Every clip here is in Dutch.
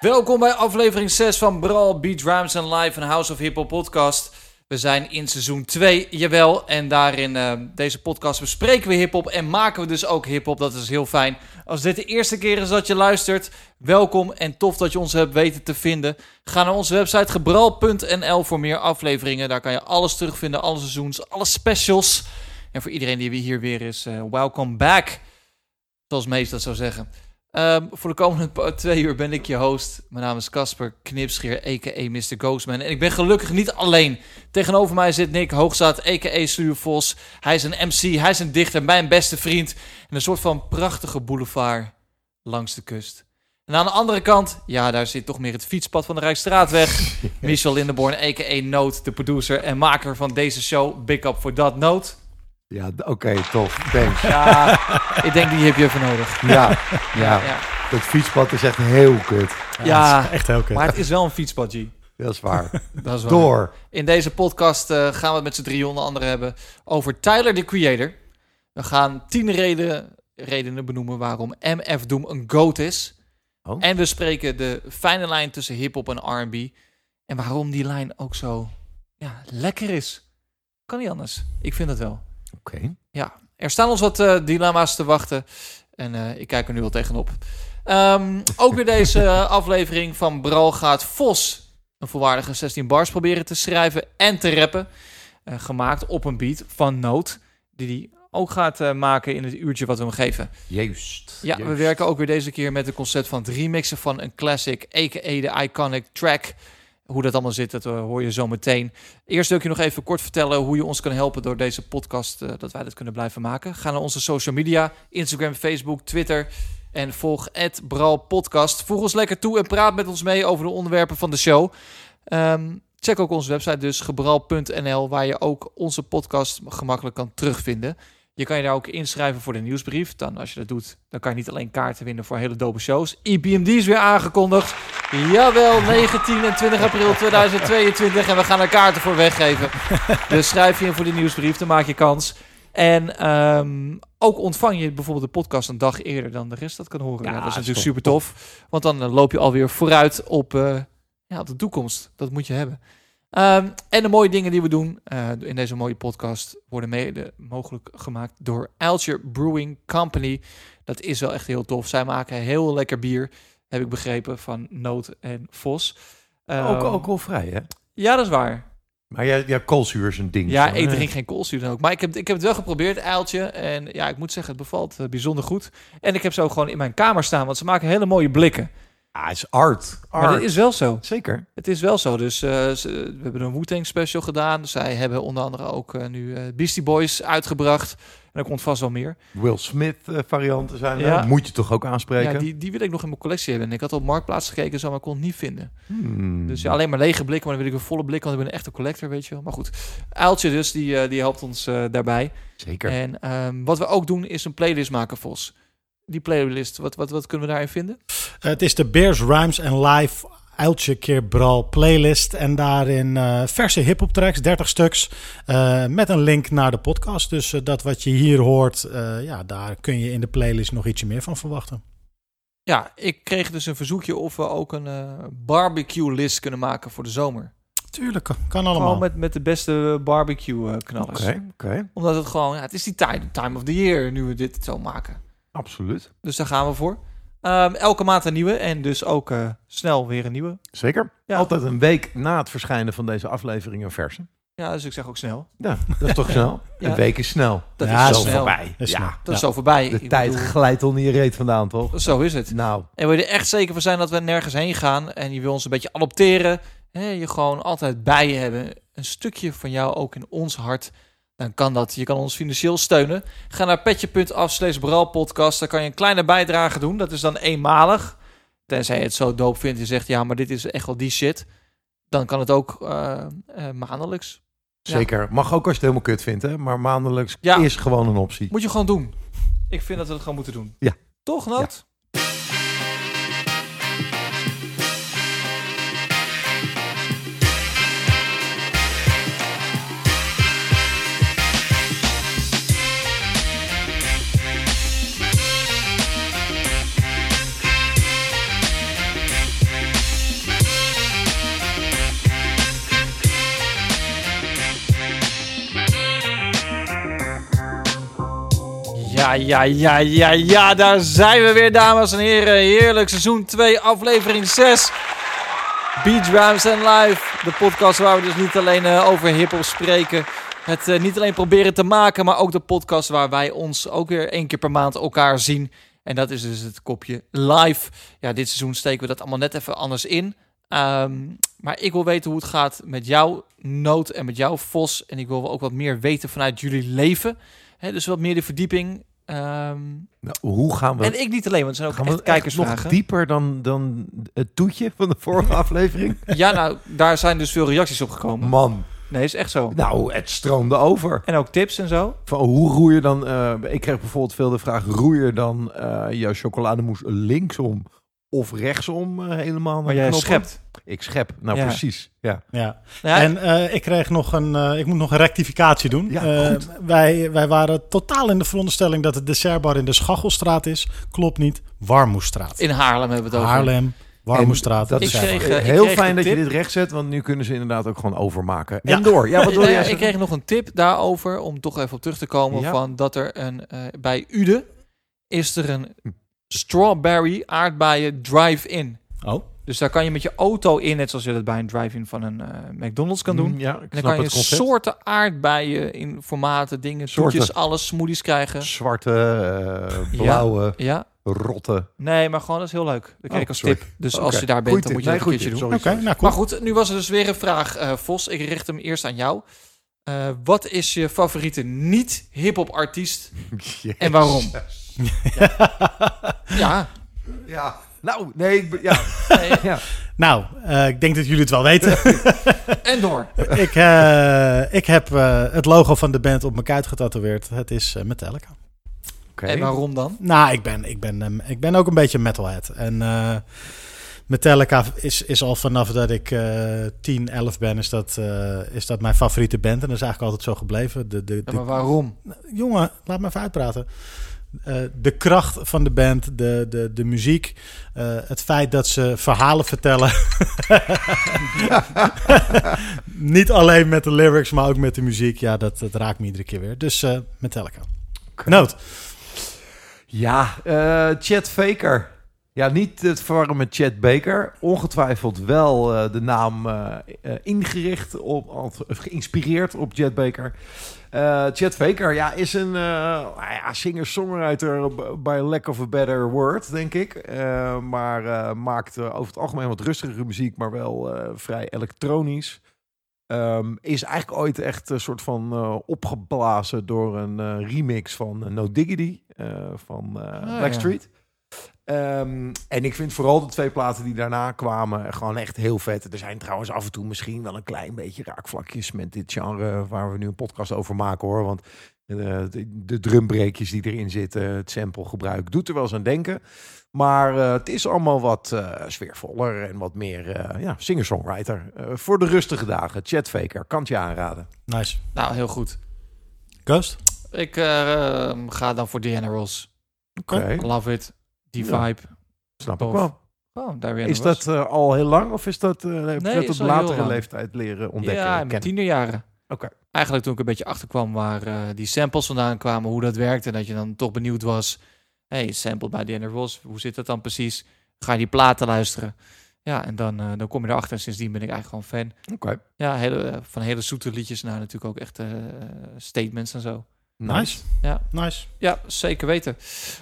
Welkom bij aflevering 6 van Brawl, Beat Rhymes and Live, een House of Hip Hop podcast. We zijn in seizoen 2, jawel. En daarin uh, deze podcast bespreken we hip-hop en maken we dus ook hip-hop. Dat is heel fijn. Als dit de eerste keer is dat je luistert, welkom en tof dat je ons hebt weten te vinden. Ga naar onze website gebral.nl voor meer afleveringen. Daar kan je alles terugvinden, alle seizoens, alle specials. En voor iedereen die hier weer is, uh, welcome back. Zoals Mees dat zou zeggen. Um, voor de komende twee uur ben ik je host. Mijn naam is Casper Knipscheer, a.k.a. Mr. Ghostman. En ik ben gelukkig niet alleen. Tegenover mij zit Nick Hoogzaad, a.k.a. Stuur Vos. Hij is een MC, hij is een dichter, mijn beste vriend. En een soort van prachtige boulevard langs de kust. En aan de andere kant, ja, daar zit toch meer het fietspad van de Rijksstraatweg. Michel Lindeborn, a.k.a. Noot, de producer en maker van deze show. Big up voor dat, Noot. Ja, oké, tof. Thanks. Ja, ik denk die heb je even nodig. Ja, ja. ja. Dat fietspad is echt heel kut. Ja, echt heel kut. Maar het is wel een fietspad, G. Dat is waar. Dat is waar. Door. In deze podcast uh, gaan we het met z'n drie onder andere hebben over Tyler, the Creator. We gaan tien reden, redenen benoemen waarom MF Doom een GOAT is. Oh. En we spreken de fijne lijn tussen hip-hop en RB. En waarom die lijn ook zo ja, lekker is. Kan niet anders. Ik vind het wel. Oké. Ja, er staan ons wat uh, dilemma's te wachten. En uh, ik kijk er nu wel tegenop. Um, ook weer deze aflevering van Bral gaat Vos een volwaardige 16 bars proberen te schrijven en te rappen. Uh, gemaakt op een beat van Noot, die hij ook gaat maken in het uurtje wat we hem geven. Juist. Ja, we werken ook weer deze keer met het concept van het remixen van een classic, a.k.a. de iconic track hoe dat allemaal zit, dat eh, hoor je zo meteen. Eerst wil ik je nog even kort vertellen hoe je ons kan helpen door deze podcast, uh, dat wij dat kunnen blijven maken. Ga naar onze social media, Instagram, Facebook, Twitter en volg Bral Podcast. Voeg ons lekker toe en praat met ons mee over de onderwerpen van de show. Um, check ook onze website dus, gebral.nl, waar je ook onze podcast gemakkelijk kan terugvinden. Je kan je daar ook inschrijven voor de nieuwsbrief. Dan, als je dat doet, dan kan je niet alleen kaarten winnen voor hele dope shows. EPMD is weer aangekondigd. Jawel, 19 en 20 april 2022. En we gaan er kaarten voor weggeven. Dus schrijf je in voor de nieuwsbrief, dan maak je kans. En um, ook ontvang je bijvoorbeeld de podcast een dag eerder dan de rest dat kan horen. Ja, dat is natuurlijk super tof. Want dan uh, loop je alweer vooruit op, uh, ja, op de toekomst. Dat moet je hebben. Um, en de mooie dingen die we doen uh, in deze mooie podcast worden mede mogelijk gemaakt door Alger Brewing Company. Dat is wel echt heel tof. Zij maken heel lekker bier, heb ik begrepen, van Noot en Vos. Um, ook alcoholvrij, hè? Ja, dat is waar. Maar jij, ja, koolzuur is een ding. Ja, ik drink geen koolzuur dan ook. Maar ik heb, ik heb het wel geprobeerd, uiltje. En ja, ik moet zeggen, het bevalt uh, bijzonder goed. En ik heb ze ook gewoon in mijn kamer staan, want ze maken hele mooie blikken. Ah, het is art. art. Maar dat is wel zo. Zeker. Het is wel zo. Dus uh, ze, we hebben een wu special gedaan. Zij hebben onder andere ook uh, nu uh, Beastie Boys uitgebracht. En er komt vast wel meer. Will Smith varianten zijn er. Ja. Moet je toch ook aanspreken? Ja, die, die wil ik nog in mijn collectie hebben. ik had op Marktplaats gekeken, zo, maar kon het niet vinden. Hmm. Dus ja, alleen maar lege blikken, maar dan wil ik een volle blik, want ik ben een echte collector, weet je wel. Maar goed, Uiltje dus, die, die helpt ons daarbij. Zeker. En um, wat we ook doen, is een playlist maken, Vos die playlist, wat, wat, wat kunnen we daarin vinden? Het is de Bears Rhymes and Live Uiltje keer Brawl playlist. En daarin uh, verse hip-hop tracks, 30 stuks. Uh, met een link naar de podcast. Dus uh, dat wat je hier hoort, ja, daar kun je in de playlist nog ietsje meer van verwachten. Ja, ik kreeg dus een verzoekje of we ook een barbecue list kunnen maken voor de zomer. Tuurlijk, kan allemaal. Gewoon met, met de beste barbecue knallers. Oké, okay, okay. Omdat het gewoon, ja, het is die time, time of the year nu we dit zo maken. Absoluut. Dus daar gaan we voor. Um, elke maand een nieuwe en dus ook uh, snel weer een nieuwe. Zeker. Ja. Altijd een week na het verschijnen van deze aflevering een verse. Ja, dus ik zeg ook snel. Ja, dat is toch snel? ja. Een week is snel. Dat ja, is zo snel. voorbij. Is ja, snel. dat is zo voorbij. De ik tijd bedoel... glijdt onder je reet vandaan, toch? Zo is het. Nou. En wil je er echt zeker van zijn dat we nergens heen gaan en je wil ons een beetje adopteren, hè, je gewoon altijd bij je hebben, een stukje van jou ook in ons hart dan kan dat. Je kan ons financieel steunen. Ga naar petje.af slash podcast. Daar kan je een kleine bijdrage doen. Dat is dan eenmalig. Tenzij je het zo doop vindt en zegt... ja, maar dit is echt wel die shit. Dan kan het ook uh, uh, maandelijks. Zeker. Ja. Mag ook als je het helemaal kut vindt, hè. Maar maandelijks ja. is gewoon een optie. Moet je gewoon doen. Ik vind dat we het gewoon moeten doen. Ja. Toch? Ja. Ja, ja, ja, ja, ja, daar zijn we weer, dames en heren. Heerlijk, seizoen 2, aflevering 6. Beach Rhymes and Live, de podcast waar we dus niet alleen uh, over hiphop spreken. Het uh, niet alleen proberen te maken, maar ook de podcast waar wij ons ook weer één keer per maand elkaar zien. En dat is dus het kopje live. Ja, dit seizoen steken we dat allemaal net even anders in. Um, maar ik wil weten hoe het gaat met jouw nood en met jouw Vos. En ik wil ook wat meer weten vanuit jullie leven. Dus wat meer de verdieping. Um, nou, hoe gaan we... En ik niet alleen, want het zijn ook gaan echt kijkersvragen. nog dieper dan, dan het toetje van de vorige aflevering? ja, nou, daar zijn dus veel reacties op gekomen. Man. Nee, is echt zo. Nou, het stroomde over. En ook tips en zo. Van hoe roei je dan... Uh, ik kreeg bijvoorbeeld veel de vraag... roei je dan uh, jouw chocolademousse linksom of rechtsom uh, helemaal? Maar jij schept. Ik schep, nou precies. Ja. Ja. ja. En uh, ik kreeg nog een, uh, ik moet nog een rectificatie doen. Ja, uh, wij, wij waren totaal in de veronderstelling dat het dessertbar in de Schachelstraat is. Klopt niet, Warmoestraat. In Haarlem hebben we het over. Haarlem. Warmoestraat. Dat is kreeg, heel fijn dat je dit recht zet, want nu kunnen ze inderdaad ook gewoon overmaken. En door. Ja, wat wil jij Ik kreeg nog een tip daarover, om toch even op terug te komen, van dat er een, bij Ude is er een hm. Strawberry aardbeien drive-in. Oh. Dus daar kan je met je auto in, net zoals je dat bij een drive-in van een uh, McDonald's kan doen. Mm, ja, dan kan je soorten aardbeien in formaten, dingen, soorten. alles, smoothies krijgen. Zwarte, uh, blauwe, ja, rotte. Nee, maar gewoon dat is heel leuk. Dat krijg ik als tip. Dus als je daar bent, dan moet je nee, dat een keertje doen. Oké, nou, Maar goed, nu was er dus weer een vraag, uh, Vos. Ik richt hem eerst aan jou. wat is je favoriete niet-hip-hop artiest en waarom? Ja. ja. Nou, nee, ik, ja. ja. Nou, uh, ik denk dat jullie het wel weten. en door. ik, uh, ik heb uh, het logo van de band op mijn kuit getatoeëerd. Het is Metallica. Okay. En waarom dan? Nou, ik ben, ik ben, ik ben ook een beetje metalhead. En Metallica is, is al vanaf dat ik uh, 10, 11 ben, is dat, uh, is dat mijn favoriete band. En dat is eigenlijk altijd zo gebleven. De, de, de... Ja, maar waarom? Jongen, laat me even uitpraten. Uh, de kracht van de band, de, de, de muziek, uh, het feit dat ze verhalen vertellen. Niet alleen met de lyrics, maar ook met de muziek. Ja, dat, dat raakt me iedere keer weer. Dus uh, Metallica. Okay. Noot. Ja, Chet Faker. Ja, niet het verwarren met Chet Baker. Ongetwijfeld wel de naam ingericht op, geïnspireerd op Chet Baker. Uh, Chet Faker ja, is een uh, ja, singer-songwriter by lack of a better word, denk ik. Uh, maar maakt over het algemeen wat rustigere muziek, maar wel vrij elektronisch. Um, is eigenlijk ooit echt een soort van opgeblazen door een remix van No Diggity van oh, Blackstreet. Um, en ik vind vooral de twee platen die daarna kwamen gewoon echt heel vet. Er zijn trouwens af en toe misschien wel een klein beetje raakvlakjes met dit genre waar we nu een podcast over maken hoor. Want uh, de, de drumbreekjes die erin zitten, het samplegebruik doet er wel eens aan denken. Maar uh, het is allemaal wat uh, sfeervoller en wat meer ja, singer-songwriter. voor de rustige dagen. Chat Faker, kan het je aanraden. Nice. Nou, heel goed. Ghost? Ik ga dan voor Diana Ross. Oké. Okay. Love it die vibe. Snap ik wel. Oh, daar weer is dat uh, al heel lang of is dat, uh, heb nee, op latere leeftijd leren ontdekken? Ja, in tienerjaren. Oké. Eigenlijk toen ik een beetje achterkwam waar uh, die samples vandaan kwamen, hoe dat werkte. En dat je dan toch benieuwd was. hey, sample bij Diana Ross, hoe zit dat dan precies? Ga je die platen luisteren? Ja, en dan, dan kom je erachter. En sindsdien ben ik eigenlijk gewoon fan. Oké. Ja, hele, van hele zoete liedjes naar natuurlijk ook echt statements en zo. Nice. Ja. Nice. Ja, zeker weten.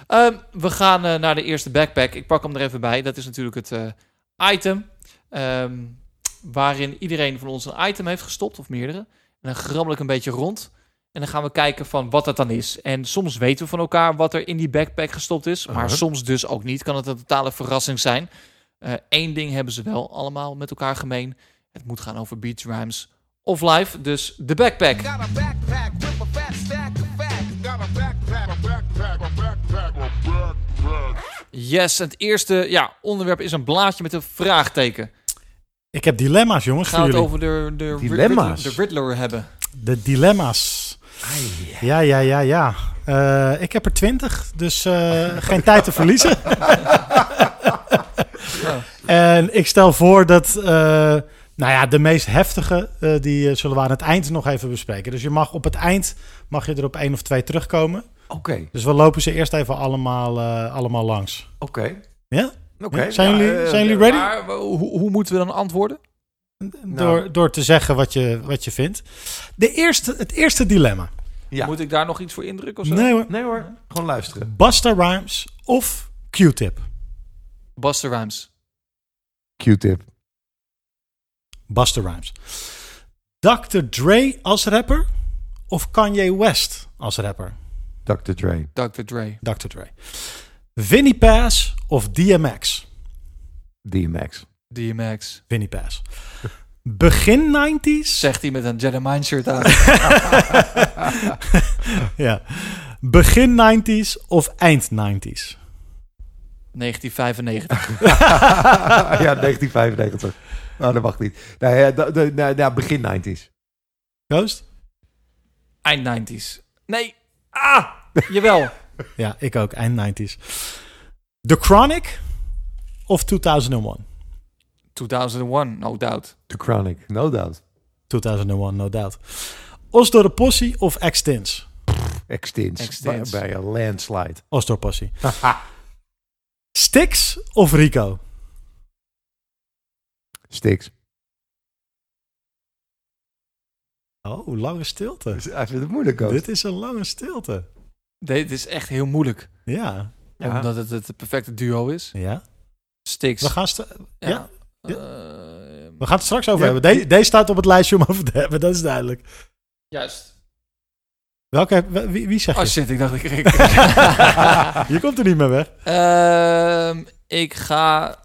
Um, we gaan uh, naar de eerste backpack. Ik pak hem er even bij. Dat is natuurlijk het uh, item. Um, waarin iedereen van ons een item heeft gestopt, of meerdere. En dan grabbel ik een beetje rond. En dan gaan we kijken van wat dat dan is. En soms weten we van elkaar wat er in die backpack gestopt is. Maar uh -huh. soms dus ook niet. Kan het een totale verrassing zijn. Eén ding hebben ze wel allemaal met elkaar gemeen. Het moet gaan over beach rhymes of live. Dus de backpack. Yes, het eerste ja, onderwerp is een blaadje met een vraagteken. Ik heb dilemma's, jongens. Gaan we het over de, de, dilemma's. de Riddler hebben? De dilemma's. Ja, ja, ja, ja. Uh, ik heb er twintig, dus uh, geen tijd te verliezen. En ik stel voor dat... Uh, nou ja, de meest heftige, uh, die uh, zullen we aan het eind nog even bespreken. Dus je mag op het eind, mag je er op één of twee terugkomen. Oké, Dus we lopen ze eerst even allemaal, eh, allemaal langs. oké. Ja? Oké. Ja, zijn Ja, jullie- eh, zijn jullie ready? Maar hoe, hoe moeten we dan antwoorden? Door, door te zeggen wat je, wat je vindt. De eerste, het eerste dilemma. Ja. Moet ik daar nog iets voor indrukken of zo? Nee hoor. Nee hoor, gewoon luisteren. Busta Rhymes of Q-Tip? Buster Rhymes. Q-tip. Busta Rhymes. Dr. Dre als rapper of Kanye West als rapper? Dr. Dre. Dr. Dre. Dr. Dre. Vinnie Pass of DMX? DMX. DMX. Vinnie Pass. Begin 90s? Zegt hij met een Jedi Mind shirt aan. Ja. Begin 90s of eind 90s? 1995. ja, 1995. Nou, dat mag niet. Nou, ja, da- da- nou, begin 90s. Ghost? Eind 90s. Nee. Ah! Jawel. Ja, ik ook. Eind 90s. The Chronic of 2001? 2001, no doubt. The Chronic, no doubt. 2001, no doubt. Osdorp Possie of Extins? Extins. Bij, bij een landslide. Osdorp Possie. Stix of Rico? Stix. Oh, lange stilte. Dus Hij vindt het moeilijk ook. Dit is een lange stilte. Dit is echt heel moeilijk. Ja. Ja. Omdat het het perfecte duo is. Ja. Stix. We gaan, st- ja. ja. We gaan het straks over Ja, hebben. De- deze staat op het lijstje om over te hebben, dat is duidelijk. juist. Welke, wie, wie zeg Oh je? shit, ik dacht ik... ik je komt er niet meer weg. Ehm, ik ga...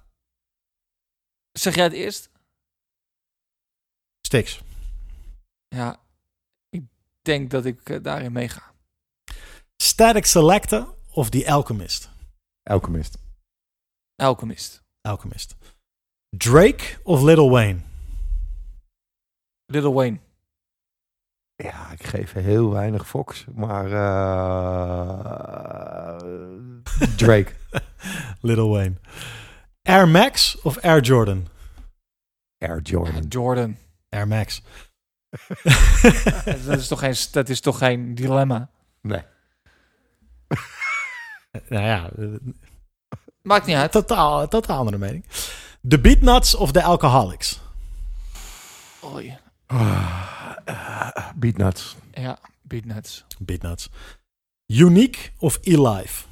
Zeg jij het eerst? Stix. Ja. Ik denk dat ik eh, daarin meega. Static Selector of The Alchemist? Alchemist. Alchemist. Alchemist. Drake of Lil Wayne? Little Wayne. Ja, ik geef heel weinig Fox, maar eh, Drake. Lil Wayne. Air Max of Air Jordan? Air Jordan. Jordan. Air Max. dat, is toch geen, dat is toch geen dilemma? Nee. nou ja, eh, Maakt niet uit. totaal, totaal andere mening. The Beatnuts of The Alcoholics? Oei. Beatnuts. Ja, Beatnuts. Beatnuts. Unique of E-Life?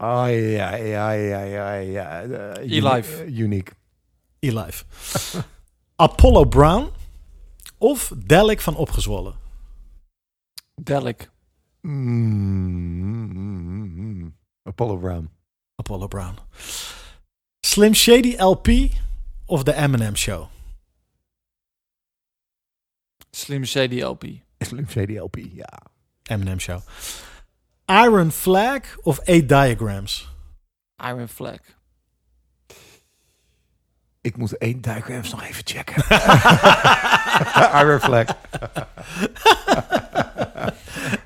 Oh ja, ja, ja, ja, ja. eh, E-Life. uni- Unique. E-Life. Apollo Brown of Delic van Opgezwollen? Delic. Mm, mm, mm, mm. Apollo Brown. Apollo Brown. Slim Shady LP of The Eminem Show? Slim Shady LP. Slim Shady LP, ja. Eminem Show. Iron Flag of Eight Diagrams? Iron Flag. Ik moet één diagrams nog even checken. Iron Flag.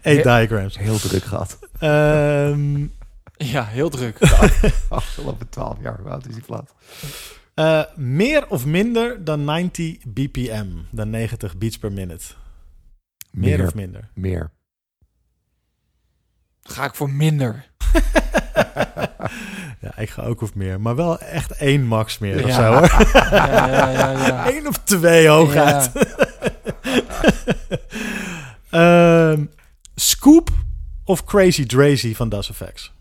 Eight Diagrams. Heel druk gehad. Ehm, Ja, heel druk. Afgelopen 12 jaar. Hoe oud is die plaat? eh, meer of minder dan 90 BPM? Dan 90 beats per minute. Meer, of minder? Meer. Ga ik voor minder. Ja, ik ga ook of meer. Maar wel echt één max meer of Ja. zo hoor. Ja, ja, ja, ja. Eén of twee hooguit. Ehm, Scoop of Crazy Drazy van Das Effects?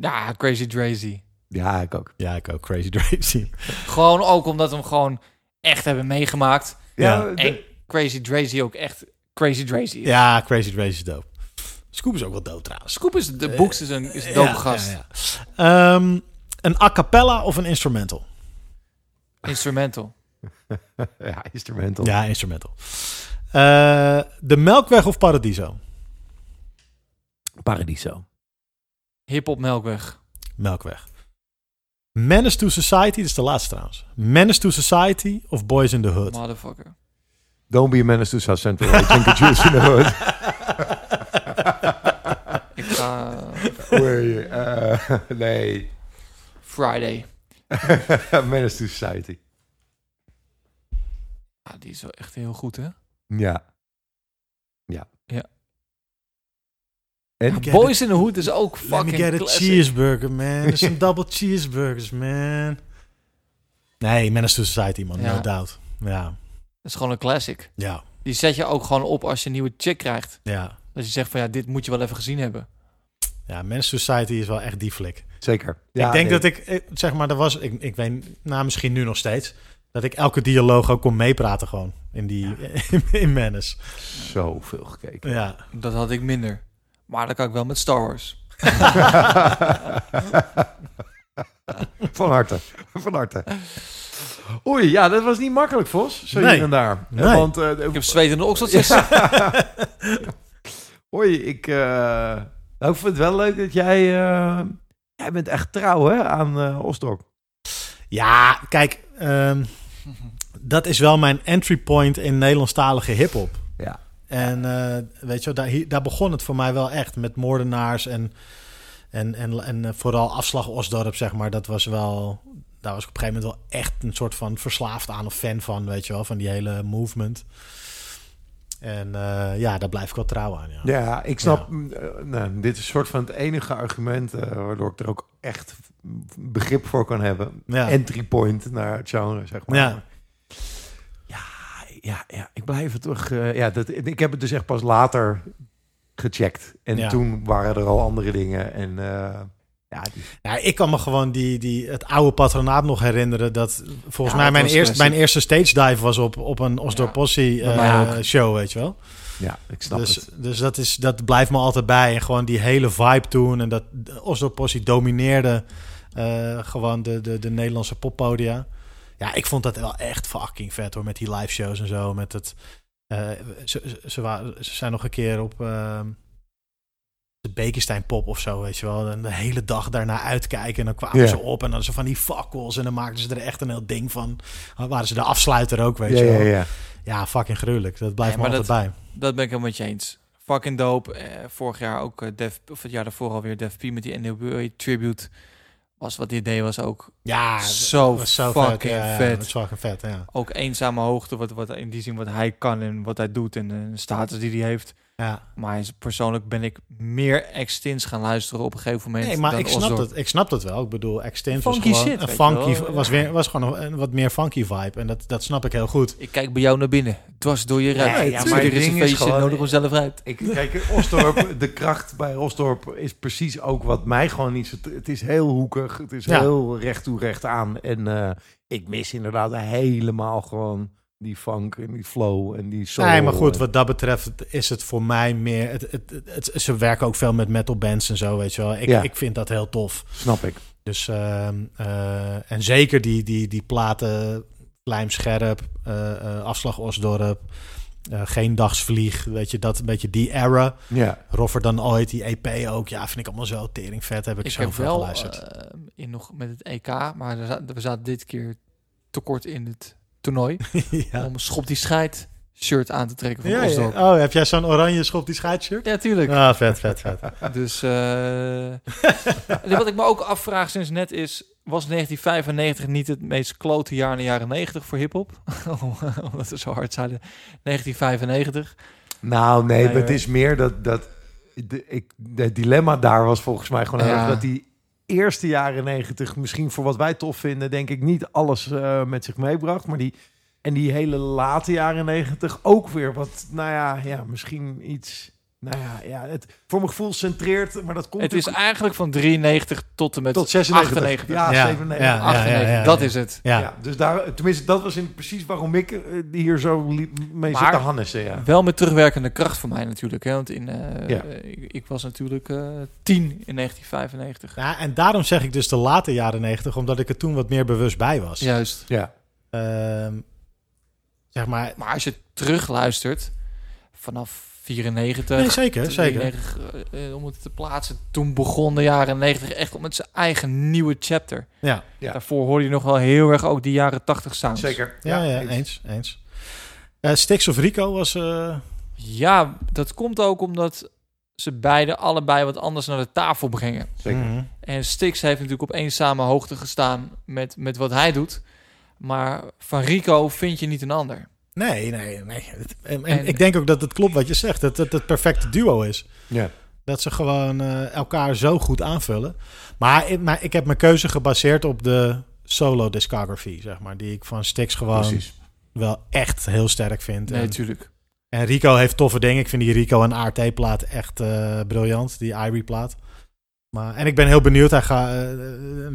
Ja, Crazy Drazy. Ja, ik ook. Ja, ik ook Crazy Drazy. Gewoon ook omdat we hem gewoon echt hebben meegemaakt. Ja. de- En Crazy Drazy ook echt Crazy Drazy is. Ja, Crazy Drazy is dope. Scoop is ook wel dope trouwens. Scoop is de boeks is een, is een dope Ja, gast. ja, ja. Ehm, een a cappella of een instrumental? Instrumental. ja, instrumental. Ja, instrumental. Eh, de Melkweg of Paradiso? Paradiso. Hip-hop Melkweg. Melkweg. Menace to Society, dit is de laatste trouwens. Menace to Society of Boys in the Hood? Motherfucker. Don't be a menace to South Central. I drink a juice in the hood. Oei, eh, nee. Friday. menace to Society. Ah, die is wel echt heel goed, hè? Ja. En Get Boys in the Hood is ook Let me fucking get a classic. cheeseburger, man. Dat zijn double cheeseburgers, man. Nee, Menace to Society, man. Ja. No doubt. Ja, Dat is gewoon een classic. ja, Die zet je ook gewoon op als je een nieuwe chick krijgt. ja. Dat je zegt van ja, dit moet je wel even gezien hebben. Ja, to Society is wel echt die flik. Zeker. ik denk dat ik, eh, zeg maar, er was, ik, ik weet, nou misschien nu nog steeds, dat ik elke dialoog ook kon meepraten gewoon in die, in Menace. zoveel gekeken. Ja. Dat had ik minder. Maar dat kan ik wel met Star Wars. Van harte. Van harte. Oei, ja, dat was niet makkelijk, Vos. Zo Nee. hier en daar. Nee. Want, eh, Ik heb zweet in de okseltjes. Oei, ik, eh, nou, ik vind het wel leuk dat jij... eh, jij bent echt trouw, hè, aan Osdorp. Ja, kijk, ehm, dat is wel mijn entry point in Nederlandstalige hip-hop. Ja. En eh, weet je, wel, daar, hier- daar begon het voor mij wel echt met moordenaars en, en, en, en vooral afslag Osdorp, zeg maar. Dat was wel, daar was ik op een gegeven moment wel echt een soort van verslaafd aan of fan van, weet je wel, van die hele movement. En eh, ja, daar blijf ik wel trouw aan. Ja. Ja, ik snap. mm, eh, nou, dit is een soort van het enige argument eh, waardoor ik er ook echt begrip voor kan hebben. Ja. Entry point naar het genre, zeg maar. Ja. ja, ja, ja, ik blijf het toch. ja, dat, ik heb het dus echt pas later gecheckt. En toen waren er al andere dingen. En ja, die, Ja, ik kan me gewoon die, die, het oude patronaat nog herinneren. Dat volgens Ja, mij mijn eerste, mijn eerste stage dive was op, op een Osdorp Possie eh, show, weet je wel. ja, ik snap Dus, het. dus dat, is, dat blijft me altijd bij. En gewoon die hele vibe toen. En dat Osdorp Possie domineerde eh, gewoon de, de, de Nederlandse poppodia. Ja, ik vond dat wel echt fucking vet hoor. Met die live shows en zo. Met het, eh, ze, ze, waren, ze zijn nog een keer op eh, de Bekenstein Pop of zo, weet je wel. En de hele dag daarna uitkijken. En dan kwamen ze op en dan zo van die fakkels. En dan maakten ze er echt een heel ding van. Dan waren ze de afsluiter ook, weet je wel. ja. Ja, fucking gruwelijk. Dat blijft Ja, me altijd bij. Dat ben ik helemaal met je eens. Fucking dope. Eh, vorig jaar ook eh, Def, of het jaar daarvoor alweer Def P met die NWA tribute. Was wat die idee was ook. Ja, Zo was zo fucking vet. Ja, ja, vet. fucking vet, ja. Ook eenzame hoogte, wat, wat in die zin wat hij kan en wat hij doet en de status die hij heeft. Ja. Maar persoonlijk ben ik meer extins gaan luisteren op een gegeven moment. Nee, maar dan ik snap, Osdorp. het, ik snap het wel. Ik bedoel, Extint was gewoon shit, een funky, was, weer, was gewoon een, wat meer funky vibe. En dat, dat snap ik heel goed. Ik kijk bij jou naar binnen. Dwars door je ruit. Ja, Ja, maar er het is een feestje, gewoon- nodig hem zelf uit. Ik, kijk, Osdorp, de kracht bij Osdorp is precies ook wat mij gewoon niet. Het is heel hoekig, het is Ja. heel recht toe, recht aan. En eh, ik mis inderdaad helemaal gewoon die funk en die flow en die soul. nee, maar goed, wat dat betreft is het voor mij meer... Het, het, het, het- ze werken ook veel met metal bands en zo, weet je wel. Ik, Ja. ik vind dat heel tof. Snap ik. Dus, ehm, eh, en zeker die, die, die platen, lijmscherp, eh eh afslag Osdorp, eh, geen dagsvlieg, weet je, dat een beetje die era. Ja. Roffer dan ooit, die EP ook. Ja, vind ik allemaal zo tering vet. Heb ik, Ik zo heb veel wel geluisterd. in nog met het EK, maar we zaten dit keer tekort in het toernooi. ja. Om schop die scheid shirt aan te trekken van Ja. Oh, heb jij zo'n oranje schop die scheidsshirt? Ja, tuurlijk. Ah, vet, vet, vet. Dus eh, wat ik me ook afvraag sinds net is, was 1995 niet het meest klote jaar in de jaren 90 voor hip-hop? Omdat we zo hard zeiden. 1995. Nou, nee, Nee, maar het is meer dat... dat de, ik, het dilemma daar was volgens mij gewoon Ja. dat die eerste jaren negentig... misschien voor wat wij tof vinden, denk ik niet alles eh, met zich meebracht. Maar die... En die hele late jaren negentig ook weer wat, nou ja, ja misschien iets... Nou ja, ja het, voor mijn gevoel centreert, maar dat komt Het is eigenlijk van 93 tot en met tot 96. 98. Ja, Ja, 97. ja, ja. 98. Dat is het. Ja. Ja. dus daar, tenminste, dat was in precies waarom ik eh, die hier zo li- mee zit Maar- te hannissen. Ja. Wel met terugwerkende kracht voor mij natuurlijk. Hè? Want in, eh, Ja. eh, ik, ik was natuurlijk eh 10 in 1995. Ja, en daarom zeg ik dus de late jaren negentig, omdat ik er toen wat meer bewust bij was. Juist. Ja. Ehm, zeg maar, Maar als je terugluistert vanaf 94, nee, zeker, zeker. 93, eh, om het te plaatsen, toen begon de jaren 90 echt met zijn eigen nieuwe chapter. Ja, Ja. Daarvoor hoorde je nog wel heel erg ook die jaren 80 sounds. Zeker. ja, ja, eens. eens, eens. Eh Stix of Rico was... eh, Ja, dat komt ook omdat ze beide allebei wat anders naar de tafel brengen. Zeker. mhm. En Stix heeft natuurlijk op eenzame hoogte gestaan met, met wat hij doet. Maar van Rico vind je niet een ander. Nee, nee, nee. En, en En- ik denk ook dat het klopt wat je zegt, dat het het perfecte duo is. Ja. Dat ze gewoon eh, elkaar zo goed aanvullen. Maar, ik- maar ik heb mijn keuze gebaseerd op de solo discography, zeg maar. Die ik van Styx gewoon Precies. wel echt heel sterk vind. Nee, en, tuurlijk. en Rico heeft toffe dingen. Ik vind die Rico en ART-plaat echt eh, briljant. Die Irie-plaat. Maar, en ik ben heel benieuwd. Hij gaat eh,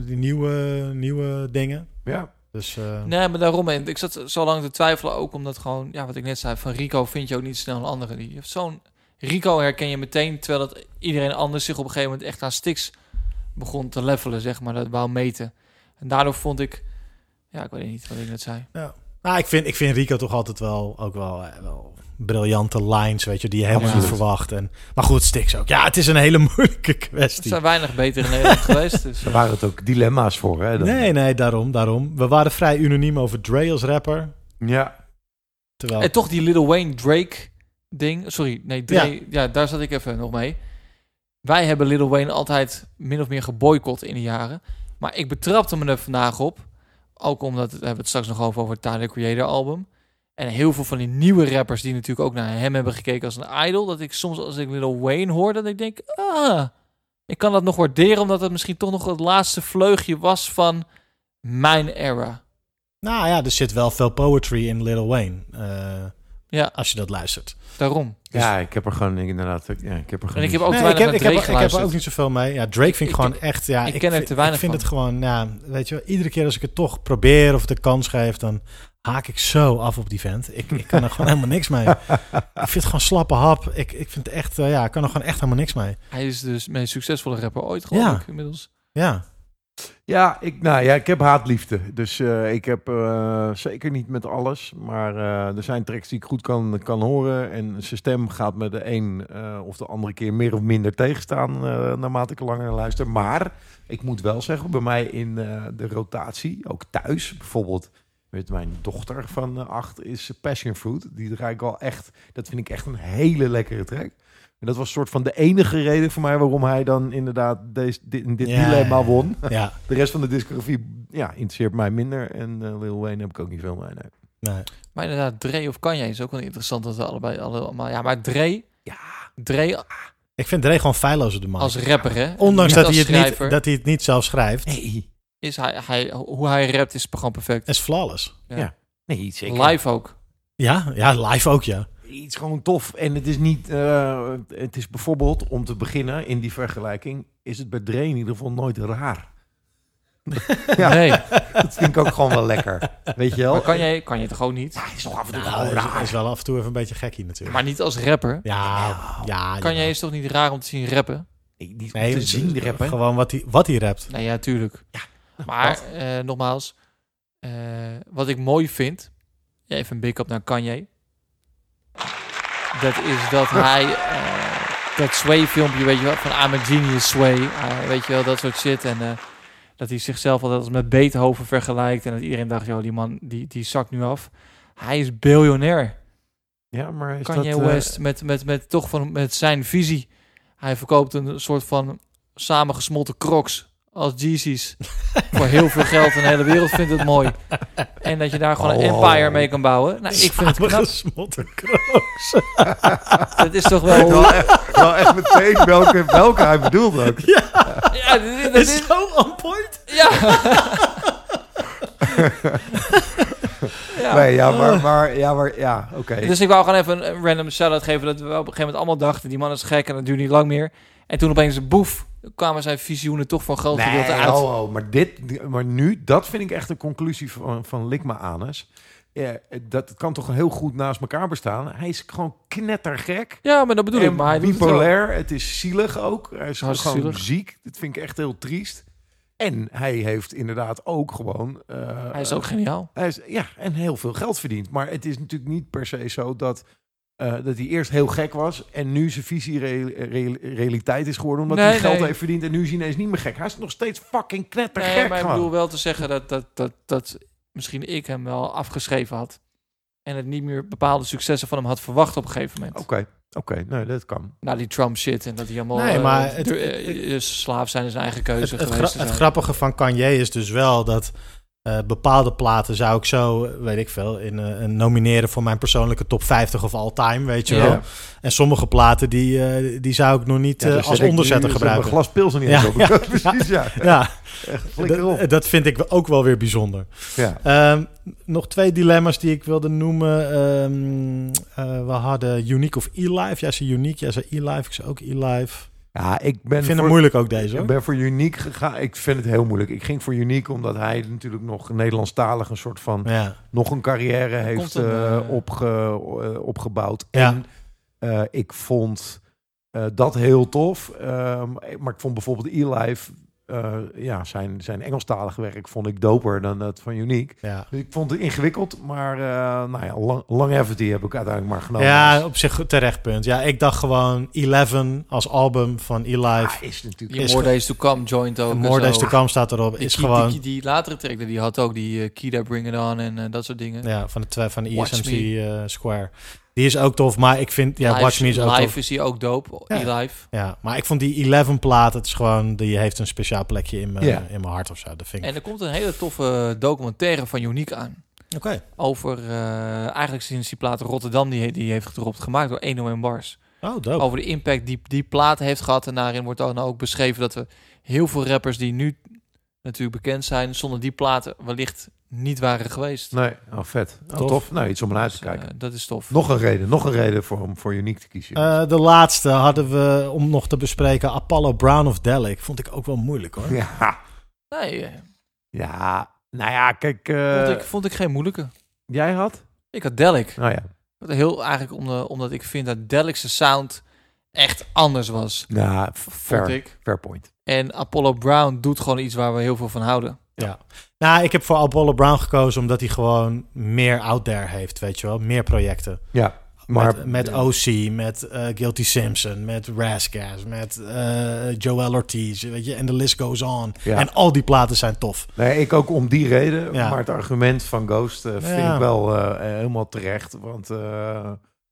die nieuwe, nieuwe dingen. Ja. Dus eh, Nee, maar daarom. En ik zat zo lang te twijfelen ook omdat gewoon, ja, wat ik net zei, van Rico vind je ook niet snel een andere. Die heeft zo'n Rico herken je meteen, terwijl dat iedereen anders zich op een gegeven moment echt aan Stix begon te levelen, zeg maar, dat wou meten. En daardoor vond ik, ja, ik weet niet wat ik net zei. Nou, ik vind, ik vind Rico toch altijd wel ook wel, eh, wel briljante lines, weet je, die je helemaal niet verwacht. En, maar goed, Stix ook. Ja, het is een hele moeilijke Er kwestie. zijn weinig beter in Nederland geweest. Dus, Daar waren het ook dilemma's voor, hè? dan. Nee, nee, daarom, daarom. We waren vrij unaniem over Dre als rapper. Ja. Terwijl, En toch die Little Wayne Drake ding. Sorry, nee, Dre, ja. daar zat ik even nog mee. Wij hebben Little Wayne altijd min of meer geboycott in de jaren. Maar ik betrapte me er vandaag op. Ook omdat, we hebben het straks nog over, over het Tyler Creator album. En heel veel van die nieuwe rappers die natuurlijk ook naar hem hebben gekeken als een idol. Dat ik soms als ik Little Wayne hoor, dat ik denk, ah, ik kan dat nog waarderen. Omdat het misschien toch nog het laatste vleugje was van mijn era. nou ja, er zit wel veel poetry in Lil Wayne. eh, Ja, als je dat luistert. daarom. ja, ik heb er gewoon inderdaad... Ja, ik heb er En gewoon ik heb ook te Nee, ik, weinig heb, ik, heb, Drake ik heb er ook niet zoveel mee. Ja, Drake vind ik, Ik- gewoon echt... Ja, ik ken er vind- te weinig Ik vind van. het gewoon, ja, weet je wel, iedere keer als ik het toch probeer of de kans geef, dan haak ik zo af op die vent. Ik, ik kan er gewoon helemaal niks mee. Ik vind het gewoon slappe hap. Ik, ik vind het echt, eh, ja, ik kan er gewoon echt helemaal niks mee. Hij is dus de meest succesvolle rapper ooit, geloof Ja. ik, inmiddels. Ja, Ja, ik, nou ja, ik heb haatliefde. Dus eh, ik heb eh, zeker niet met alles. Maar eh, er zijn tracks die ik goed kan, kan horen. En zijn stem gaat me de een of de andere keer meer of minder tegenstaan. naarmate ik langer luister. Maar ik moet wel zeggen, bij mij in de rotatie, ook thuis bijvoorbeeld. Met mijn dochter van acht is Passion Fruit. Die draai ik al echt. Dat vind ik echt een hele lekkere track. En dat was soort van de enige reden voor mij waarom hij dan inderdaad deze, dit, dit Ja, dilemma ja, ja. won. ja. De rest van de discografie ja, interesseert mij minder. En eh, Lil Wayne heb ik ook niet veel mee. Nee. Nee. Maar inderdaad, Dre of Kanye is ook wel interessant dat we allebei allemaal... Ja, maar Dre... Ja. Dre Ik vind Dre gewoon feilloos op de man. als rapper, hè? Ondanks dat hij, het niet, dat hij het niet zelf schrijft, Nee, Is hij, hij, hoe hij rapt is gewoon perfect. is flawless. nee zeker. Live ook. Ja, ja, live ook, ja. Het is gewoon tof. En het is niet... eh, het is bijvoorbeeld, om te beginnen in die vergelijking... is het bij Dre in ieder geval nooit raar. Ja. Nee, Dat vind ik ook gewoon wel lekker. Weet je wel? maar kan je, kan je toch ook niet? Ja, hij is nog af en toe Nou, gewoon raar. is wel af en toe even een beetje gekkie natuurlijk. Maar niet als rapper. ja, ja. Kan jij is toch niet raar om te zien rappen? Nee, niet Nee, om te het- zien rappen. Gewoon wat hij, wat hij rapt. Nee, ja, tuurlijk. Ja, Maar eh, nogmaals, eh, wat ik mooi vind, even een big up naar Kanye. Dat is dat hij eh, dat Sway filmpje, weet je wel, van I'm a genius Sway, eh, weet je wel, dat soort shit. En eh, dat hij zichzelf altijd als met Beethoven vergelijkt. En dat iedereen dacht, joh, die man, die, die zakt nu af. Hij is biljonair. Ja, maar is Kanye dat... West met, met, met toch van met zijn visie. Hij verkoopt een soort van samengesmolten crocs als Yeezys voor heel veel geld. En de hele wereld vindt het mooi. En dat je daar gewoon een Oh. empire mee kan bouwen. Nou, ik vind het knap. Het is toch wel... wel, echt, wel echt meteen welke, welke hij bedoelt ook. Ja, dit, dit- dit Is is... zo on point. Ja. ja. Nee, ja, maar, maar, ja, maar, ja, oké. Dus ik wou gewoon even een random shout-out geven... dat we op een gegeven moment allemaal dachten... die man is gek en dat duurt niet lang meer. En toen opeens, boef, kwamen zijn visioenen toch een groot gedeelte Nee, uit. oh, oh, maar, dit, maar nu, dat vind ik echt een conclusie van, van Likma Anus. Ja, dat kan toch heel goed naast elkaar bestaan. Hij is gewoon knettergek. Ja, maar dat bedoel ik. En Maar hij doet het wel. bipolair. Het, is zielig ook. Hij is gewoon zielig. ziek. Dat vind ik echt heel triest. En hij heeft inderdaad ook gewoon... eh, Hij is ook geniaal. Hij is, ja, en heel veel geld verdient. Maar het is natuurlijk niet per se zo dat, eh, dat hij eerst heel gek was... en nu zijn visie real- real- realiteit is geworden... omdat Nee, hij geld nee. heeft verdiend en nu is hij ineens niet meer gek. Hij is nog steeds fucking knettergek Nee, maar ik bedoel wel te zeggen dat, dat, dat, dat misschien ik hem wel afgeschreven had. En het niet meer bepaalde successen van hem had verwacht op een gegeven moment. Oké, oké, nee, dat kan. Na die Trump shit en dat hij helemaal Nee, eh, maar het- de- eh, eh, slaaf zijn in zijn eigen keuze Het, het, geweest. gra- het grappige van Kanye is dus wel dat Eh, bepaalde platen zou ik zo, weet ik veel, in eh, nomineren voor mijn persoonlijke top 50 of all time, weet je Ja. wel. En sommige platen die, eh, die zou ik nog niet Ja, eh, dus als onderzetter nu gebruiken. Een glas pils er niet Ja, eens op. ja, Precies, ja. Ja, Echt, flikker op. dat, dat vind ik ook wel weer bijzonder. Ja. Ehm, nog twee dilemma's die ik wilde noemen. Ehm, eh, we hadden Unique of E-Live. Jij zei Unique, jij zei E-Live. Ik zei ook E-Live. Ja, ik ben Ik vind voor, het moeilijk ook deze Ik ben voor Unique gegaan. Ik vind het heel moeilijk. Ik ging voor Unique omdat hij natuurlijk nog Nederlandstalig een soort van Ja, nog een carrière heeft een, eh, eh, opge, eh, opgebouwd. Ja. En eh, ik vond eh, dat heel tof. Ehm, maar ik vond bijvoorbeeld E-Live, eh, ja, zijn, zijn Engelstalige werk vond ik doper dan dat van Unique. ja. Dus ik vond het ingewikkeld, maar uh, nou ja, long, Longevity heb ik uiteindelijk maar genomen. ja, op zich terecht punt. Ja, ik dacht gewoon 11 als album van E-Live. Ja, is natuurlijk... Is More Days to Come joint ook. More Days to Come staat erop. Die, Is die, gewoon die, die latere track, die had ook die uh, Kida Bring It On en uh, dat soort dingen. ja, van de, twee van de ESMC uh, Square. Die is ook tof, maar ik vind... Ja, live, Watch Me is ook live tof. is hij ook dope. Ja. E-Live. Ja, maar ik vond die 11 plaat, het is gewoon... Die heeft een speciaal plekje in mijn, Ja. in mijn hart of zo. Dat vind ik... En er komt een hele toffe documentaire van Unique aan. Oké. Over, uh, eigenlijk sinds die plaat Rotterdam die, die heeft gedropt, gemaakt door Eno en Bars. Oh, dope. Over de impact die die plaat heeft gehad. En daarin wordt dan ook beschreven dat we heel veel rappers die nu natuurlijk bekend zijn, zonder die platen wellicht niet waren geweest. Nee, oh, vet. Oh, Tof. tof. Nou, iets om naar uit te Dus, kijken. uh, dat is tof. Nog een reden, nog een reden voor, om voor Unique te kiezen. Uh, de laatste hadden we, om nog te bespreken, Apollo Brown of Delic. Vond ik ook wel moeilijk hoor. ja. Nee, ja, nou ja, kijk... Uh, vond, ik, vond ik geen moeilijke. Jij had? Ik had Delic. Nou ja. Heel eigenlijk om de, omdat ik vind dat Delic's sound echt anders was. Ja, vond fair, ik. fair point. En Apollo Brown doet gewoon iets waar we heel veel van houden. Ja. Nou, ik heb voor Apollo Brown gekozen omdat hij gewoon meer out there heeft, weet je wel. Meer projecten. Ja, maar... Met, met OC, met uh, Guilty Simpson, met Rascas, met uh, Joel Ortiz, weet je. En de list goes on. Ja. En al die platen zijn tof. Nee, ik ook om die reden. Ja. Maar het argument van Ghost uh, vind Ja. ik wel uh, helemaal terecht. Want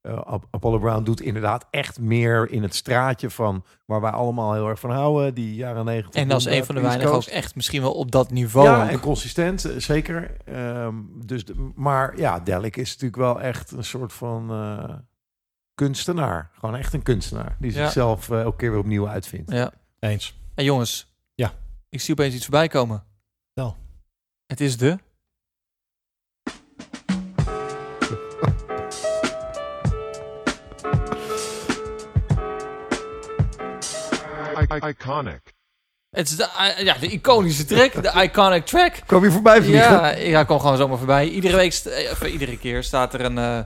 uh, Apollo Brown doet inderdaad echt meer in het straatje van waar wij allemaal heel erg van houden. Die jaren negentig. En als een van de weinigen ook echt misschien wel op dat niveau. Ja, ook. en consistent, eh, zeker. Um, dus, de, maar ja, Delic is natuurlijk wel echt een soort van uh, kunstenaar. Gewoon echt een kunstenaar. Die Ja. zichzelf uh, elke keer weer opnieuw uitvindt. Ja. Eens. En jongens. Ja. Ik zie opeens iets voorbij komen. Wel. Het is de... Iconic. Het is de, uh, ja, de iconische track, de iconic track. Kwam je voorbij vliegen? Ja, ja, kom gewoon zomaar voorbij. Iedere week, st- eh, of iedere keer staat er een uh,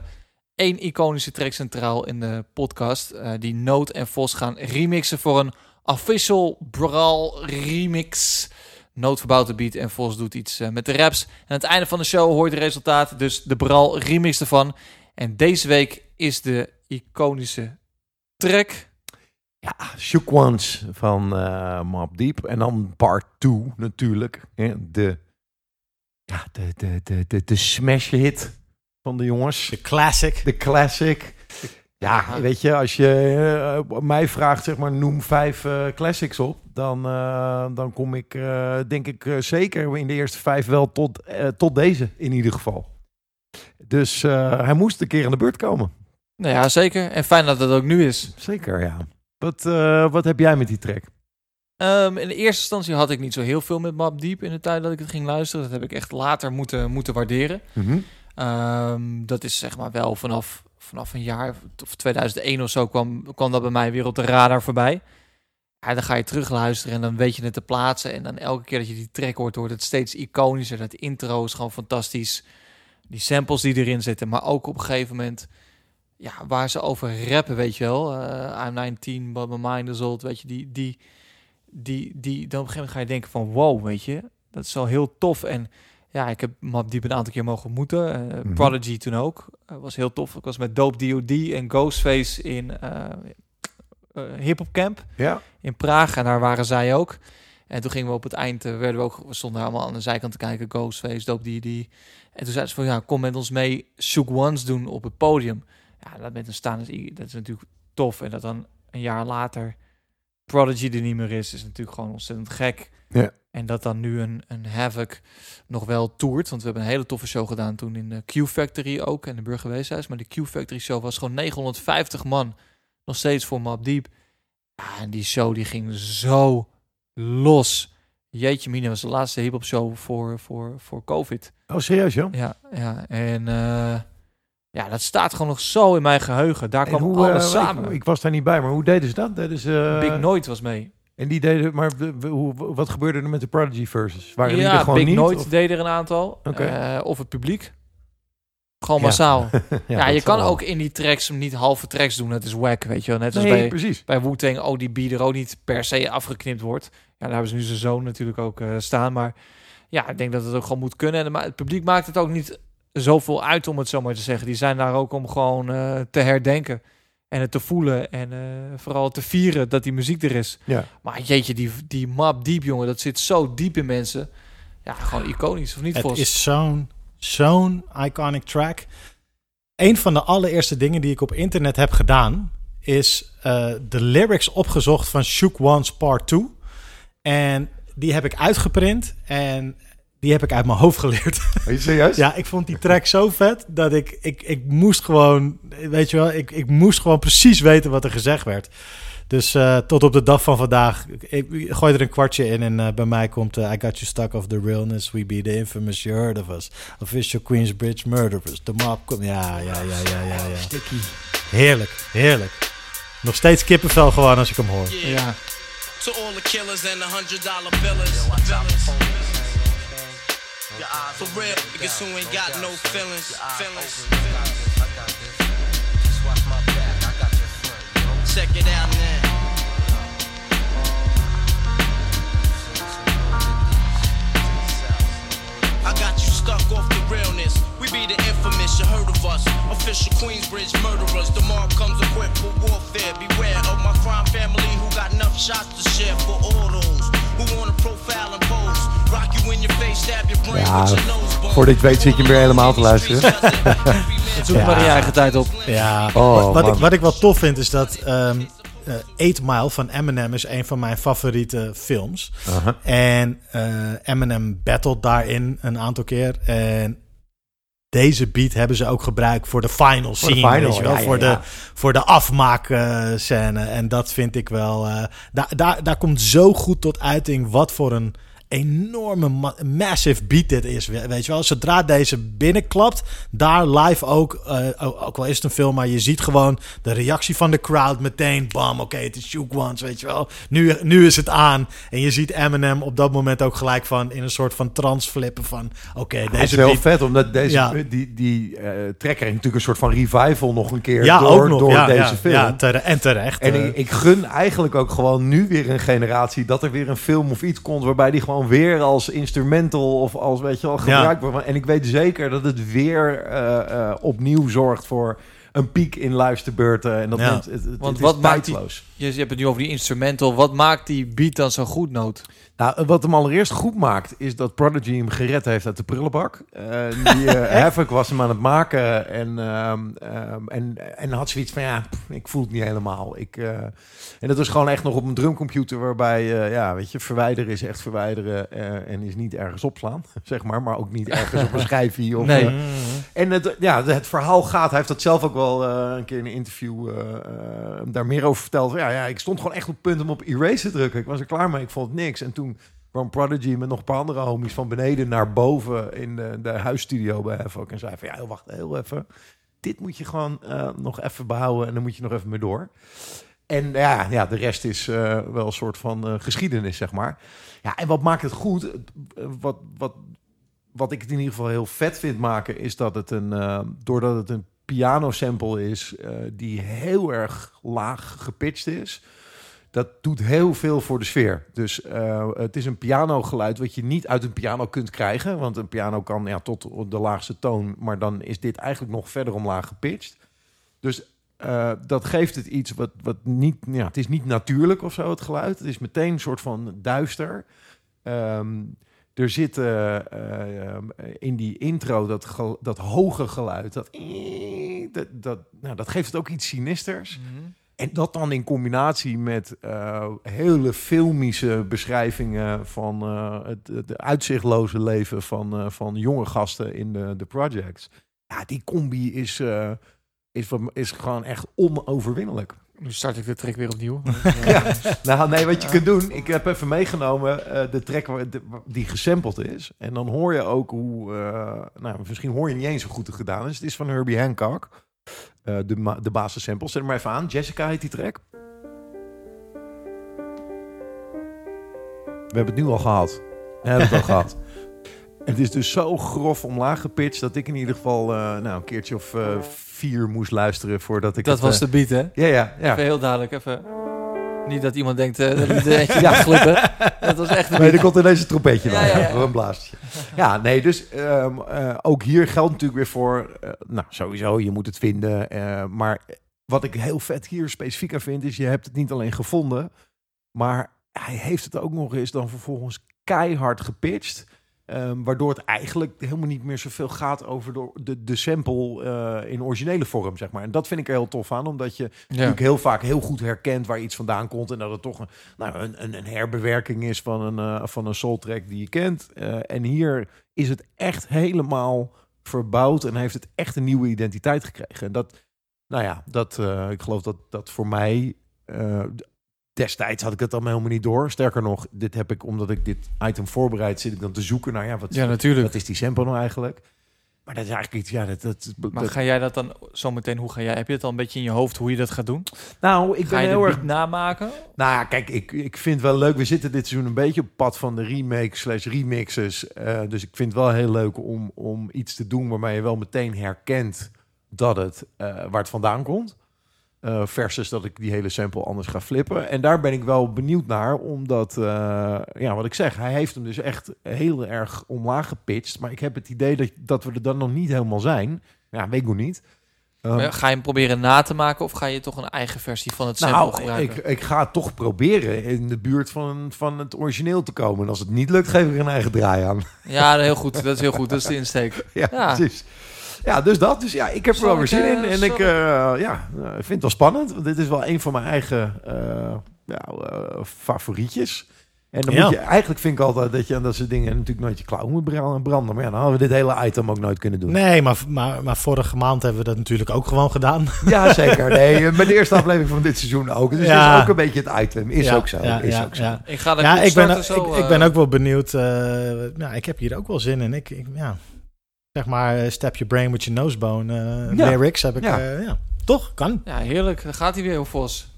één iconische track centraal in de podcast. Uh, die Noot en Vos gaan remixen voor een official Brawl remix. Noot verbouwt de beat en Vos doet iets uh, met de raps. En aan het einde van de show hoort het resultaat, dus de Brawl remix ervan. En deze week is de iconische track... Ja, Shook Ones van uh, Mob Deep. En dan part 2 natuurlijk. Hè, De, ja, de, de, de, de, de smash hit van de jongens. De classic. De classic. Ja, weet je, als je uh, mij vraagt, zeg maar, noem vijf uh, classics op, dan, uh, dan kom ik, uh, denk ik, zeker in de eerste vijf wel tot, tot deze in ieder geval. Dus hij moest een keer aan de beurt komen. Nou ja, zeker. En fijn dat het ook nu is. Zeker, ja. Wat, uh, wat heb jij met die track? Um, in de eerste instantie had ik niet zo heel veel met Map Deep in de tijd dat ik het ging luisteren. Dat heb ik echt later moeten, moeten waarderen. Mm -hmm. um, dat is zeg maar wel vanaf, vanaf een jaar of 2001 of zo kwam, kwam dat bij mij weer op de radar voorbij. Ja, dan ga je terug luisteren en dan weet je het te plaatsen. En dan elke keer dat je die track hoort, wordt het steeds iconischer. Dat intro is gewoon fantastisch. Die samples die erin zitten, maar ook op een gegeven moment ja, waar ze over rappen, weet je wel. Uh, I'm 19, but my mind is old, weet je. Die, die, die, die, dan op een gegeven moment ga je denken van, wow, weet je. Dat is wel heel tof. En ja, ik heb Map Diep een aantal keer mogen ontmoeten. Uh, mm -hmm. Prodigy toen ook. Uh, was heel tof. Ik was met Dope D.O.D. en Ghostface in Hip Hop Camp ja. in Praag. En daar waren zij ook. En toen gingen we op het eind, werden we ook, we stonden allemaal aan de zijkant te kijken. Ghostface, Dope D.O.D. En toen zeiden ze van, ja, kom met ons mee Shook Ones doen op het podium. Ja, dat met een staande, dat is natuurlijk tof. En dat dan een jaar later Prodigy er niet meer is, is natuurlijk gewoon ontzettend gek. Ja. En dat dan nu een, een Havoc nog wel toert. Want we hebben een hele toffe show gedaan toen in de Q-Factory ook. En de Burgerweeshuis. Maar de Q-Factory show was gewoon 950 man. Nog steeds voor Map Deep. Ja, en die show die ging zo los. Jeetje mine, was de laatste hip-hop show voor, voor, voor COVID. Oh, serieus, joh? Ja, ja. En eh, ja, dat staat gewoon nog zo in mijn geheugen. Daar kwam hoe, alles eh, samen. Ik, ik was daar niet bij, maar hoe deden ze dat? Deden ze, eh, Big Nooit was mee. En die deden, maar hoe, wat gebeurde er met de Prodigy versus? Waren die er ja, gewoon Big niet? Nooit of- deed er een aantal. Eh, of het publiek. Gewoon Ja. massaal. Ja, dat je kan ook in die tracks niet halve tracks doen. Het is wack, weet je wel. Net als Nee, bij, precies. bij Wu-Tang ODB er ook niet per se afgeknipt wordt. Ja, daar hebben ze nu zijn zoon natuurlijk ook eh, staan. Maar ja, ik denk dat het ook gewoon moet kunnen. En het publiek maakt het ook niet zoveel uit, om het zo maar te zeggen. Die zijn daar ook om gewoon eh, te herdenken. En het te voelen. En eh, vooral te vieren dat die muziek er is. Ja. Maar jeetje, die, die map diep, jongen. Dat zit zo diep in mensen. Ja, gewoon iconisch, of niet, Het Vos? is zo'n zo'n iconic track. Een van de allereerste dingen die ik op internet heb gedaan... is eh, de lyrics opgezocht van Shook One's Part 2. En die heb ik uitgeprint en die heb ik uit mijn hoofd geleerd. Ben je serieus? ja, ik vond die track zo vet dat ik, ik, ik moest gewoon... Weet je wel, ik, ik moest gewoon precies weten wat er gezegd werd. Dus eh, tot op de dag van vandaag, ik, ik gooi er een kwartje in en eh, bij mij komt eh, I got you stuck off the realness, we be the infamous, you heard of us. Official Queensbridge murderers, the mob komt. Ja, ja, ja, ja, ja, ja. Sticky. Heerlijk, heerlijk. Nog steeds kippenvel gewoon als ik hem hoor. Ja, To all the killers and the hundred dollar billers. For real, niggas who ain't got no feelings. feelings. Check it out now. I got you stuck off the realness. We be the infamous, you heard of us. Official Queensbridge murderers. The mob comes equipped for warfare. Beware of my crime family who got enough shots to share for all those who wanna profile and pose. Ja, voordat je het weet zit je weer helemaal te luisteren. zoek maar je eigen tijd op. Ja, Oh, wat, man. ik, wat ik wel tof vind is dat ehm eh, Eight Mile van Eminem is een van mijn favoriete films. Aha. En eh, Eminem battled daarin een aantal keer. En deze beat hebben ze ook gebruikt voor de final Voor de scene. final, weet je wel? ja, ja, voor, ja. De, voor de afmaakscène. en dat vind ik wel... eh, daar, daar, daar komt zo goed tot uiting wat voor een enorme, ma- massive beat dit is. we- Weet je wel, zodra deze binnenklapt, daar live ook, eh, ook, wel is het een film, maar je ziet gewoon de reactie van de crowd meteen. Bam, oké, het is Shook Ones, weet je wel. Nu, nu is het aan. En je ziet Eminem op dat moment ook gelijk van in een soort van trance flippen van, oké, Deze is deze heel beat... vet, omdat deze, Ja. die, die track kreeg natuurlijk een soort van revival nog een keer Ja, door, ook nog. door ja, deze ja, film. Ja, tere- en terecht. En eh. ik, ik gun eigenlijk ook gewoon nu weer een generatie dat er weer een film of iets komt waarbij die gewoon weer als instrumental of als weet je wel gebruikt wordt. En ik weet zeker dat het weer eh, eh, opnieuw zorgt voor een piek in luisterbeurten. En dat Ja. mensen- het, het, Want het wat is maakt die-. Je, je hebt het nu over die instrumental. Wat maakt die beat dan zo goed, Noot? Nou, wat hem allereerst goed maakt, is dat Prodigy hem gered heeft uit de prullenbak. Eh, die eh, Havoc was hem aan het maken en, ehm, ehm, en, en had zoiets van, ja, pff, ik voel het niet helemaal. Ik, eh, en dat was gewoon echt nog op een drumcomputer waarbij, eh, ja, weet je, verwijderen is echt verwijderen eh, en is niet ergens opslaan, zeg maar. Maar ook niet ergens op een schijfje. Of, Nee. eh, en het, ja, het verhaal gaat, hij heeft dat zelf ook wel eh, een keer in een interview eh, eh, daar meer over verteld. Ja, ja, ik stond gewoon echt op het punt om op erase te drukken. Ik was er klaar mee, ik vond het niks. En toen kwam Prodigy met nog een paar andere homies van beneden naar boven in de, de huisstudio bij Havoc. En zei van, ja, wacht heel even. Dit moet je gewoon nog even behouden en dan moet je nog even mee door. En ja, ja de rest is wel een soort van geschiedenis, zeg maar. Ja, en wat maakt het goed? Wat, wat, wat ik het in ieder geval heel vet vind maken, is dat het een, doordat het een piano sample is eh, die heel erg laag gepitcht is. Dat doet heel veel voor de sfeer. Dus eh, het is een pianogeluid wat je niet uit een piano kunt krijgen. Want een piano kan ja, tot de laagste toon, maar dan is dit eigenlijk nog verder omlaag gepitcht. Dus eh, dat geeft het iets wat, wat niet... Ja, het is niet natuurlijk of zo, het geluid. Het is meteen een soort van duister. Ehm, er zit eh, eh, in die intro dat, dat hoge geluid. Dat, dat, dat, nou, dat geeft het ook iets sinisters. En dat dan in combinatie met eh, hele filmische beschrijvingen van het, het uitzichtloze leven van, van jonge gasten in de, de projects. Ja, die combi is, is, is gewoon echt onoverwinnelijk. Nu start ik de track weer opnieuw. Ja. Nou, nee, wat je kunt doen, ik heb even meegenomen eh, de track waar- de- die gesampled is. En dan hoor je ook hoe, eh, nou, misschien hoor je niet eens hoe goed het gedaan is. Het is van Herbie Hancock, eh, de, de basis sample. Zet hem maar even aan. Jessica heet die track. We hebben het nu al gehad. We hebben het al gehad. Het is dus zo grof omlaag gepitcht dat ik in ieder geval nou, een keertje of vier moest luisteren voordat ik Dat het, was eh, de beat, hè? Ja, ja, ja. Even heel duidelijk. Even. Niet dat iemand denkt eh, dat het eentje ja. glippen. Dat was echt Nee, er komt ineens een trompetje Ja, een blaasje. Ja, nee, dus ehm, eh, ook hier geldt natuurlijk weer voor... eh, nou, sowieso, je moet het vinden. eh, maar wat ik heel vet hier specifiek aan vind... is je hebt het niet alleen gevonden... maar hij heeft het ook nog eens dan vervolgens keihard gepitcht... ehm, waardoor het eigenlijk helemaal niet meer zoveel gaat over de, de, de sample eh, in originele vorm, zeg maar. En dat vind ik er heel tof aan, omdat je Ja. natuurlijk heel vaak heel goed herkent waar iets vandaan komt. En dat het toch een, nou, een, een, een herbewerking is van een, eh, van een soul track die je kent. Eh, en hier is het echt helemaal verbouwd en heeft het echt een nieuwe identiteit gekregen. En dat, nou ja, dat, ik geloof dat dat voor mij. Destijds had ik het dan helemaal niet door. Sterker nog, dit heb ik omdat ik dit item voorbereid, zit ik dan te zoeken naar ja, wat, Ja, natuurlijk. wat is die sample nou eigenlijk? Maar dat is eigenlijk iets, ja, dat, dat, Maar dat- ga jij dat dan zometeen, hoe ga jij, heb je het al een beetje in je hoofd hoe je dat gaat doen? nou, ik Ga ben je de heel erg beat namaken? Nou ja, kijk, ik, ik vind het wel leuk. We zitten dit seizoen een beetje op het pad van de remake slash remixes. Eh, dus ik vind het wel heel leuk om, om iets te doen waarmee je wel meteen herkent dat het, eh, waar het vandaan komt. Eh, versus dat ik die hele sample anders ga flippen. En daar ben ik wel benieuwd naar, omdat, eh, ja, wat ik zeg, hij heeft hem dus echt heel erg omlaag gepitcht. Maar ik heb het idee dat, dat we er dan nog niet helemaal zijn. Ja, weet ik nog niet. Ehm, Ga je hem proberen na te maken of ga je toch een eigen versie van het sample nou, gebruiken? ik, ik ga het toch proberen in de buurt van, van het origineel te komen. En als het niet lukt, geef ik er een eigen draai aan. Ja, heel goed. Dat is heel goed. Dat is de insteek. ja, Ja. precies. Ja, dus dat. Dus ja, ik heb er wel weer zin eh, in. En zal ik eh, ja, eh, vind het wel spannend. Want dit is wel een van mijn eigen eh, ja, eh, favorietjes. En dan Ja. moet je, eigenlijk vind ik altijd dat je aan dat soort dingen natuurlijk nooit je klauw moet bra- branden. Maar ja, dan hadden we dit hele item ook nooit kunnen doen. Nee, maar, maar, maar vorige maand hebben we dat natuurlijk ook gewoon gedaan. Ja, zeker. Nee, met de eerste aflevering van dit seizoen ook. Dus Ja. is ook een beetje het item. Is Ja, ook zo. ja, is ook zo. ja. Ik ga ik ben, zo, ik, ik eh, ben ook wel benieuwd. eh, ja, ik heb hier ook wel zin in. Ik, ik, ja, zeg maar, eh, step your brain with your nosebone. eh, Ja. Lyrics heb ik. Ja. eh, ja. Toch? Kan. Ja, heerlijk. Dan gaat hij weer, Vos.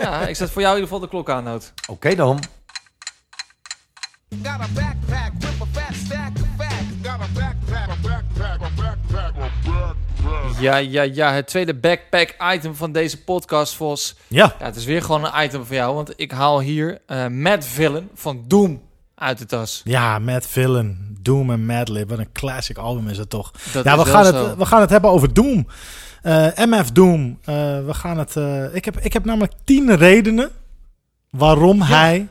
Ja, ik zet voor jou in ieder geval de klok aan, Nout. Oké dan. Got a backpack with a fat stack of facts. Got a backpack, a backpack, a backpack, a backpack. Ja, ja, ja. Het tweede backpack item van deze podcast, Vos. Ja. Ja, het is weer gewoon een item voor jou. Want ik haal hier eh Mad Villain van Doom uit de tas. Ja, Mad Villain, Doom en Madlib. Wat een classic album is het toch. Dat ja, we gaan, zo. het, we gaan het hebben over Doom. Eh, MF Doom. Eh, we gaan het, eh, ik, heb, ik heb namelijk tien redenen waarom hij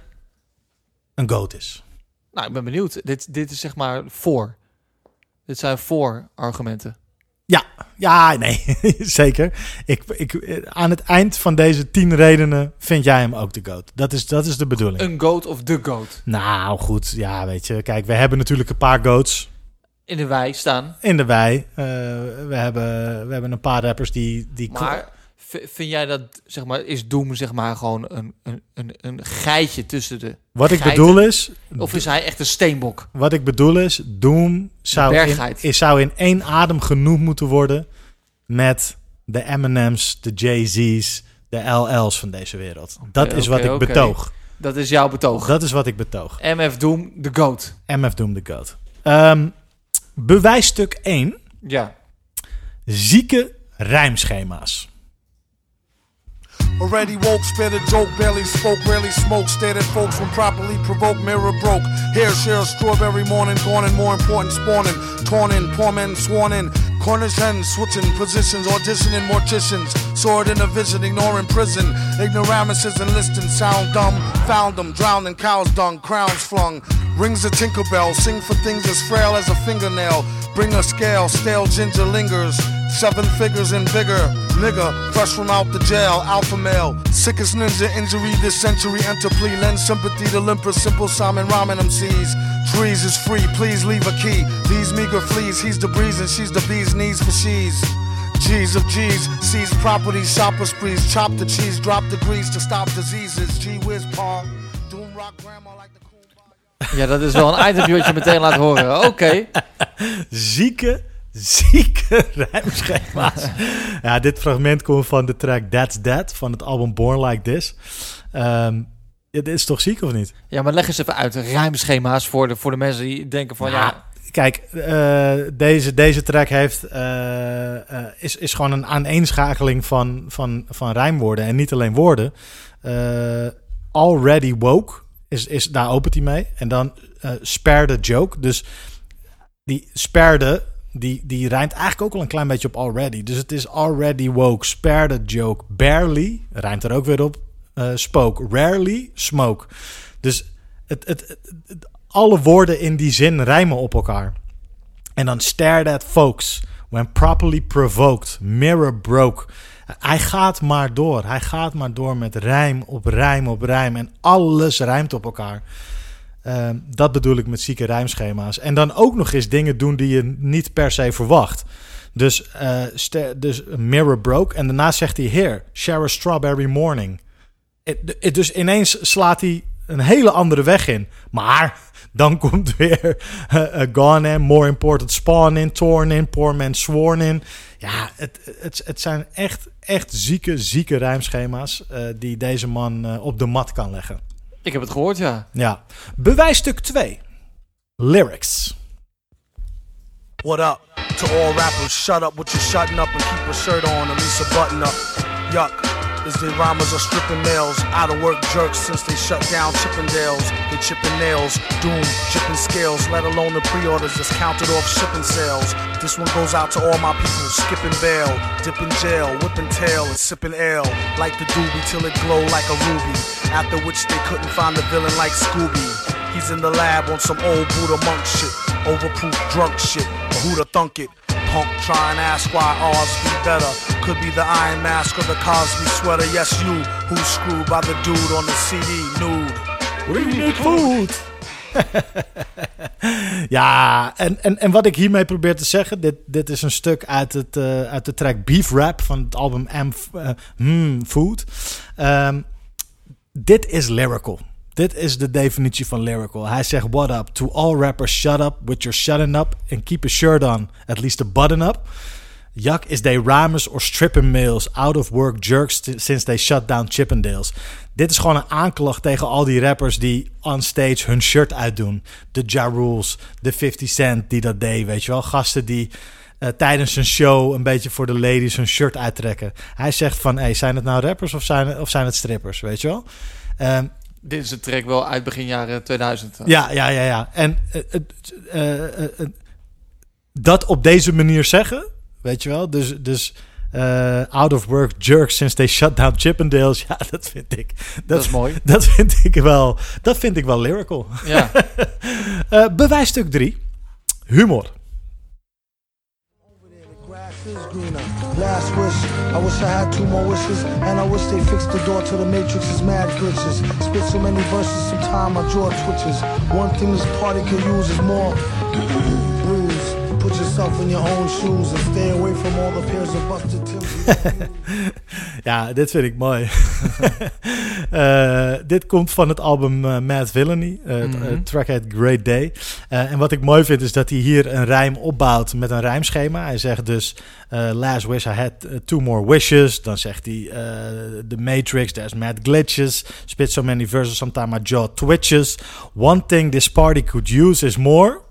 een goat is. Nou, ik ben benieuwd. Dit, dit is zeg maar voor. Dit zijn voor argumenten. Ja, ja, nee, zeker. Ik, ik, aan het eind van deze tien redenen vind jij hem ook de goat. Dat is, dat is de bedoeling. Een goat of de goat. Nou, goed. Ja, weet je. Kijk, we hebben natuurlijk een paar goats In de wei staan. in de wei. Eh, we, hebben, we hebben een paar rappers die... die Maar vind jij dat, zeg maar, is Doom zeg maar gewoon een, een, een, een geitje tussen de wat ik bedoel is... Of is hij echt een steenbok? Wat ik bedoel is, Doom zou in, is, zou in één adem genoemd moeten worden met de Eminems, de Jay-Z's, de LL's van deze wereld. Dat is wat ik betoog. Dat is jouw betoog. Dat is wat ik betoog. MF Doom, de goat. MF Doom de Goat. Ehm, bewijsstuk 1. Ja. Zieke rijmschema's. Already woke, spit a joke, barely spoke, rarely smoke, stared at folks when properly provoked, mirror broke. Hair share, strawberry morning, gone and more important, spawning, torn in, poor men sworn in. Cornish hens, switching positions, auditioning morticians, sword in a vision, ignoring prison. Ignoramuses enlisting, sound dumb, found them, drowned in cow's dung, crowns flung. Rings a tinkerbell, sing for things as frail as a fingernail. Bring a scale, stale ginger lingers. Seven figures and bigger. Nigga, fresh from out the jail. Alpha male. Sickest ninja injury this century. Enter plea. Lend sympathy to limper. Simple Simon Ramen MCs. Trees is free. Please leave a key. These meager fleas. He's the breeze and she's the bee's knees for she's. G's of G's, seize property, shopper sprees, chop the cheese, drop the grease to stop diseases. G Wiz Paul, Doom Rock Grandma like the cool. Ja, dat is wel een itemje wat je meteen laat horen. Oké. zieke, zieke rijmschema's. ja, dit fragment komt van de track That's That van het album Born Like This. Ehm dit is toch ziek of niet? Ja, maar leg eens even uit. Rijmschema's voor de, voor de mensen die denken van... Ja, Kijk, eh, deze, deze track heeft, eh, eh, is, is gewoon een aaneenschakeling van, van, van rijmwoorden. En niet alleen woorden. Already woke, is, is, daar opent hij mee. En dan spare the joke. Dus die sperde, die, die rijmt eigenlijk ook al een klein beetje op already. Dus het is already woke, spare the joke, barely, rijmt er ook weer op, eh, spoke, rarely, smoke. Dus het, het, het- het- alle woorden in die zin rijmen op elkaar. En dan stare at folks, when properly provoked, mirror broke. Hij gaat maar door. Hij gaat maar door met rijm op rijm op rijm. En alles rijmt op elkaar. Ehm, dat bedoel ik met zieke rijmschema's. En dan ook nog eens dingen doen die je niet per se verwacht. Dus, eh, dus mirror broke. En daarna zegt hij: Here, share a strawberry morning. Het- het- dus ineens slaat hij een hele andere weg in. Maar dan komt weer eh, eh, Gone in, More Important Spawn in, Torn in, Poor Man Sworn in. Ja, het, het, het zijn echt, echt zieke, zieke rijmschema's eh, die deze man eh, op de mat kan leggen. Ik heb het gehoord, ja. Ja. Bewijsstuk 2. Lyrics. What up to all rappers? Shut up with your shutting up and keep a shirt on, at least a button up. Yuck. Is the rhymers are stripping males, out of work jerks since they shut down Chippendales. They chipping nails, doom, chipping scales, let alone the pre-orders that's counted off shipping sales. This one goes out to all my people, skipping bail, dipping jail, whipping tail and sipping ale, like the doobie till it glow like a ruby. After which they couldn't find the villain like Scooby. He's in the lab on some old Buddha monk shit, overproof drunk shit. Who'da thunk it? Punk try and ask why ours be better. Could be the Iron Mask or the Cosby sweater. Yes, you who's screwed by the dude on the CD nude. We need food. ja, en, en, en wat ik hiermee probeer te zeggen, dit, dit is een stuk uit, het, eh, uit de track Beef Rap van het album M eh, Hmm, Food. Ehm, dit is lyrical. Dit is de definitie van lyrical. Hij zegt, what up? To all rappers, shut up with your shutting up and keep a shirt on, at least a button up. Yuck is they rhymers or stripping males, out of work jerks since they shut down Chippendales. Dit is gewoon een aanklacht tegen al die rappers die on stage hun shirt uitdoen. De Ja Rules, de 50 Cent die dat deed, weet je wel. Gasten die eh, tijdens een show een beetje voor de ladies hun shirt uittrekken. Hij zegt van, hey, zijn het nou rappers of zijn, of zijn het strippers, weet je wel? Ehm, Dit is een track wel uit begin jaren 2000. ja, ja, ja, ja. En eh, het, eh, eh, eh, dat op deze manier zeggen, weet je wel? Dus, dus eh, out of work jerks since they shut down Chippendales. Ja, dat vind ik. Dat, Dat is mooi. Dat vind ik wel. Dat vind ik wel lyrical. Ja. Eh bewijsstuk 3. Humor. Grass is greener. Last wish. I wish I had two more wishes. And I wish they fixed the door to the Matrix's mad glitches. Spit so many verses, sometime my jaw twitches. One thing this party could use is more. Put yourself in your own shoes and stay away from all the pairs of busted. Ja, dit vind ik mooi. Eh, dit komt van het album eh, Mad Villainy. eh, track heet Great Day. Eh, en wat ik mooi vind is dat hij hier een rijm opbouwt met een rijmschema. Hij zegt dus... eh, last wish I had two more wishes. Dan zegt hij... eh, The Matrix, there's mad glitches. Spit so many verses, sometimes my jaw twitches. One thing this party could use is more...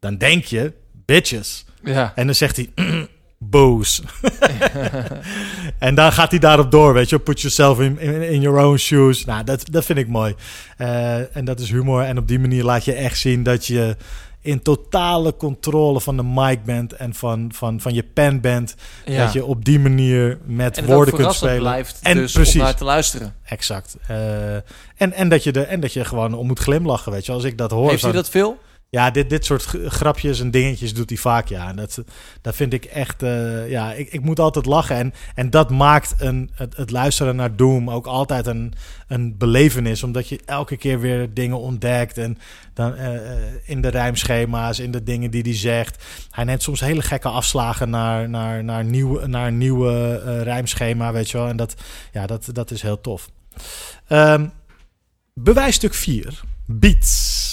Dan denk je, bitches. ja. En dan zegt hij, boos. en dan gaat hij daarop door, weet je. Put yourself in, in, in your own shoes. Nou, dat, dat vind ik mooi. Eh, en dat is humor. En op die manier laat je echt zien dat je in totale controle van de mic bent en van, van, van je pen bent. ja. Dat je op die manier met woorden kunt spelen. blijft En dus precies. om naar te luisteren. Exact. Eh, en, en, dat je de, en dat je gewoon om moet glimlachen, weet je. Als ik dat hoor. Heeft hij dat veel? Ja, dit, dit soort grapjes en dingetjes doet hij vaak, ja. En dat, dat vind ik echt... eh, ja, ik, ik moet altijd lachen. En, en dat maakt een, het, het luisteren naar Doom ook altijd een, een belevenis. Omdat je elke keer weer dingen ontdekt. En dan eh, eh, in de rijmschema's, in de dingen die hij zegt. Hij neemt soms hele gekke afslagen naar, naar, naar, nieuw, naar een nieuwe eh, rijmschema, weet je wel. En dat, ja, dat, dat is heel tof. Ehm bewijsstuk 4. Beats.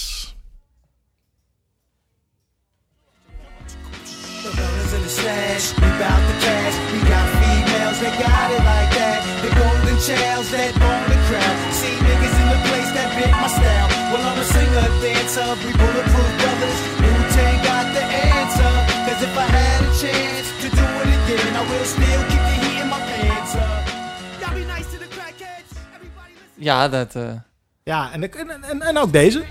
In the slash, we bout the cash. We got females that got it like that. The golden chels that own the crowd. See niggas in the place that bit my style. Well, I'm a singer, dancer, we bulletproof brothers. Wu Tang got the answer. Cause if I had a chance to do it again, I will still keep the heat in my pants up. Y'all be nice to the crackheads. Everybody listen. Ja, dat... eh, Ja, en, en, en, en ook deze.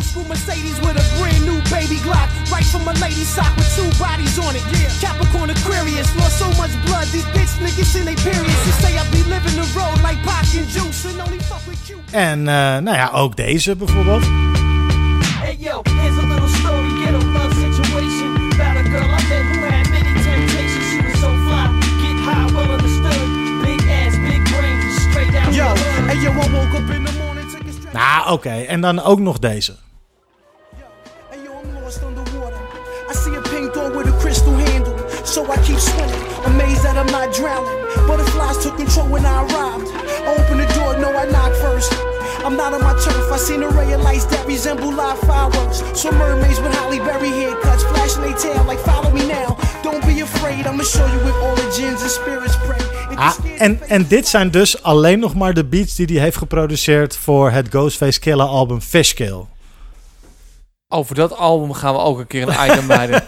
80s drop, old school Mercedes with a brand new baby Glock. Right from a lady sock with two bodies on it. Yeah, Capricorn Aquarius, lost so much blood. These bitch niggas in they periods. You say I be living the road like Pac and Juice and only fuck with you. En eh, nou ja, ook deze bijvoorbeeld. Hey yo, here's a little story, get a love situation. About a girl I met who had many temptations. She was so fly, get high, well understood. Big ass, big brain, straight out Yo, hey yo, I woke up in the morning. Nou, oké. En dan ook nog deze. So I keep swimming, amazed that I'm not drowning. Butterflies took control when I arrived. I open the door, no, I knock first. I'm not on my turf. I seen a ray of lights that resemble live fireworks. Some mermaids with Holly Berry haircuts, flashing their tail like "Follow me now." Don't be afraid, I'ma show you with all the gins and spirits pray. Ah, en, en dit zijn dus alleen nog maar de beats die hij heeft geproduceerd voor het Ghostface Killer album Fishkill. over dat album gaan we ook een keer een item bij doen.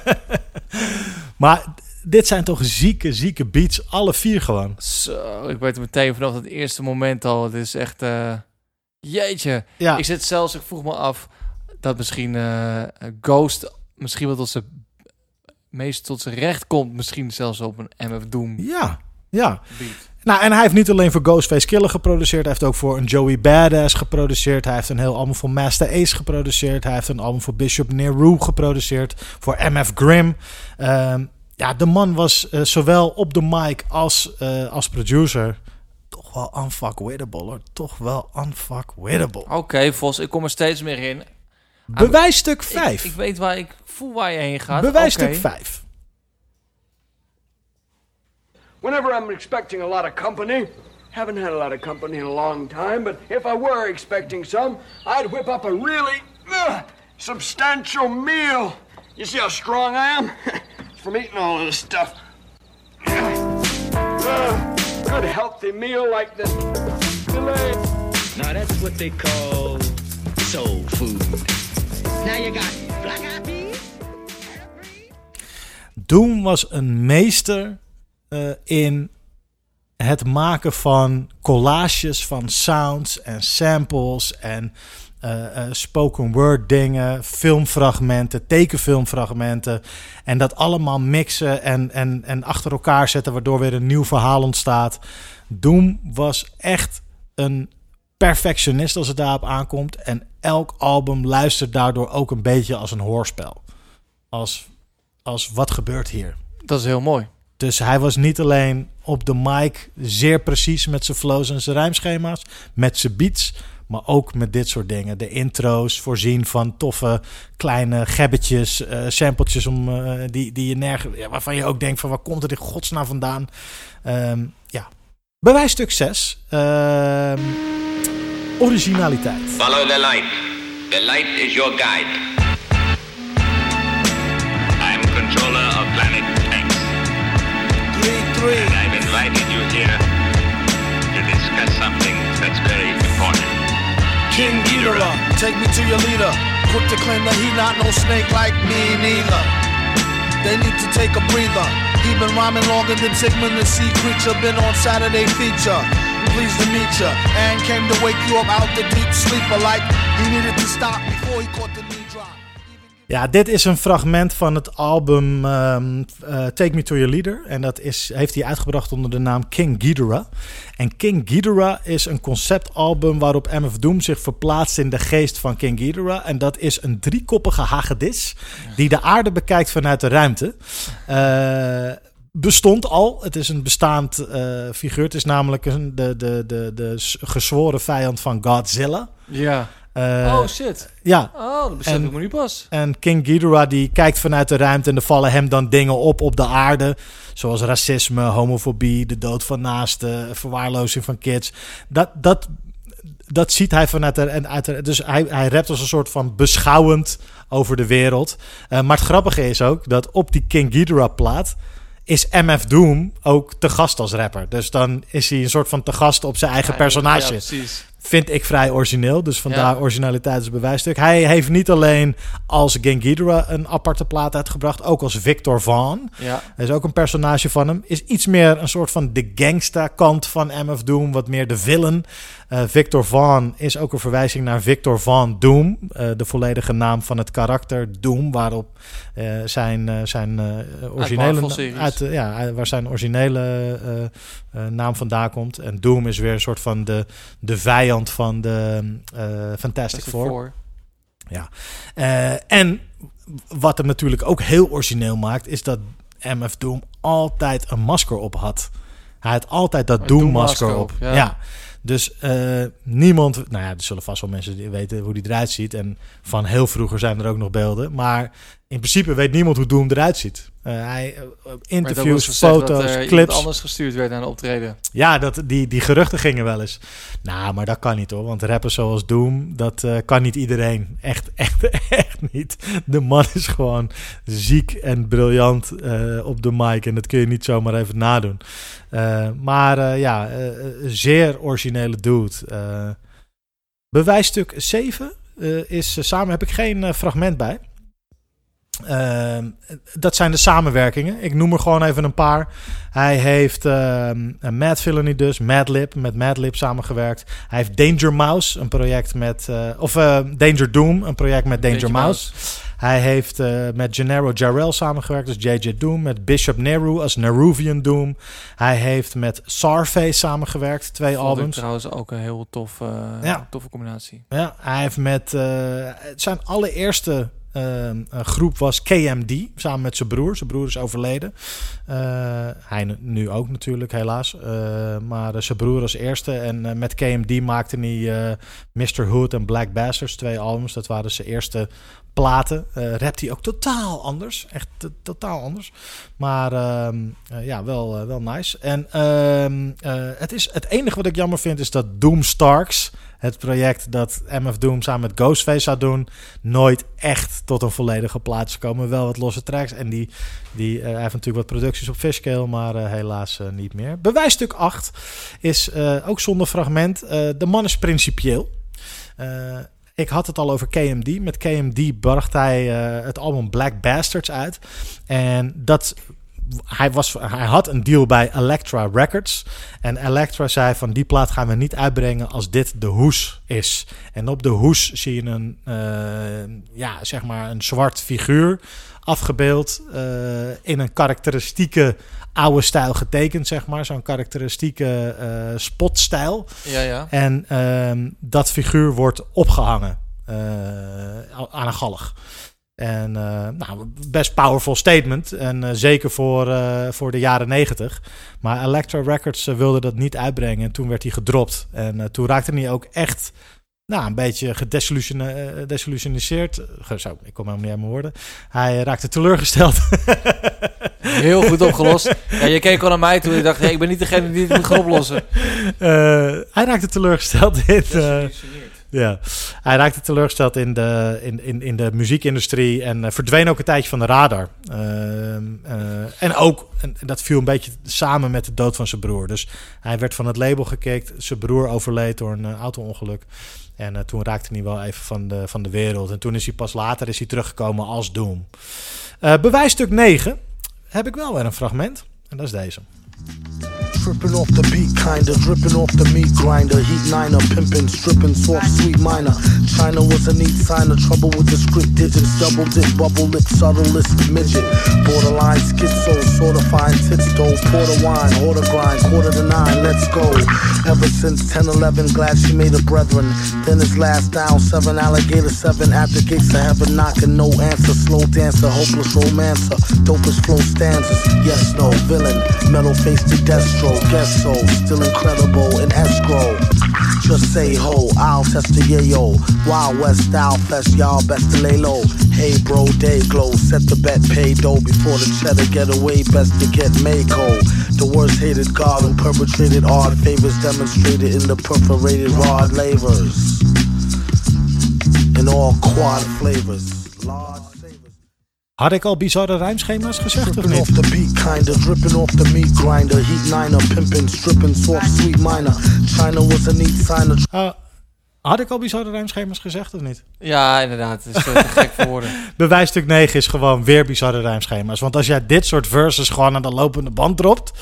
Maar dit zijn toch zieke, zieke beats. Alle vier gewoon. Zo, ik weet het meteen vanaf het eerste moment al. Het is echt... eh, jeetje. Ja, Ik zit zelfs, ik vroeg me af dat misschien eh, Ghost misschien wel tot zijn meest tot zijn recht komt. Misschien zelfs op een MF Doom ja, ja. beat. Nou, en hij heeft niet alleen voor Ghostface Killer geproduceerd. Hij heeft ook voor een Joey Badass geproduceerd. Hij heeft een heel album voor Master Ace geproduceerd. Hij heeft een album voor Bishop Nehru geproduceerd. Voor MF Grimm. Ehm, ja, de man was eh, zowel op de mic als, eh, als producer toch wel unfuckwittable hoor. Toch wel unfuckwittable. Oké, Vos, ik kom er steeds meer in. Bewijsstuk Ik, 5. ik weet waar ik voel waar je heen gaat. Bewijsstuk Oké. 5. Whenever I'm expecting a lot of company, haven't had a lot of company in a long time, but if I were expecting some, I'd whip up a really uh, substantial meal. You see how strong I am? from eating all of this stuff. Uh, good healthy meal like this. Now that's what they call soul food. Now you got black eyed peas. Doom was een meester eh, in het maken van collages van sounds en samples en spoken word dingen, filmfragmenten, tekenfilmfragmenten. En dat allemaal mixen en, en, en achter elkaar zetten, waardoor weer een nieuw verhaal ontstaat. Doom was echt een perfectionist als het daarop aankomt. En elk album luistert daardoor ook een beetje als een hoorspel. Als, als wat gebeurt hier? Dat is heel mooi. Dus hij was niet alleen op de mic zeer precies met zijn flows en zijn rijmschema's, met zijn beats, maar ook met dit soort dingen. De intro's voorzien van toffe kleine gebbetjes, eh sampletjes om, eh, die, die je nergens, ja, waarvan je ook denkt van waar komt het in godsnaam vandaan? Ehm, ja. Bewijsstuk 6. Ehm, originaliteit. Follow the light. The light is your guide. I'm controller of planet X. And I've invited you here to discuss something that's very important. King Ghidorah, uh, take me to your leader. Quick to claim that he not no snake like me neither. They need to take a breather. He been rhyming longer than Sigmund the Sea Creature. Been on Saturday feature. Pleased to meet ya. And came to wake you up out the deep sleeper like he needed to stop before he caught the Ja, dit is een fragment van het album ehm, eh, Take Me To Your Leader. En dat is, heeft hij uitgebracht onder de naam King Ghidorah. En King Ghidorah is een conceptalbum waarop MF Doom zich verplaatst in de geest van King Ghidorah. En dat is een driekoppige hagedis die de aarde bekijkt vanuit de ruimte. Eh, bestond al. Het is een bestaand eh, figuur. Het is namelijk een, de, de, de, de gezworen vijand van Godzilla. Ja. Eh, oh shit. ja. Oh, dat besef En- ik me nu pas. En King Ghidorah die kijkt vanuit de ruimte en er vallen hem dan dingen op op de aarde. Zoals racisme, homofobie, de dood van naasten, verwaarlozing van kids. Dat, dat, dat ziet hij vanuit de... En uit de dus hij, hij rapt als een soort van beschouwend over de wereld. Eh, maar het grappige is ook dat op die King Ghidorah plaat... is MF Doom ook te gast als rapper. Dus dan is hij een soort van te gast op zijn eigen Ja, personage. Ja, precies. Vind ik vrij origineel. Dus vandaar Ja. originaliteit een bewijsstuk. Hij heeft niet alleen als King Ghidorah een aparte plaat uitgebracht. Ook als Victor Vaughn. Ja. Hij is ook een personage van hem. Is iets meer een soort van de gangsta kant van MF Doom. Wat meer de villain. Eh, Victor Vaughn is ook een verwijzing naar Victor Van Doom. eh, de volledige naam van het karakter Doom. Waarop eh, zijn, zijn originele... Uit, ja, waar zijn originele naam vandaan komt. En Doom is weer een soort van de, de vijand van de Fantastic Fantastic Four. Four. Ja. En wat hem natuurlijk ook heel origineel maakt, is dat MF Doom altijd een masker op had. Hij had altijd dat Doom-masker op. op, Ja. ja. Dus eh, niemand, nou ja, er zullen vast wel mensen die weten hoe die eruit ziet. En van heel vroeger zijn er ook nog beelden. Maar in principe weet niemand hoe Doom eruit ziet. Eh, hij, eh, Maar interviews, foto's, dat er clips. anders gestuurd werd naar optreden. Ja, dat, die, die geruchten gingen wel eens. Nou, maar dat kan niet hoor. Want rappers zoals Doom, dat eh, kan niet iedereen. Echt, echt, echt niet. De man is gewoon ziek en briljant eh, op de mic. En dat kun je niet zomaar even nadoen. Eh, maar eh, ja, eh, eh, zeer originele dude. Eh, bewijsstuk 7 eh, is eh, samen, heb ik geen eh, fragment bij. Ehm, dat zijn de samenwerkingen. Ik noem er gewoon even een paar. Hij heeft ehm, een Mad Villainy dus, Madlib, met Madlib samengewerkt. Hij heeft Danger Mouse, een project met... eh, of eh, Danger Doom, een project met Danger, Danger Mouse. Hij heeft eh, met Gennaro Jarrell samengewerkt als JJ Doom. Met Bishop Nehru als Neruvian Doom. Hij heeft met Sarface samengewerkt, twee Vond albums. trouwens ook een heel tof, eh, Ja. toffe combinatie. Ja, hij heeft met... eh, zijn allereerste groep was KMD, samen met zijn broer. Zijn broer is overleden. Eh, hij nu- ook natuurlijk, helaas. Eh, maar eh, zijn broer als eerste. En met KMD maakte hij Mr. Hood en Black Bastards, twee albums. Dat waren zijn eerste platen. Eh rapt hij ook totaal anders. Echt to- totaal anders. Maar ehm, eh, ja, wel, wel nice. En ehm, eh, het, is, het enige wat ik jammer vind is dat Doom Starks, het project dat MF Doom samen met Ghostface zou doen, nooit echt tot een volledige plaat is gekomen. Wel wat losse tracks. En die, die, hij heeft natuurlijk wat producties op Fishscale, maar eh, helaas eh, niet meer. Bewijsstuk 8 is ook zonder fragment. De man is principieel. Ik had het al over KMD. Met KMD bracht hij het album Black Bastards uit. En dat, hij, was, hij had een deal bij Elektra Records. En Elektra zei van die plaat gaan we niet uitbrengen als dit de hoes is. En op de hoes zie je een, eh, ja, zeg maar een zwart figuur afgebeeld eh, in een karakteristieke oude stijl getekend, zeg maar. Zo'n karakteristieke eh, spotstijl. Ja, ja. En ehm, dat figuur wordt opgehangen eh, aan een galg. En eh, nou, best powerful statement. En eh, zeker voor, eh, voor de jaren negentig. Maar Elektra Records wilde dat niet uitbrengen. En toen werd hij gedropt. En eh, toen raakte hij ook echt nou, een beetje gedesillusione- gedesillusioniseerd. Ge- Zo, ik kom helemaal niet aan mijn woorden. Hij raakte teleurgesteld. Heel goed opgelost. Ja, je keek al naar mij toen je dacht, hey, ik ben niet degene die het moet gaan oplossen. Eh, hij raakte teleurgesteld in. eh, ja, hij raakte teleurgesteld in de, in, in, in de muziekindustrie en eh, verdween ook een tijdje van de radar. Ehm, eh, en ook, dat viel een beetje samen met de dood van zijn broer. Dus hij werd van het label gekikt. Zijn broer overleed door een uh, auto-ongeluk. En toen raakte hij wel even van de, van de wereld. En toen is hij pas later is hij teruggekomen als Doom. Bewijsstuk 9 heb ik wel weer een fragment. En dat is deze. Stripping off the beat, kinda dripping off the meat grinder. Heat niner, pimping, stripping, soft, sweet minor. China was a neat sign of trouble with the script digits. Double dip, bubble lip, subtlest midget. Borderline schizo, sort of fine tits though. Quarter wine, order grind, quarter to nine, let's go. Ever since 10 11, glad she made a brethren. Then his last down, seven alligator, seven at the gates of heaven, knocking no answer. Slow dancer, hopeless romancer, dopest flow stanzas. Yes, no, villain, metal face to Destro, guess so, still incredible in escrow. Just say ho, I'll test the yayo. Wild West style fest, y'all best to lay low. Hey bro, day glow, set the bet, pay dough before the cheddar get away, best to get Mako. The worst hated god who perpetrated odd favors demonstrated in the perforated rod lavers. In all quad flavors. Large. Had ik al bizarre rijmschema's gezegd of niet? the beat, dripping off the meat grinder. Heat niner, pimping, stripping, soft, sweet minor. China was a neat sign of Uh, had ik al bizarre rijmschema's gezegd of niet? Ja, inderdaad. Het is eh, te gek voor woorden. Bewijsstuk 9 is gewoon weer bizarre rijmschema's. Want als jij dit soort verses gewoon aan de lopende band dropt...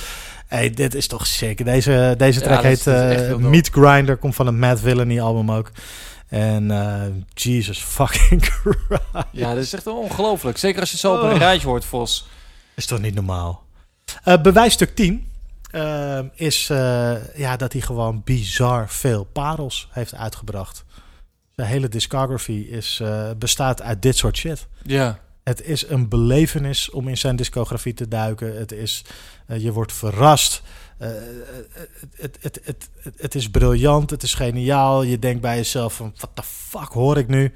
Hey, dit is toch sick. Deze, deze track heet eh. Meat Grinder. Komt van het Mad Villainy album ook. En eh, Jesus fucking Christ. Ja, dat is echt ongelooflijk. Zeker als je zo op een Oh. rijtje hoort, Vos. Is toch niet normaal? Eh, bewijsstuk 10 eh, is ja, dat hij gewoon bizar veel parels heeft uitgebracht. Zijn hele discography is, bestaat uit dit soort shit. Ja. Het is een belevenis om in zijn discografie te duiken. Het is, je wordt verrast. Eh, het, het, het, is briljant. Het is geniaal. Je denkt bij jezelf van, wat de fuck hoor ik nu?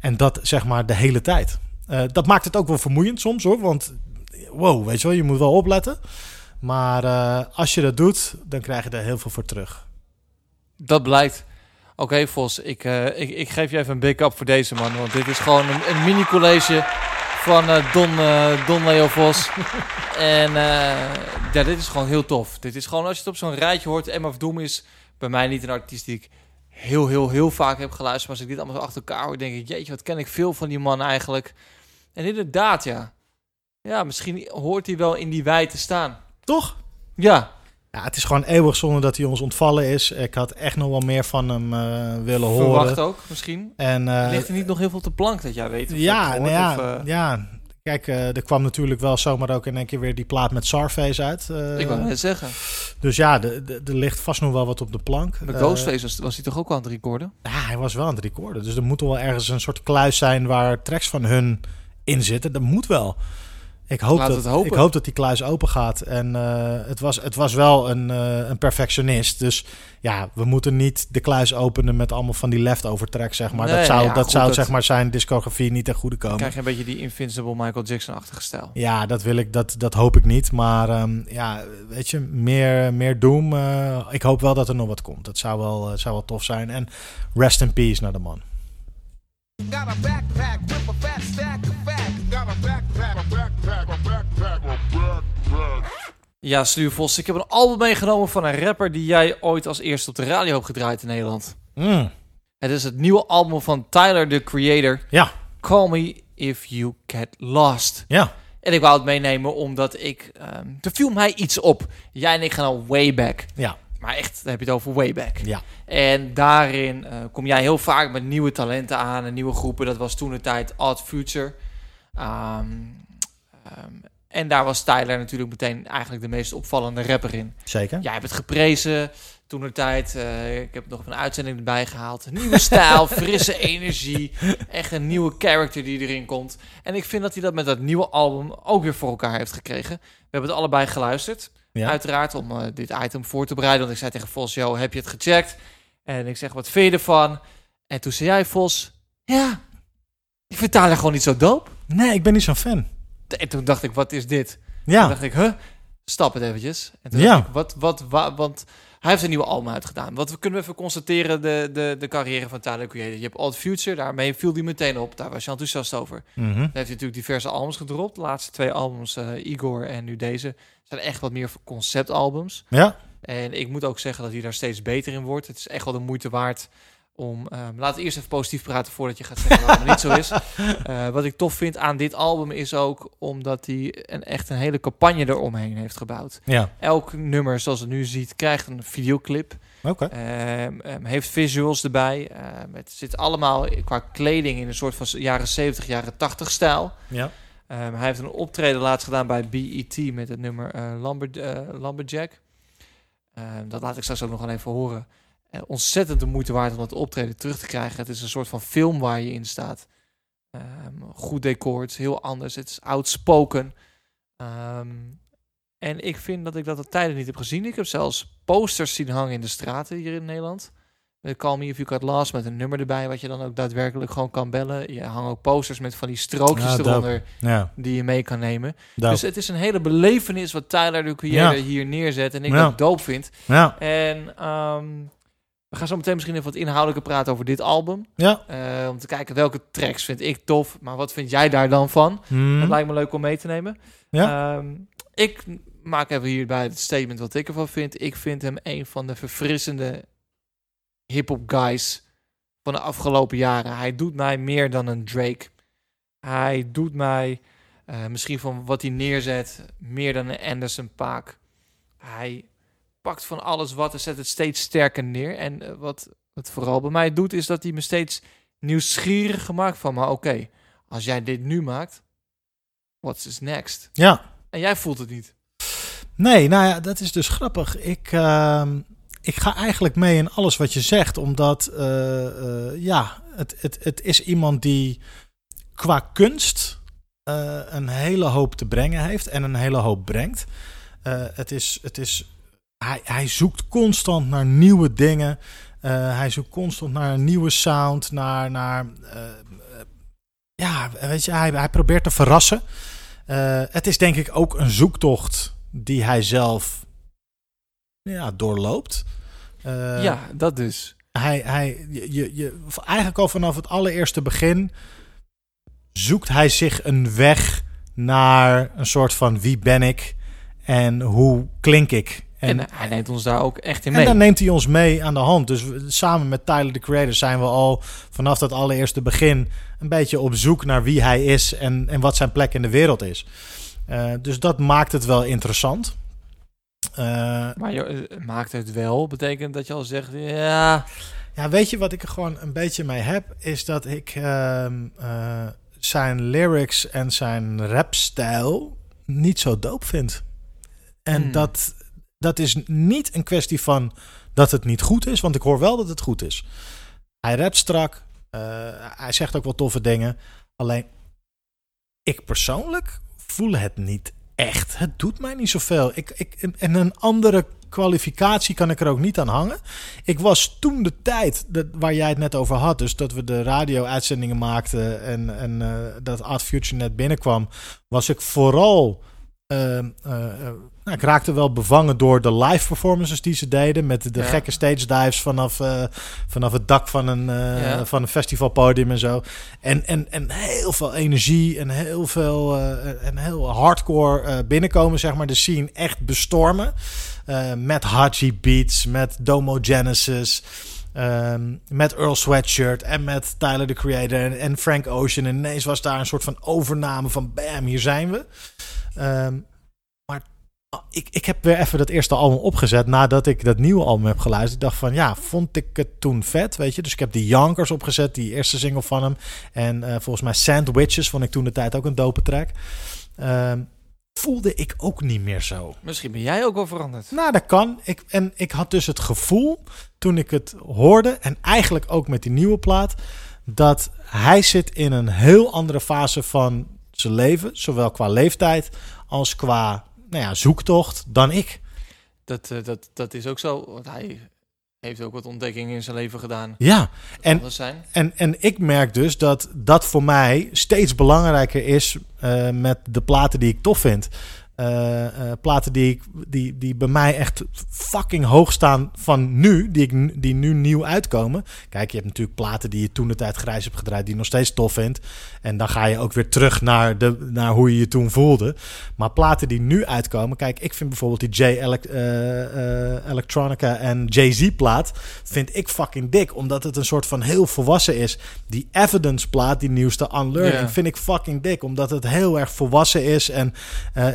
En dat zeg maar de hele tijd. Eh, dat maakt het ook wel vermoeiend soms hoor. Want wow, weet je wel, je moet wel opletten. Maar eh, als je dat doet, dan krijg je er heel veel voor terug. Dat blijkt. Oké, Vos, ik, eh, ik, ik geef je even een big up voor deze man. Want dit is gewoon een, een mini-college van eh, Don, eh, Don Leo Vos. en eh, ja, dit is gewoon heel tof. Dit is gewoon, als je het op zo'n rijtje hoort... Emma of Doom is bij mij niet een artiest die ik heel, heel, heel vaak heb geluisterd. Maar als ik dit allemaal zo achter elkaar hoor, denk ik... Jeetje, wat ken ik veel van die man eigenlijk. En inderdaad, ja. Ja, misschien hoort hij wel in die wei te staan. Toch? Ja, Ja, het is gewoon eeuwig zonde dat hij ons ontvallen is. Ik had echt nog wel meer van hem eh, willen horen. verwacht ook misschien. En, eh, Ligt er niet nog heel veel te plank dat jij weet? Of Ja, nou ja, of, eh, ja. Kijk, er kwam natuurlijk wel zomaar ook in één keer weer die plaat met Sarface uit. ik wou net zeggen. Dus ja, de- de- er ligt vast nog wel wat op de plank. Met Eh, Ghostface was, was hij toch ook wel aan het recorden? ja, hij was wel aan het recorden. Dus er moet wel ergens een soort kluis zijn waar tracks van hun in zitten. Dat moet wel. Ik hoop, dat, ik hoop dat die kluis open gaat. En eh, het, was, het was wel een, eh, een perfectionist. Dus ja, we moeten niet de kluis openen met allemaal van die leftover tracks, zeg maar. Nee, dat zou, ja, dat goed, zou dat- zeg maar zijn discografie niet ten goede Dan komen. krijg je een beetje die Invincible Michael Jackson-achtige stijl. Ja, dat wil ik, dat, dat hoop ik niet. Maar ehm, ja, weet je, meer, meer Doom. eh, ik hoop wel dat er nog wat komt. Dat zou wel, zou wel tof zijn. En rest in peace naar de man. Got a backpack with a fat stack of fact. Ja, Sluw Vos, ik heb een album meegenomen van een rapper die jij ooit als eerste op de radio hebt gedraaid in Nederland. Mm, Het is het nieuwe album van Tyler, the Creator. ja, Call Me If You Get Lost. ja. En ik wou het meenemen omdat ik... ehm er viel mij iets op. Jij en ik gaan al way back. Ja, Maar echt, dan heb je het over way back. ja. En daarin eh, kom jij heel vaak met nieuwe talenten aan en nieuwe groepen. Dat was toen de tijd Odd Future. Ehm, ehm, en daar was Tyler natuurlijk meteen eigenlijk de meest opvallende rapper in. Zeker. Jij hebt het geprezen toen de tijd. eh, ik heb nog een uitzending erbij gehaald. Nieuwe stijl, frisse energie. Echt een nieuwe character die erin komt. En ik vind dat hij dat met dat nieuwe album ook weer voor elkaar heeft gekregen. We hebben het allebei geluisterd. Ja. Uiteraard om eh, dit item voor te bereiden. Want ik zei tegen Vos, yo, heb je het gecheckt? En ik zeg, wat vind je ervan? En toen zei jij, Vos, ja, ik vind Tyler gewoon niet zo dope. Nee, ik ben niet zo'n fan. En toen dacht ik, wat is dit? Toen Ja, dacht ik, huh? Stap het eventjes. En toen Ja. dacht ik, wat, wat, wa- want hij heeft een nieuwe album uitgedaan. Wat we kunnen we even constateren, de, de, de carrière van Tyler Creator. Je hebt Old Future, daarmee viel die meteen op. Daar was je enthousiast over. Mhm. Dan heeft hij natuurlijk diverse albums gedropt. De laatste twee albums, eh, Igor en nu deze, zijn echt wat meer conceptalbums. ja. En ik moet ook zeggen dat hij daar steeds beter in wordt. Het is echt wel de moeite waard om... laten we eerst even positief praten voordat je gaat zeggen dat het niet zo is. Eh, wat ik tof vind aan dit album is ook omdat hij een, echt een hele campagne eromheen heeft gebouwd. Ja. Elk nummer, zoals het nu ziet, krijgt een videoclip. Ehm, ehm, heeft visuals erbij. Het zit allemaal qua kleding in een soort van jaren 70, jaren 80 stijl. Ja. Hij heeft een optreden laatst gedaan bij BET met het nummer Lumber, eh, Lumberjack. Ehm, dat laat ik straks ook nog wel even horen. Eh, ontzettend de moeite waard om dat optreden terug te krijgen. Het is een soort van film waar je in staat. Ehm, goed decor, het is heel anders. Het is outspoken. Ehm, en ik vind dat ik dat al tijden niet heb gezien. Ik heb zelfs posters zien hangen in de straten hier in Nederland. Met Call Me If You Got Lost met een nummer erbij... wat je dan ook daadwerkelijk gewoon kan bellen. Je hangt ook posters met van die strookjes Ja, dope. eronder... Ja. die je mee kan nemen. Dus het is een hele belevenis wat Tyler, de creator, Ja. hier neerzet. En ik ook dope vind. Ja. En ehm, we gaan zo meteen misschien even wat inhoudelijker praten over dit album. Ja. Eh, om te kijken welke tracks vind ik tof. Maar wat vind jij daar dan van? Hmm. Dat lijkt me leuk om mee te nemen. Ja. Ehm, ik maak even hierbij het statement wat ik ervan vind. Ik vind hem een van de verfrissende hip-hop guys van de afgelopen jaren. Hij doet mij meer dan een Drake. Hij doet mij eh, misschien van wat hij neerzet meer dan een Anderson Paak. Hij pakt van alles wat en zet het steeds sterker neer. En eh, wat het vooral bij mij doet, is dat hij me steeds nieuwsgierig maakt van, maar oké, als jij dit nu maakt, what's is next? Ja. En jij voelt het niet. Nee, nou ja, dat is dus grappig. Ik, ehm, ik ga eigenlijk mee in alles wat je zegt, omdat eh, eh, ja, het, het, het is iemand die qua kunst een hele hoop te brengen heeft en een hele hoop brengt. Het is, het is, hij, hij zoekt constant naar nieuwe dingen. Eh, hij zoekt constant naar een nieuwe sound, naar, naar eh, ja, weet je, hij, hij probeert te verrassen. Eh, het is denk ik ook een zoektocht die hij zelf ja, doorloopt. Ja, dat dus. Hij, hij, je, je- eigenlijk al vanaf het allereerste begin zoekt hij zich een weg naar een soort van wie ben ik en hoe klink ik. En, hij neemt ons daar ook echt in En mee. dan neemt hij ons mee aan de hand. Dus we- samen met Tyler the Creator zijn we al vanaf dat allereerste begin een beetje op zoek naar wie hij is en, en wat zijn plek in de wereld is. Eh, dus dat maakt het wel interessant. Eh, Maar je, eh, maakt het wel, betekent dat je al zegt, ja... ja, weet je wat ik er gewoon een beetje mee heb? Is dat ik ehm, eh, zijn lyrics en zijn rapstijl niet zo dope vind. En Hmm. dat, dat is niet een kwestie van dat het niet goed is, want ik hoor wel dat het goed is. Hij rapt strak, eh, hij zegt ook wel toffe dingen. Alleen, ik persoonlijk voel het niet echt. Het doet mij niet zoveel. Ik, ik, en een andere kwalificatie kan ik er ook niet aan hangen. Ik was toen de tijd dat, waar jij het net over had, dus dat we de radio-uitzendingen maakten en, en eh, dat Art Future net binnenkwam, was ik vooral. Eh, eh, eh, nou, ik raakte wel bevangen door de live performances die ze deden. Met de Ja. gekke stage dives vanaf, eh, vanaf het dak van een, Ja. van een festivalpodium en zo. En, en, en heel veel energie en heel veel en heel hardcore binnenkomen, zeg maar. De scene echt bestormen. Met Haji Beats, met Domo Genesis. ehm, met Earl Sweatshirt en met Tyler the Creator en, en Frank Ocean. En ineens was daar een soort van overname van bam, hier zijn we. Ehm, maar ah, ik, ik heb weer even dat eerste album opgezet nadat ik dat nieuwe album heb geluisterd. Ik dacht van ja, vond ik het toen vet, weet je. Dus ik heb die Yonkers opgezet, die eerste single van hem. En eh, volgens mij Sandwiches vond ik toen de tijd ook een dope track. Ehm, voelde ik ook niet meer zo. Misschien ben jij ook wel veranderd. Nou, dat kan. Ik, en ik had dus het gevoel toen ik het hoorde, en eigenlijk ook met die nieuwe plaat, dat hij zit in een heel andere fase van zijn leven, zowel qua leeftijd als qua nou ja, zoektocht, dan ik. Dat, eh, dat, dat is ook zo, want hij heeft ook wat ontdekkingen in zijn leven gedaan. Ja, en, zijn. en, en ik merk dus dat dat voor mij steeds belangrijker is eh, met de platen die ik tof vind. Eh, eh, platen die, ik, die, die bij mij echt fucking hoog staan van nu, die, ik, die nu nieuw uitkomen. Kijk, je hebt natuurlijk platen die je toen de tijd grijs hebt gedraaid, die je nog steeds tof vindt. En dan ga je ook weer terug naar, de, naar hoe je je toen voelde. Maar platen die nu uitkomen, kijk, ik vind bijvoorbeeld die J Elec- eh, Electronica en Jay-Z plaat, vind ik fucking dik, omdat het een soort van heel volwassen is. Die Evidence plaat, die nieuwste Unlearning, vind ik fucking dik, omdat het heel erg volwassen is en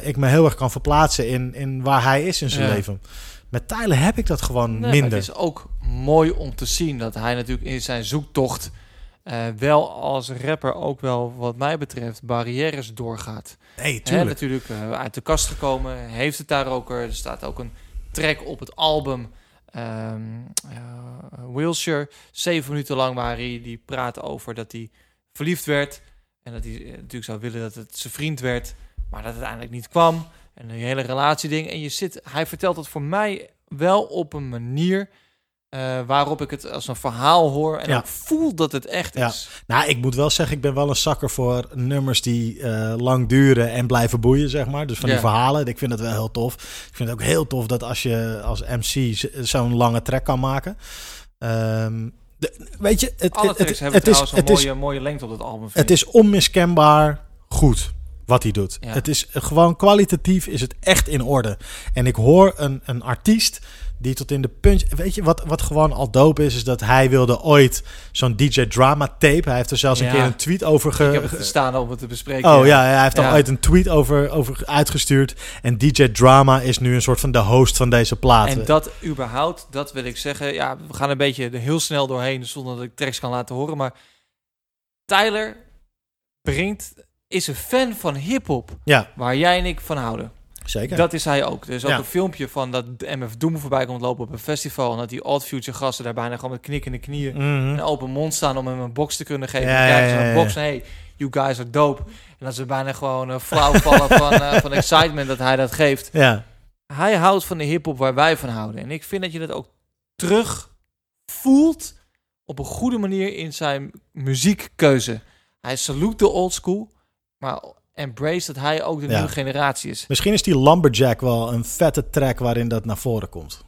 ik me heel erg kan verplaatsen in, in waar hij is in zijn Ja. leven. Met Tyler heb ik dat gewoon Nee, minder. Het is ook mooi om te zien dat hij natuurlijk in zijn zoektocht eh, wel als rapper ook wel, wat mij betreft, barrières doorgaat. Nee, Hè, tuurlijk. natuurlijk eh, uit de kast gekomen, heeft het daar ook. Er staat ook een track op het album. eh, Wilshire, zeven minuten lang waar hij die praat over dat hij verliefd werd. En dat hij eh, natuurlijk zou willen dat het zijn vriend werd, maar dat het uiteindelijk niet kwam. En een hele relatieding. En je zit, hij vertelt het voor mij wel op een manier eh, waarop ik het als een verhaal hoor en Ja. ook voel dat het echt Ja. is. Nou, ik moet wel zeggen, ik ben wel een zakker voor nummers die eh, lang duren en blijven boeien, zeg maar. Dus van die verhalen. Ik vind het wel heel tof. Ik vind het ook heel tof dat als je als MC zo'n lange track kan maken. Ehm, de- weet je, het, Alle het, hebben het is, een is, mooie, mooie lengte op het album. het ik. is onmiskenbaar goed wat hij doet. Ja. Het is gewoon kwalitatief is het echt in orde. En ik hoor een, een artiest die tot in de punch... Weet je, wat, wat gewoon al dope is, is dat hij wilde ooit zo'n DJ Drama tape. Hij heeft er zelfs een keer een tweet over ge, Ik heb het staan om het te bespreken. Oh ja, hij heeft al ooit een tweet over, over uitgestuurd. En DJ Drama is nu een soort van de host van deze plaat. En dat überhaupt, dat wil ik zeggen. Ja, we gaan een beetje heel snel doorheen zonder dat ik tracks kan laten horen. Maar Tyler brengt, is een fan van hip-hop. Ja. Waar jij en ik van houden. Zeker. Dat is hij ook. Er is ook Ja. een filmpje van dat MF Doom voorbij komt lopen op een festival. En dat die Odd Future gasten daar bijna gewoon met knikkende knieën Mhm. en open mond staan om hem een box te kunnen geven. Ja, en ze de box en hey, you guys are dope. En dat ze bijna gewoon eh, flauw vallen van, eh, van excitement dat hij dat geeft. Ja. Hij houdt van de hip-hop waar wij van houden. En ik vind dat je dat ook terug voelt op een goede manier in zijn muziekkeuze. Hij salute de old school, maar embrace dat hij ook de Ja. nieuwe generatie is. Misschien is die Lumberjack wel een vette track waarin dat naar voren komt.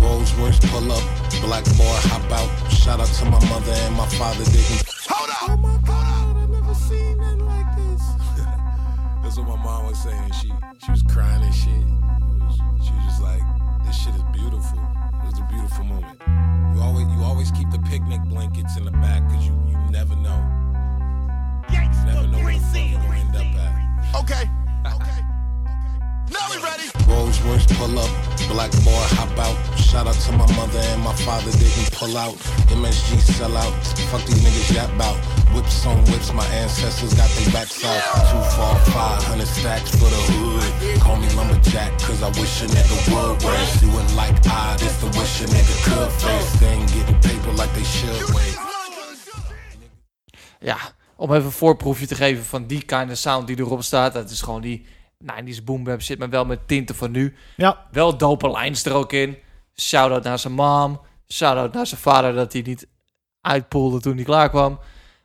Rolls Royce pull up, black boy hop out. Shout out to my mother and my father didn't. Hold up! Oh my god, I never seen nothing like this. That's what my mom was saying. She she was crying and shit. It was- she was just like, this shit is beautiful. It was a beautiful moment. You always you always keep the picnic blankets in the back because you you never know. You never know where you gonna end up at. Okay. Okay. Now we ready. Rolls Royce pull up, black boy hop out. Shout out to my mother and my father didn't pull out. MSG sell out. Fuck these niggas yap out. Whips on whips, my ancestors got their backs out. Two, four, five hundred stacks for the hood. Call me lumberjack, cause I wish a nigga would. Whereas you would like I, this the wish a nigga could face. They ain't getting paper like they should. Wait. Om even een voorproefje te geven van die kind of sound die erop staat. Dat is gewoon die 90s boom bap shit, maar wel met tinten van nu. Ja. Wel dope lines er ook in. Shout-out naar zijn mom. Shout-out naar zijn vader dat hij niet uitpoelde toen hij klaar kwam.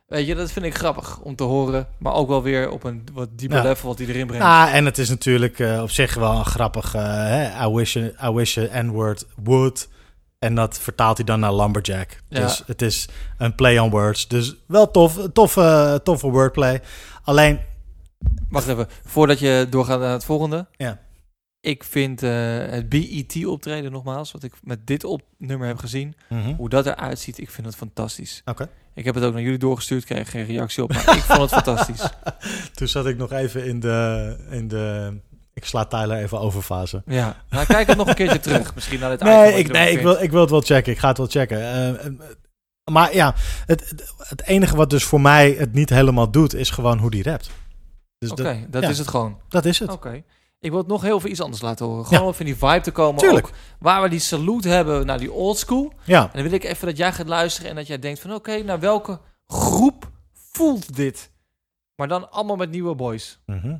Weet je, dat vind ik grappig om te horen. Maar ook wel weer op een wat dieper Ja. level wat hij erin brengt. Ah, en het is natuurlijk eh, op zich wel een grappig. eh, hè, I wish, I wish N-word would. En dat vertaalt hij dan naar Lumberjack. Ja. Dus het is een play on words. Dus wel tof, toffe, toffe wordplay. Alleen, Wacht even, voordat je doorgaat naar het volgende. Ja. Ik vind eh, het BET optreden nogmaals, wat ik met dit op nummer heb gezien, Mhm. hoe dat eruit ziet, ik vind het fantastisch. Oké. Ik heb het ook naar jullie doorgestuurd, kreeg geen reactie op, maar ik vond het fantastisch. toen zat ik nog even in de, in de ik sla Tyler even over fase. Ja, nou kijk het nog een keertje terug, misschien naar het Nee, ik, nee ik, wil, ik wil het wel checken. Ik ga het wel checken. Eh, eh, maar ja, het, het, enige wat dus voor mij het niet helemaal doet, is gewoon hoe die rapt. Dus Oké, dat ja, is het gewoon. Dat is het. Oké. Ik wil het nog heel veel iets anders laten horen. Gewoon Ja. om even in die vibe te komen. Tuurlijk. Ook waar we die salute hebben naar die old school. Ja. En dan wil ik even dat jij gaat luisteren en dat jij denkt van... Oké, naar welke groep voelt dit? Maar dan allemaal met nieuwe boys. Mhm.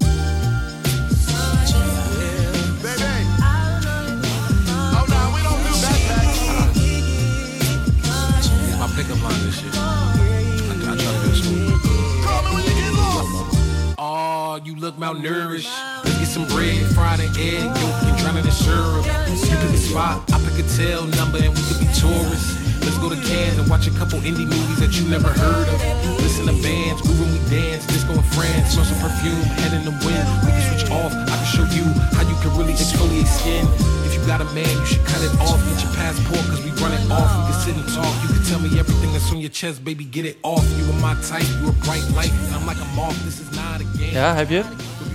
You look malnourished. Let's get some bread, fried an egg, yolk, and drown it in syrup. You pick a spot, I pick a tail number, and we could be tourists. Let's go to Cannes and watch a couple indie movies that you never heard of. Listen to bands, groove when we dance, disco in France, smell some perfume, head in the wind. We can switch off, I can show you how you can really exfoliate skin. Got a man, you should cut it off. Get your passport, cause we run it off. We can sit and talk, you can tell me everything that's on your chest, baby, get it off. You are my type, you a bright light, and I'm like a moth, this is not a game. Ja, heb je?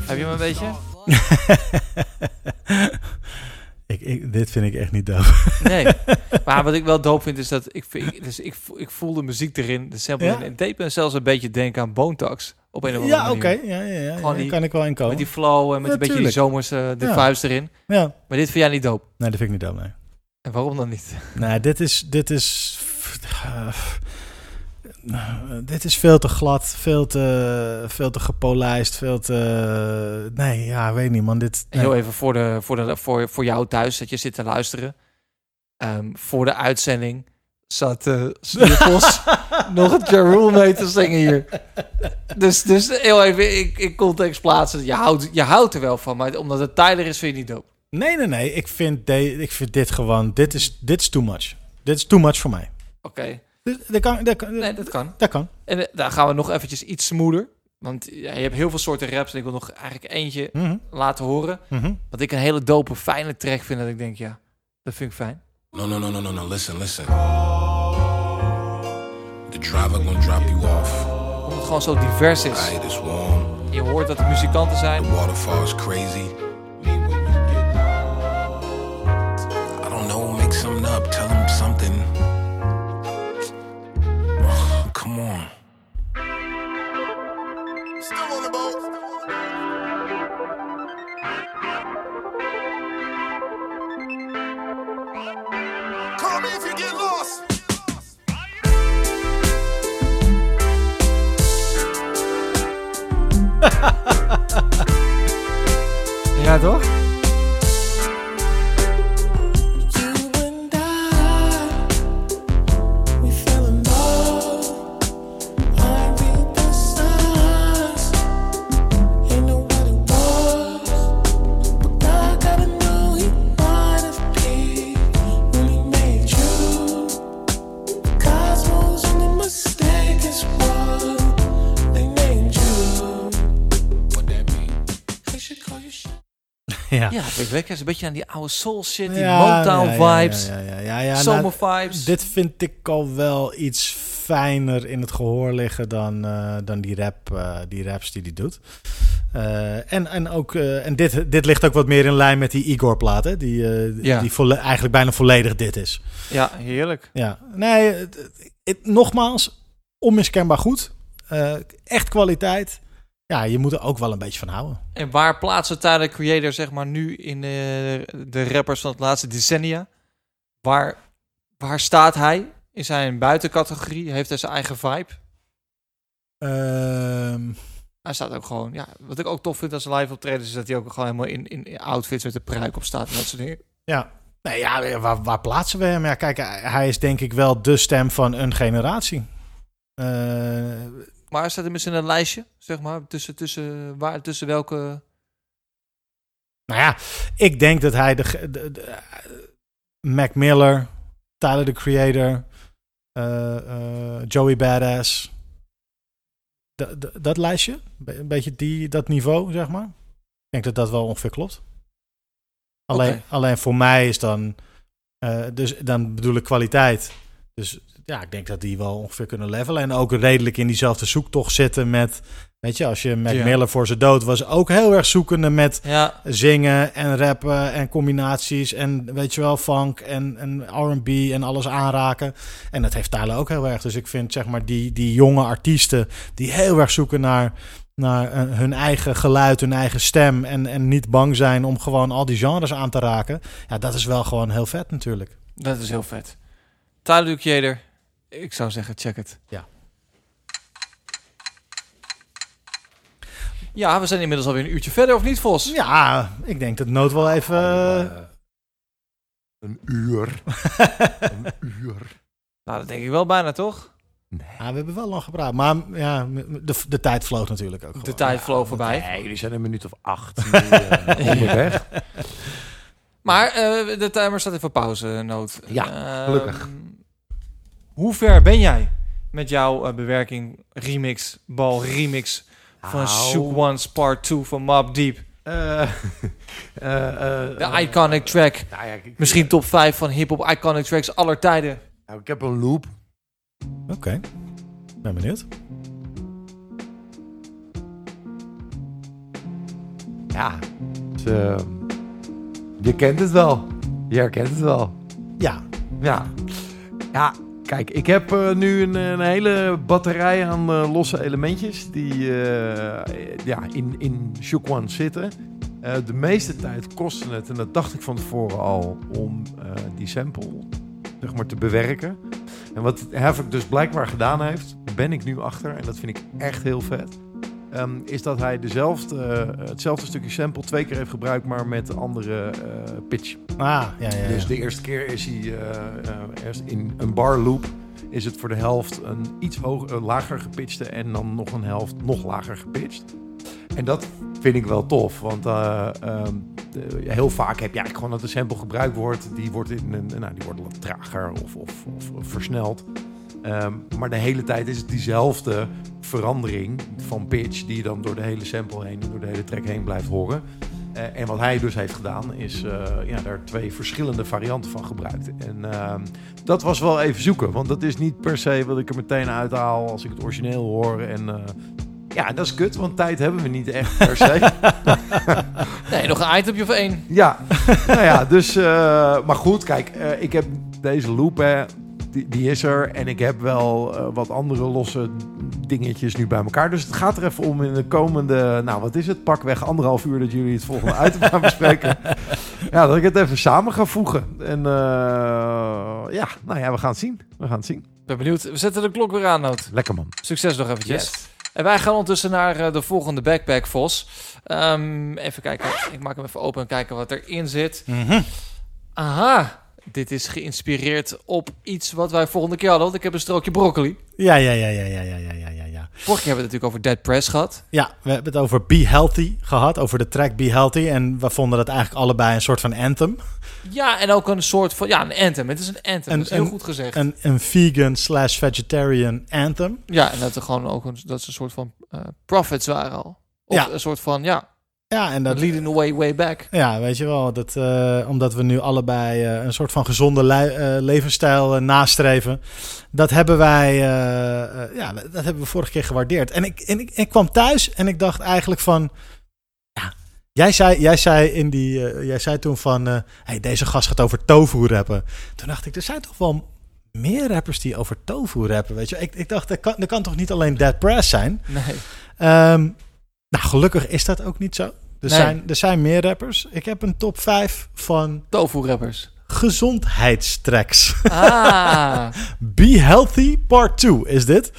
Heb je hem een beetje? ik, ik, dit vind ik echt niet doof. Nee. Maar wat ik wel doop vind is dat ik, vind- dus ik, voel- ik voel de muziek erin, de sample Ja? erin. Het deed me zelfs een beetje denken aan Bone Thugs. Op een of andere Ja, oké. Ja, ja, ja, ja, die- kan ik wel inkomen. Met die flow en met Ja, een beetje die tuurlijk. zomerse de Ja. vuist erin. Ja. Maar dit vind jij niet doop. Nee, dat vind ik niet doof, nee. En waarom dan niet? Nee, dit is, dit is, eh, dit is veel te glad, veel te, veel te gepolijst, veel te, nee, ja, weet niet man, dit, nee. Heel even voor, de, voor, de, voor, voor jou thuis, dat je zit te luisteren. Ehm, voor de uitzending zat eh Sniffels nog het Ja Rule mee te zingen hier. Dus, dus heel even in, in context plaatsen. Je houdt, je houdt er wel van, maar omdat het Tyler is, vind je niet doop. Nee, nee, nee, ik vind, de, ik vind dit gewoon, dit is, dit is too much. Dit is too much voor mij. Oké. Dus Dat kan, dat kan, Nee, dat kan. dat kan. En eh, daar gaan we nog eventjes iets smoother. Want ja, je hebt heel veel soorten raps. En ik wil nog eigenlijk eentje Mhm. laten horen. Mhm. Wat ik een hele dope, fijne track vind. Dat ik denk, ja, dat vind ik fijn. No, no, no, no, no, no. Listen, listen. Driver gonna drop you off. Omdat het gewoon zo divers is. Is warm. Je hoort dat er muzikanten zijn. The waterfall is crazy. I don't know. Make something up. Tell him something. Is een beetje aan die oude soul shit, die Ja, Motown ja, vibes. Ja, nou, vibes. Dit vind ik al wel iets fijner in het gehoor liggen dan, eh, dan die, rap, eh, die raps die hij doet. Eh, en, en, ook, en dit, dit ligt ook wat meer in lijn met die Igor-plaat, hè, die, Ja. die eigenlijk bijna volledig dit is. Ja, heerlijk. Ja, nee, het- het- het- nogmaals, onmiskenbaar goed. Echt kwaliteit. Ja, je moet er ook wel een beetje van houden. En waar plaatsen Tyler Creator, zeg maar, nu in de, de rappers van het laatste decennia? Waar, waar staat hij? Is hij een buitencategorie? Heeft hij zijn eigen vibe? Ehm, Hij staat ook gewoon, ja, wat ik ook tof vind als live optredens, is dat hij ook gewoon helemaal in, in outfits met de pruik op staat en dat soort dingen. Ja, nee, ja waar, waar plaatsen we hem? Ja, kijk, hij hij is denk ik wel de stem van een generatie. Eh, Maar staat hij misschien in een lijstje, zeg maar, tussen, tussen, waar, tussen welke... nou ja, ik denk dat hij de, ge- de, de- Mac Miller, Tyler the Creator, eh, eh, Joey Badass, dat- lijstje, een beetje die, dat niveau, zeg maar. Ik denk dat dat wel ongeveer klopt. Alleen, alleen voor mij is dan, eh, dus dan bedoel ik kwaliteit. Dus ja, ik denk dat die wel ongeveer kunnen levelen. En ook redelijk in diezelfde zoektocht zitten met, weet je, als je Mac Ja. Miller voor zijn dood was, ook heel erg zoekende met Ja, zingen en rappen en combinaties en weet je wel, funk en, en R&B en alles aanraken. En dat heeft Tyler ook heel erg. Dus ik vind zeg maar die, die jonge artiesten die heel erg zoeken naar, naar eh, hun eigen geluid, hun eigen stem en, en niet bang zijn om gewoon al die genres aan te raken. Ja, dat is wel gewoon heel vet natuurlijk. dat is heel vet. Tyler Creator, ik zou zeggen, check het. Ja. Ja, we zijn inmiddels alweer een uurtje verder, of niet, Vos? Ja, ik denk dat Nood wel even... Eh, een uur. een uur. Nou, dat denk ik wel bijna, toch? Ja, we hebben wel lang gepraat. Maar ja, de, de tijd vloog natuurlijk ook. De gewoon. tijd vloog voorbij. Nee, jullie zijn een minuut of acht nu, eh, onderweg. Maar eh, de timer staat even op pauze, Noot. Ja, Ehm, gelukkig. Hoe ver ben jij met jouw eh, bewerking, remix, bal, remix van Nou. Shook One's Part 2 van Mob Deep? Eh, eh, eh, De iconic track. nou ja, ik- Misschien top 5 van hip-hop iconic tracks aller tijden. nou, ik heb een loop. Oké, ben benieuwd. Ja, dus, je kent het wel. Je herkent het wel. Ja, Ja. Ja, kijk, ik heb eh, nu een, hele batterij aan eh, losse elementjes die eh, ja, in, in One zitten. De meeste tijd kostte het, en dat dacht ik van tevoren al, om die sample zeg maar, te bewerken. En wat Havoc dus blijkbaar gedaan heeft, ben ik nu achter, en dat vind ik echt heel vet. Ehm, is dat hij dezelfde, eh, hetzelfde stukje sample twee keer heeft gebruikt, maar met andere eh, pitch. ah, ja, ja, ja. Dus de eerste keer is hij eh, eerst in een bar loop. Is het voor de helft een iets hoger, een lager gepitchte en dan nog een helft nog lager gepitcht. En dat vind ik wel tof, want eh, ehm, de- heel vaak heb je eigenlijk gewoon dat de sample gebruikt wordt. Die wordt, in een, nou, die wordt wat trager of, of, of, of versneld. Ehm, maar de hele tijd is het diezelfde verandering van pitch die je dan door de hele sample heen en door de hele track heen blijft horen. Eh, en wat hij dus heeft gedaan, is eh, ja, daar twee verschillende varianten van gebruikt. En ehm, dat was wel even zoeken, want dat is niet per se wat ik er meteen uithaal als ik het origineel hoor. En eh, ja, dat is kut, want tijd hebben we niet echt per se. Nee, nog een itemje of één. ja, nou ja, dus, eh, maar goed, kijk, eh, ik heb deze loop, hè, die, die is er. En ik heb wel eh, wat andere losse dingetjes nu bij elkaar. Dus het gaat er even om in de komende, nou wat is het, pakweg anderhalf uur dat jullie het volgende item gaan bespreken. Ja, dat ik het even samen ga voegen. En eh, ja, nou ja, we gaan het zien. We gaan het zien. Ben benieuwd. We zetten de klok weer aan, Noot. Lekker man. Succes nog eventjes. En wij gaan ondertussen naar eh, de volgende backpack, Vos. Ehm, even kijken. Ik maak hem even open en kijken wat erin zit. Mhm. Aha. Dit is geïnspireerd op iets wat wij volgende keer hadden. Want ik heb een strookje broccoli. Ja, ja, ja, ja, ja, ja, ja, ja, ja. Vorige keer hebben we het natuurlijk over Dead Press gehad. Ja, we hebben het over Be Healthy gehad, over de track Be Healthy. En we vonden dat eigenlijk allebei een soort van anthem. Ja, en ook een soort van... Ja, een anthem. Het is een anthem. dat is heel goed gezegd. Een, een vegan slash vegetarian anthem. ja, en dat er gewoon ook een, dat ze een soort van eh prophets waren al. Of Ja. een soort van, ja, Ja, en dat, leading the way, way back. ja, weet je wel, dat, eh, omdat we nu allebei eh, een soort van gezonde eh, levensstijl nastreven. Dat hebben wij, ja, dat hebben we vorige keer gewaardeerd. En ik, en ik, ik kwam thuis en ik dacht eigenlijk van, ja, jij zei, jij zei in die, jij zei toen van, hey, deze gast gaat over tofu rappen. Toen dacht ik, er zijn toch wel meer rappers die over tofu rappen, weet je. Ik, ik dacht, er kan, er kan toch niet alleen Dead Press zijn? Nee. Ehm, nou, gelukkig is dat ook niet zo. Er, Nee. zijn, er zijn meer rappers. Ik heb een top 5 van Tofu rappers. gezondheidstracks. Ah. Be Healthy Part 2 is dit.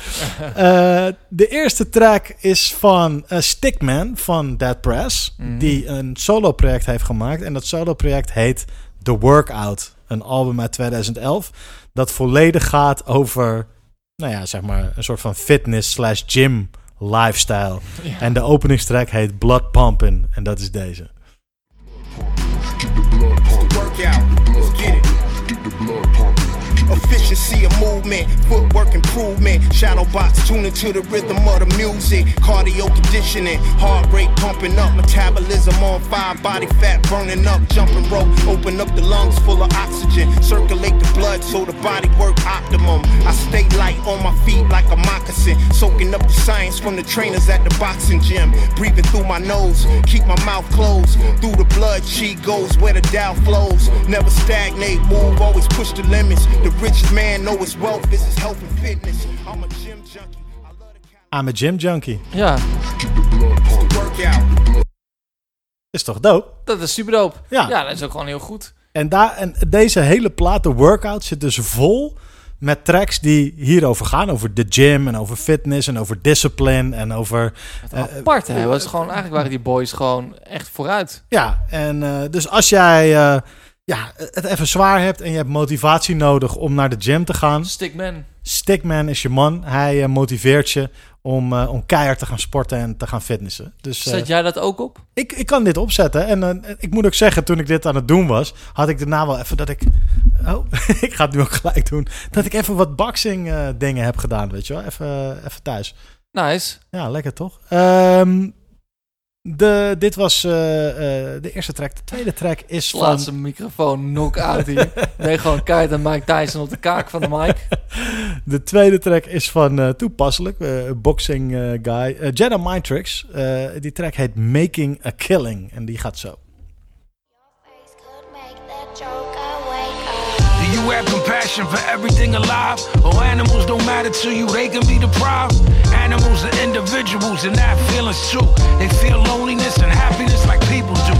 Eh, de eerste track is van eh, Stickman van Dead Press. Mhm. Die een solo project heeft gemaakt. En dat solo project heet The Workout. Een album uit 2011. Dat volledig gaat over, nou ja, zeg maar een soort van fitness slash gym lifestyle. Ja. En de openingstrack heet Blood Pumpin'. En dat is deze. Efficiency a movement, footwork improvement. Shadow box tuning to the rhythm of the music. Cardio conditioning, heart rate pumping up, metabolism on fire, body fat burning up. Jumping rope, open up the lungs full of oxygen. Circulate the blood so the body work optimum. I stay light on my feet like a moccasin. Soaking up the science from the trainers at the boxing gym. Breathing through my nose, keep my mouth closed. Through the blood, she goes where the Dow flows. Never stagnate, move, always push the limits. The richest man know his wealth is his health and fitness. I'm a gym junkie. I'm a gym junkie. Ja. Is toch dope? dat is super dope. Ja. Ja, dat is ook gewoon heel goed. En, daar, en deze hele plaat, de workout, zit dus vol met tracks die hierover gaan. Over de gym en over fitness en over discipline en over... Wat eh, apart, hè? Was gewoon, eigenlijk waren die boys gewoon echt vooruit. Ja, en eh, dus als jij eh, ja, het even zwaar hebt en je hebt motivatie nodig om naar de gym te gaan... Stickman. Stickman is je man. Hij eh, motiveert je om, eh, om keihard te gaan sporten en te gaan fitnessen. Dus, eh, Zet jij dat ook op? ik, ik kan dit opzetten. En eh, ik moet ook zeggen, toen ik dit aan het doen was, had ik daarna wel even dat ik. Oh, ik ga het nu ook gelijk doen. Dat ik even wat boxing eh, dingen heb gedaan, weet je wel. Even, even thuis. Nice. Ja, lekker toch? Ehm, de, dit was eh, eh, de eerste track. De tweede track is van... Laat zijn microfoon knock-out hier. nee, gewoon keihard aan Mike Tyson op de kaak van de mic. De tweede track is van eh, toepasselijk, eh, boxing eh, guy, eh Jedi Mind Tricks. Eh, die track heet Making a Killing en die gaat zo. Do you have compassion for everything alive? Or animals don't matter to you, they can be deprived? Animals are individuals and have feelings too. They feel loneliness and happiness like people do.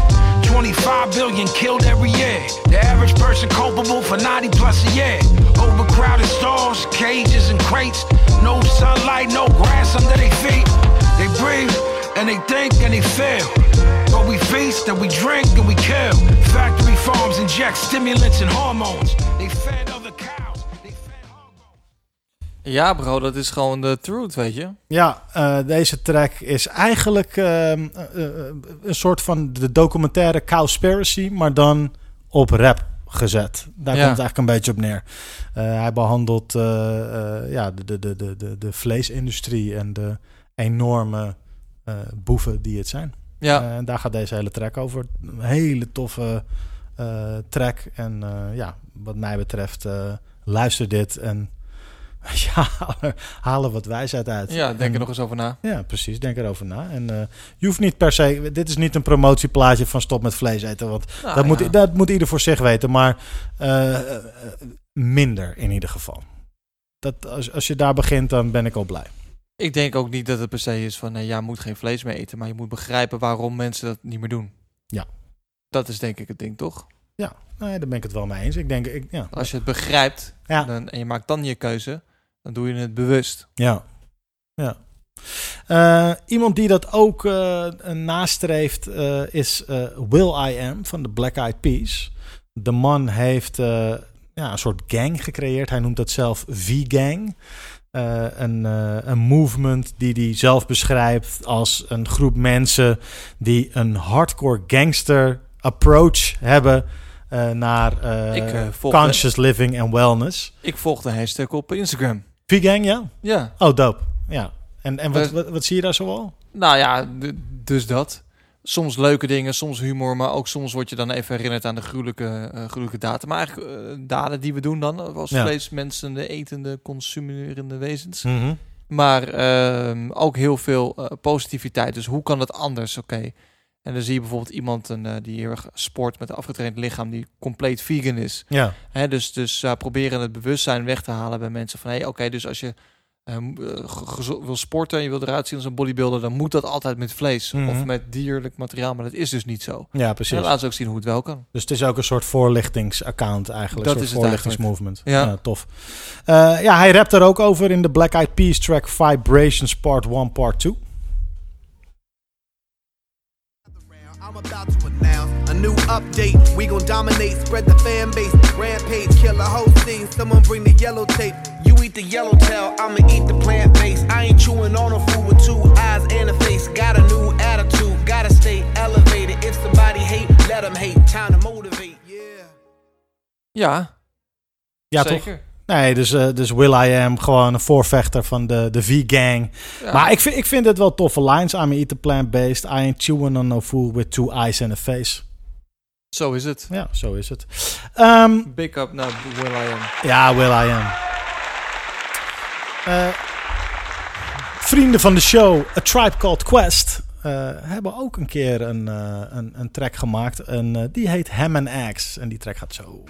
25 billion killed every year. The average person culpable for 90 plus a year. Overcrowded stalls, cages and crates. No sunlight, no grass under their feet. They breathe and they think and they feel. But we feast and we drink and we kill. Factory farms inject stimulants and hormones. They fed other cows. Ja, bro, dat is gewoon de truth, weet je. Ja, eh, deze track is eigenlijk ehm, eh, eh, een soort van de documentaire Cowspiracy, maar dan op rap gezet. Daar Ja. komt het eigenlijk een beetje op neer. Eh, hij behandelt eh, eh, ja, de, de, de, de, de, vleesindustrie en de enorme eh, boeven die het zijn. Ja. En daar gaat deze hele track over. Een hele toffe track. En eh, ja, wat mij betreft, eh, luister dit en ja, er- er wat wijsheid uit. Ja, denk En- er nog eens over na. Ja, precies. Denk erover na. En eh, je hoeft niet per se... Dit is niet een promotieplaatje van stop met vlees eten. Want Nou, dat, ja. moet, dat moet ieder voor zich weten. Maar eh, eh, eh, minder in ieder geval. Dat, als, als je daar begint, dan ben ik al blij. Ik denk ook niet dat het per se is van, nee, ja, je moet geen vlees meer eten. Maar je moet begrijpen waarom mensen dat niet meer doen. Ja. Dat is denk ik het ding, toch? Ja, nee, daar ben ik het wel mee eens. Ik denk, ik, ja. Als je het begrijpt Ja. dan, en je maakt dan je keuze, dan doe je het bewust. Ja. ja. Eh, iemand die dat ook eh, nastreeft eh, is Will I Am van de Black Eyed Peas. De man heeft ja, een soort gang gecreëerd. Hij noemt dat zelf V-Gang. Een, een movement die hij zelf beschrijft als een groep mensen die een hardcore gangster approach hebben eh, naar eh, Ik, eh, de- conscious living en wellness. Ik volg de hashtag op Instagram. V-Gang, ja? Ja. Oh, dope. Ja. En, en wat, wat, wat zie je daar zoal? Nou ja, dus dat. Soms leuke dingen, soms humor, maar ook soms word je dan even herinnerd aan de gruwelijke, gruwelijke daden. Maar eigenlijk daden die we doen dan als Ja. vleesmensende, etende, consumerende wezens. Mhm. Maar ehm, ook heel veel positiviteit. Dus hoe kan het anders? Oké. En dan zie je bijvoorbeeld iemand een, eh, die heel erg sport met een afgetraind lichaam die compleet vegan is. Ja. Hè, dus dus eh, proberen het bewustzijn weg te halen bij mensen van hey, oké, dus als je eh, wil sporten en je wil eruit zien als een bodybuilder, dan moet dat altijd met vlees Mhm. of met dierlijk materiaal. Maar dat is dus niet zo. Ja, precies. En laten ze ook zien hoe het wel kan. Dus het is ook een soort voorlichtingsaccount eigenlijk. Dat een is soort voorlichtingsmovement. Ja. Ja. tof. Ja, hij rapt er ook over in de Black Eyed Peas track Vibrations Part 1, Part 2. A new update, we gon' dominate, spread the fan base. Rampage, kill a whole scene, someone bring the yellow tape. You eat the yellow tail, I'ma eat the plant base. I ain't chewing on a food with two eyes and a face. Got a new attitude, gotta stay elevated. If somebody hate, let them hate. Time to motivate. Ja. Ja, Zeker. toch? Nee, dus, eh, dus Will I Am, gewoon een voorvechter van de, de V-gang. Ja. Maar ik vind, ik vind het wel toffe lines. I'm eat the plant-based. I ain't chewing on no food with two eyes and a face. Zo is het. Ja, zo is het. Ehm, Big up naar Will I Am. Ja, Will I Am. Eh, vrienden van de show, A Tribe Called Quest, eh, hebben ook een keer een, een, een track gemaakt. En die heet Ham and Axe. En die track gaat zo.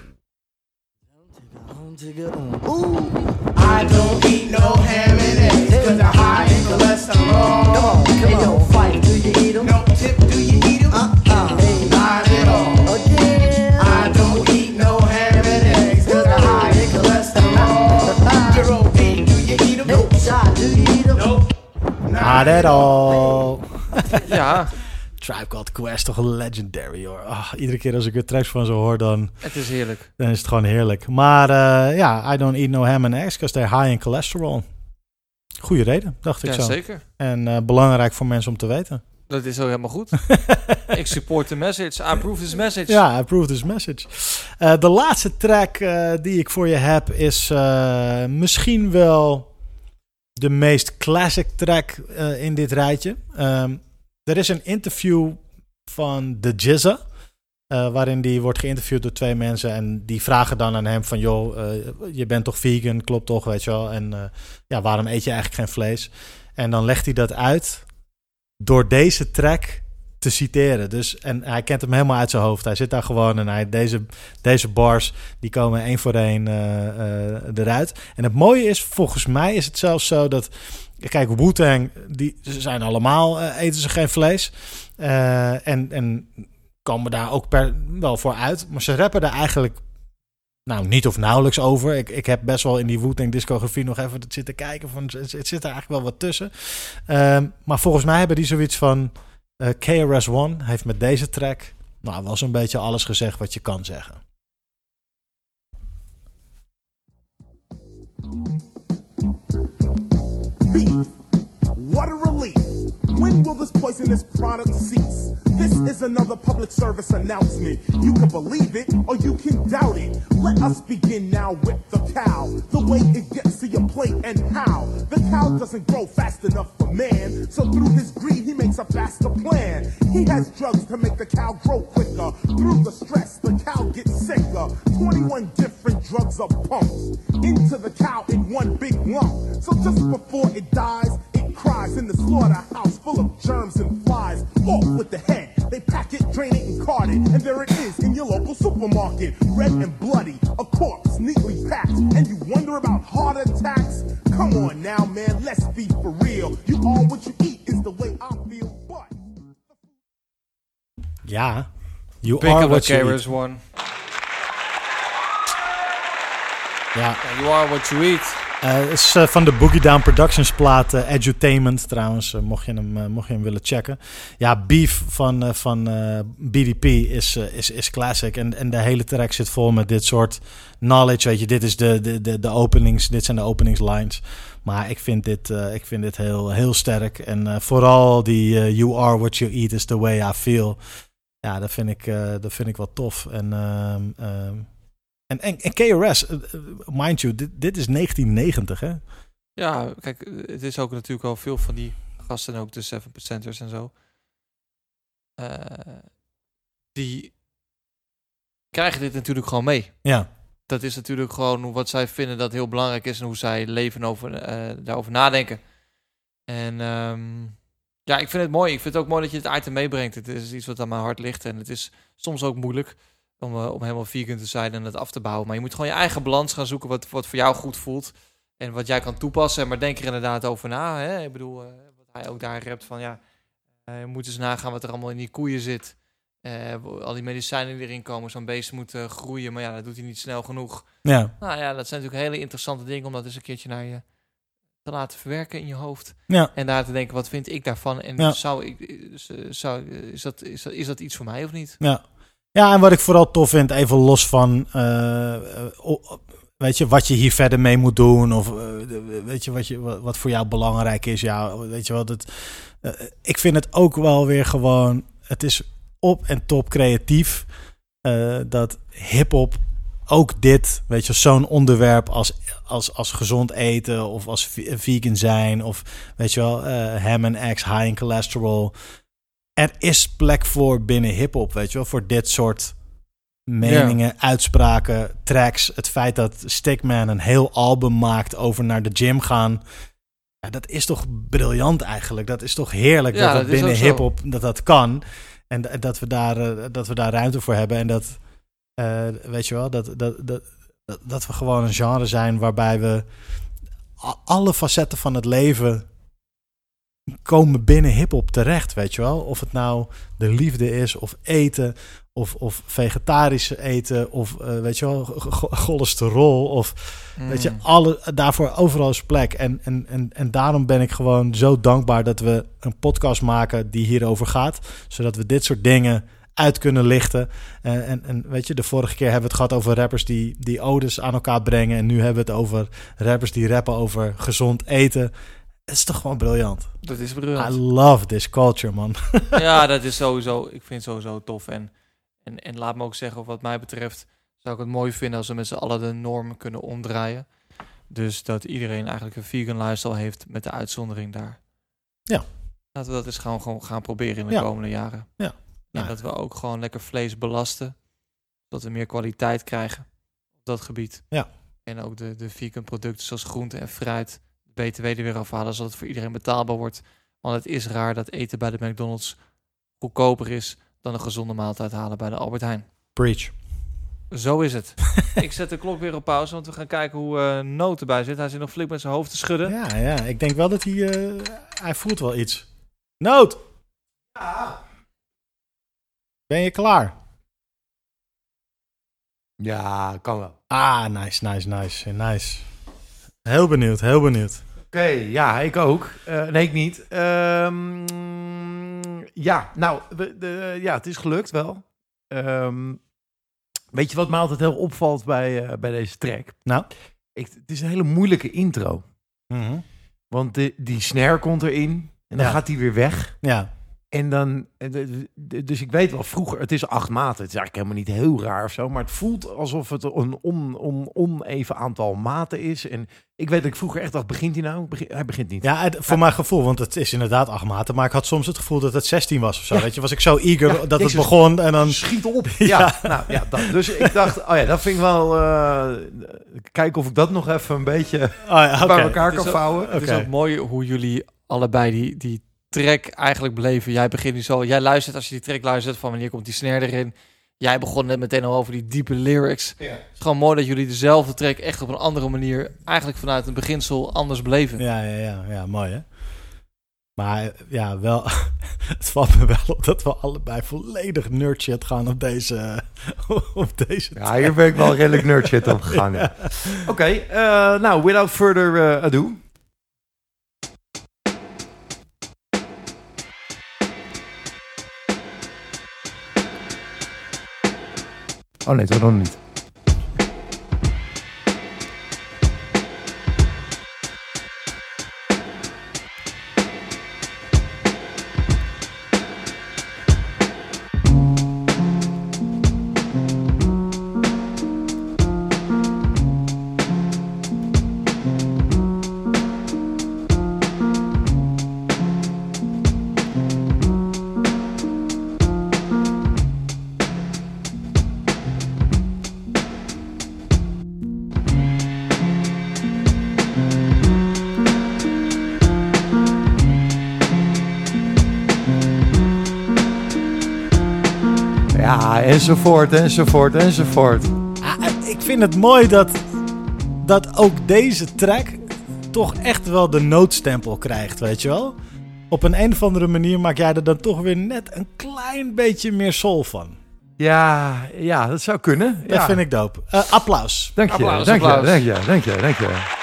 I don't eat no ham and eggs cause they're high in cholesterol. Come on, come on. fight, do you eat them? No tip, do you eat them? Uh-uh, not at all. Again. I don't eat no ham and eggs cause they're high in cholesterol. Geraldine, do you eat them? Nope. Shot, do you eat them? Nope. Not at all. Ja. Tribe Called Quest, toch legendary hoor. Ah, iedere keer als ik weer tracks van ze hoor, dan, Het is heerlijk. dan is het gewoon heerlijk. Maar eh, ja, I don't eat no ham and eggs, because they're high in cholesterol. Goeie reden, dacht ik Ja, zo. zeker. En eh, belangrijk voor mensen om te weten. Dat is ook helemaal goed. ik support the message. I approve this message. Ja, I approve this message. Eh, de laatste track die ik voor je heb is misschien wel de meest classic track in dit rijtje. Ehm, er is een interview van The Jizza. eh, waarin die wordt geïnterviewd door twee mensen. En die vragen dan aan hem van... joh, eh, je bent toch vegan, klopt toch, weet je wel. En eh, ja, waarom eet je eigenlijk geen vlees? En dan legt hij dat uit door deze track te citeren. Dus, en hij kent hem helemaal uit zijn hoofd. Hij zit daar gewoon en hij, deze, deze bars die komen één voor één eruit. En het mooie is, volgens mij is het zelfs zo dat... Kijk, Wu-Tang, die ze zijn allemaal, eh, eten ze geen vlees. Eh, en, en komen daar ook per, wel voor uit. Maar ze rappen er eigenlijk nou, niet of nauwelijks over. Ik, ik heb best wel in die Wu-Tang discografie nog even zitten kijken. Van, het, zit er eigenlijk wel wat tussen. Ehm, maar volgens mij hebben die zoiets van... eh, KRS-One heeft met deze track... Nou, wel zo'n beetje alles gezegd wat je kan zeggen. What a relief. When will this poisonous product cease? This is another public service announcement. You can believe it or you can doubt it. Let us begin now with the cow. The way it gets to your plate and how. The cow doesn't grow fast enough for man. So through his greed, he makes a faster plan. He has drugs to make the cow grow quicker. Through the stress, the cow gets sicker. 21 different drugs are pumped into the cow in one big lump. So just before it dies, it cries in the slaughterhouse full of germs and flies. Off with the head. They pack it, drain it, and cart it. And there it is in your local supermarket. Red and bloody, a corpse neatly packed. And you wonder about heart attacks? Come on now, man, let's be for real. You are what you eat is the way I feel. But Ja, you Pick are up what the you eat. KRS-One. Ja. You are what you eat. Eh, is eh, van de Boogie Down Productions plaat eh, Edutainment trouwens, mocht, je hem, mocht je hem willen checken. Ja, Beef van, van BDP is, is, is classic. En, en de hele track zit vol met dit soort knowledge. Weet je, dit, is de, de, de, de openings, dit zijn de openingslines. Maar ik vind dit, ik vind dit heel, heel sterk. En vooral die You are what you eat is the way I feel. Ja, dat vind ik, dat vind ik wel tof. En, ehm, ehm, en, en, en KRS, eh, eh, mind you, dit, dit is 1990 hè? Ja, kijk, het is ook natuurlijk al veel van die gasten, ook de 7%ers en zo. eh, die krijgen dit natuurlijk gewoon mee. Ja. Dat is natuurlijk gewoon wat zij vinden dat heel belangrijk is en hoe zij leven over, eh, daarover nadenken. En ehm, ja, ik vind het mooi. Ik vind het ook mooi dat je het item meebrengt. Het is iets wat aan mijn hart ligt en het is soms ook moeilijk om, eh, om helemaal vegan te zijn en het af te bouwen. Maar je moet gewoon je eigen balans gaan zoeken wat, wat voor jou goed voelt en wat jij kan toepassen. Maar denk er inderdaad over na. Hè? Ik bedoel, eh, wat hij ook daar rept van ja, eh, je moet eens nagaan wat er allemaal in die koeien zit. Al die medicijnen die erin komen, zo'n beest moet groeien, maar ja, dat doet hij niet snel genoeg. Ja. Nou ja, dat zijn natuurlijk hele interessante dingen om dat eens een keertje naar je te laten verwerken in je hoofd. Ja. En daar te denken, wat vind ik daarvan? En Ja. zou ik, zou, is, dat, is, dat, is dat iets voor mij of niet? Ja. Ja, en wat ik vooral tof vind, even los van, eh, weet je, wat je hier verder mee moet doen. Of eh, weet je, wat, je, wat, wat voor jou belangrijk is. Ja, weet je wel, dat, eh, ik vind het ook wel weer gewoon, het is op en top creatief. dat hip-hop ook dit, weet je, zo'n onderwerp als, als, als gezond eten of als ve- vegan zijn of weet je wel, ham en eggs, high in cholesterol. Er is plek voor binnen hip-hop, weet je wel, voor dit soort meningen, uitspraken, tracks. Het feit dat Stickman een heel album maakt over naar de gym gaan. Ja, dat is toch briljant eigenlijk. Dat is toch heerlijk Ja, dat dat binnen hip-hop dat dat kan. En dat we daar, eh, dat we daar ruimte voor hebben. En dat, eh, weet je wel, dat, dat, dat, dat, we gewoon een genre zijn waarbij we alle facetten van het leven komen binnen hip-hop terecht, weet je wel? Of het nou de liefde is, of eten, of, of vegetarische eten, of eh, weet je wel, cholesterol, of weet je, Mm. alle, daarvoor overal is plek. En, en, en, en daarom ben ik gewoon zo dankbaar dat we een podcast maken die hierover gaat, zodat we dit soort dingen uit kunnen lichten. En, en, en weet je, de vorige keer hebben we het gehad over rappers die, die odes aan elkaar brengen. En nu hebben we het over rappers die rappen over gezond eten. Het is toch gewoon briljant. Dat is briljant. I love this culture, man. ja, dat is sowieso. Ik vind het sowieso tof. En, en, en laat me ook zeggen, wat mij betreft, zou ik het mooi vinden als we met z'n allen de norm kunnen omdraaien. Dus dat iedereen eigenlijk een vegan lifestyle heeft met de uitzondering daar. Ja. Laten we dat eens gewoon, gewoon gaan proberen in de Ja. komende jaren. Ja. En Ja. dat we ook gewoon lekker vlees belasten. Dat we meer kwaliteit krijgen op dat gebied. Ja. En ook de, de vegan producten zoals groente en fruit, de BTW er weer afhalen, zodat het voor iedereen betaalbaar wordt. Want het is raar dat eten bij de McDonald's goedkoper is dan een gezonde maaltijd halen bij de Albert Heijn. Preach. Zo is het. ik zet de klok weer op pauze, want we gaan kijken hoe eh Noot erbij zit. Hij zit nog flink met zijn hoofd te schudden. Ja, ja, ik denk wel dat hij... eh, hij voelt wel iets. Nood! Ben je klaar? Ja, kan wel. Ah, nice, nice, nice, nice. Heel benieuwd, heel benieuwd. Oké, ja, ik ook. Eh, nee, ik niet. Ehm, ja, nou, we, de, ja, het is gelukt wel. Ehm, weet je wat me altijd heel opvalt bij, eh, bij deze track? Nou? Ik, het is een hele moeilijke intro. Mhm. Want de, die snare komt erin en dan Ja. gaat hij weer weg. Ja. En dan, de- dus ik weet wel, vroeger, het is acht maten. Het is eigenlijk helemaal niet heel raar of zo. Maar het voelt alsof het een on, on, oneven aantal maten is. En ik weet dat ik vroeger echt dacht, begint hij nou? Begin- hij begint niet. Ja, het- voor mijn gevoel, want het is inderdaad acht maten. Maar ik had soms het gevoel dat het 16 was of zo. Weet je, was ik zo eager Ja, dat Jezus, het begon en dan... Schiet op. Ja, nou ja, dat. Dus ik dacht, oh ja, dat vind ik wel... eh kijken of ik dat nog even een beetje ja, oké. bij elkaar Het kan is ook- vouwen. Het is ook mooi hoe jullie allebei die, die track eigenlijk beleven. Jij begint nu zo, jij luistert als je die track luistert van wanneer komt die snare erin. Jij begon net meteen al over die diepe lyrics. Ja. Het is gewoon mooi dat jullie dezelfde track echt op een andere manier, eigenlijk vanuit een beginsel anders beleven. Ja, ja, ja, ja, mooi hè. Maar ja, wel, het valt me wel op dat we allebei volledig nerd shit gaan op deze, op deze Ja, hier ben ik wel redelijk nerd shit op gegaan. ja. Oké, eh, nou, without further eh, ado. Oh nee, dat nog enzovoort, enzovoort, enzovoort. Ah, ik vind het mooi dat, dat ook deze track toch echt wel de noodstempel krijgt, weet je wel? Op een, een of andere manier maak jij er dan toch weer net een klein beetje meer soul van. Ja, ja, dat zou kunnen. Dat ja. vind ik dope. Eh, applaus. Dank je, Applaus, dank je, dank je, dank je, dank je.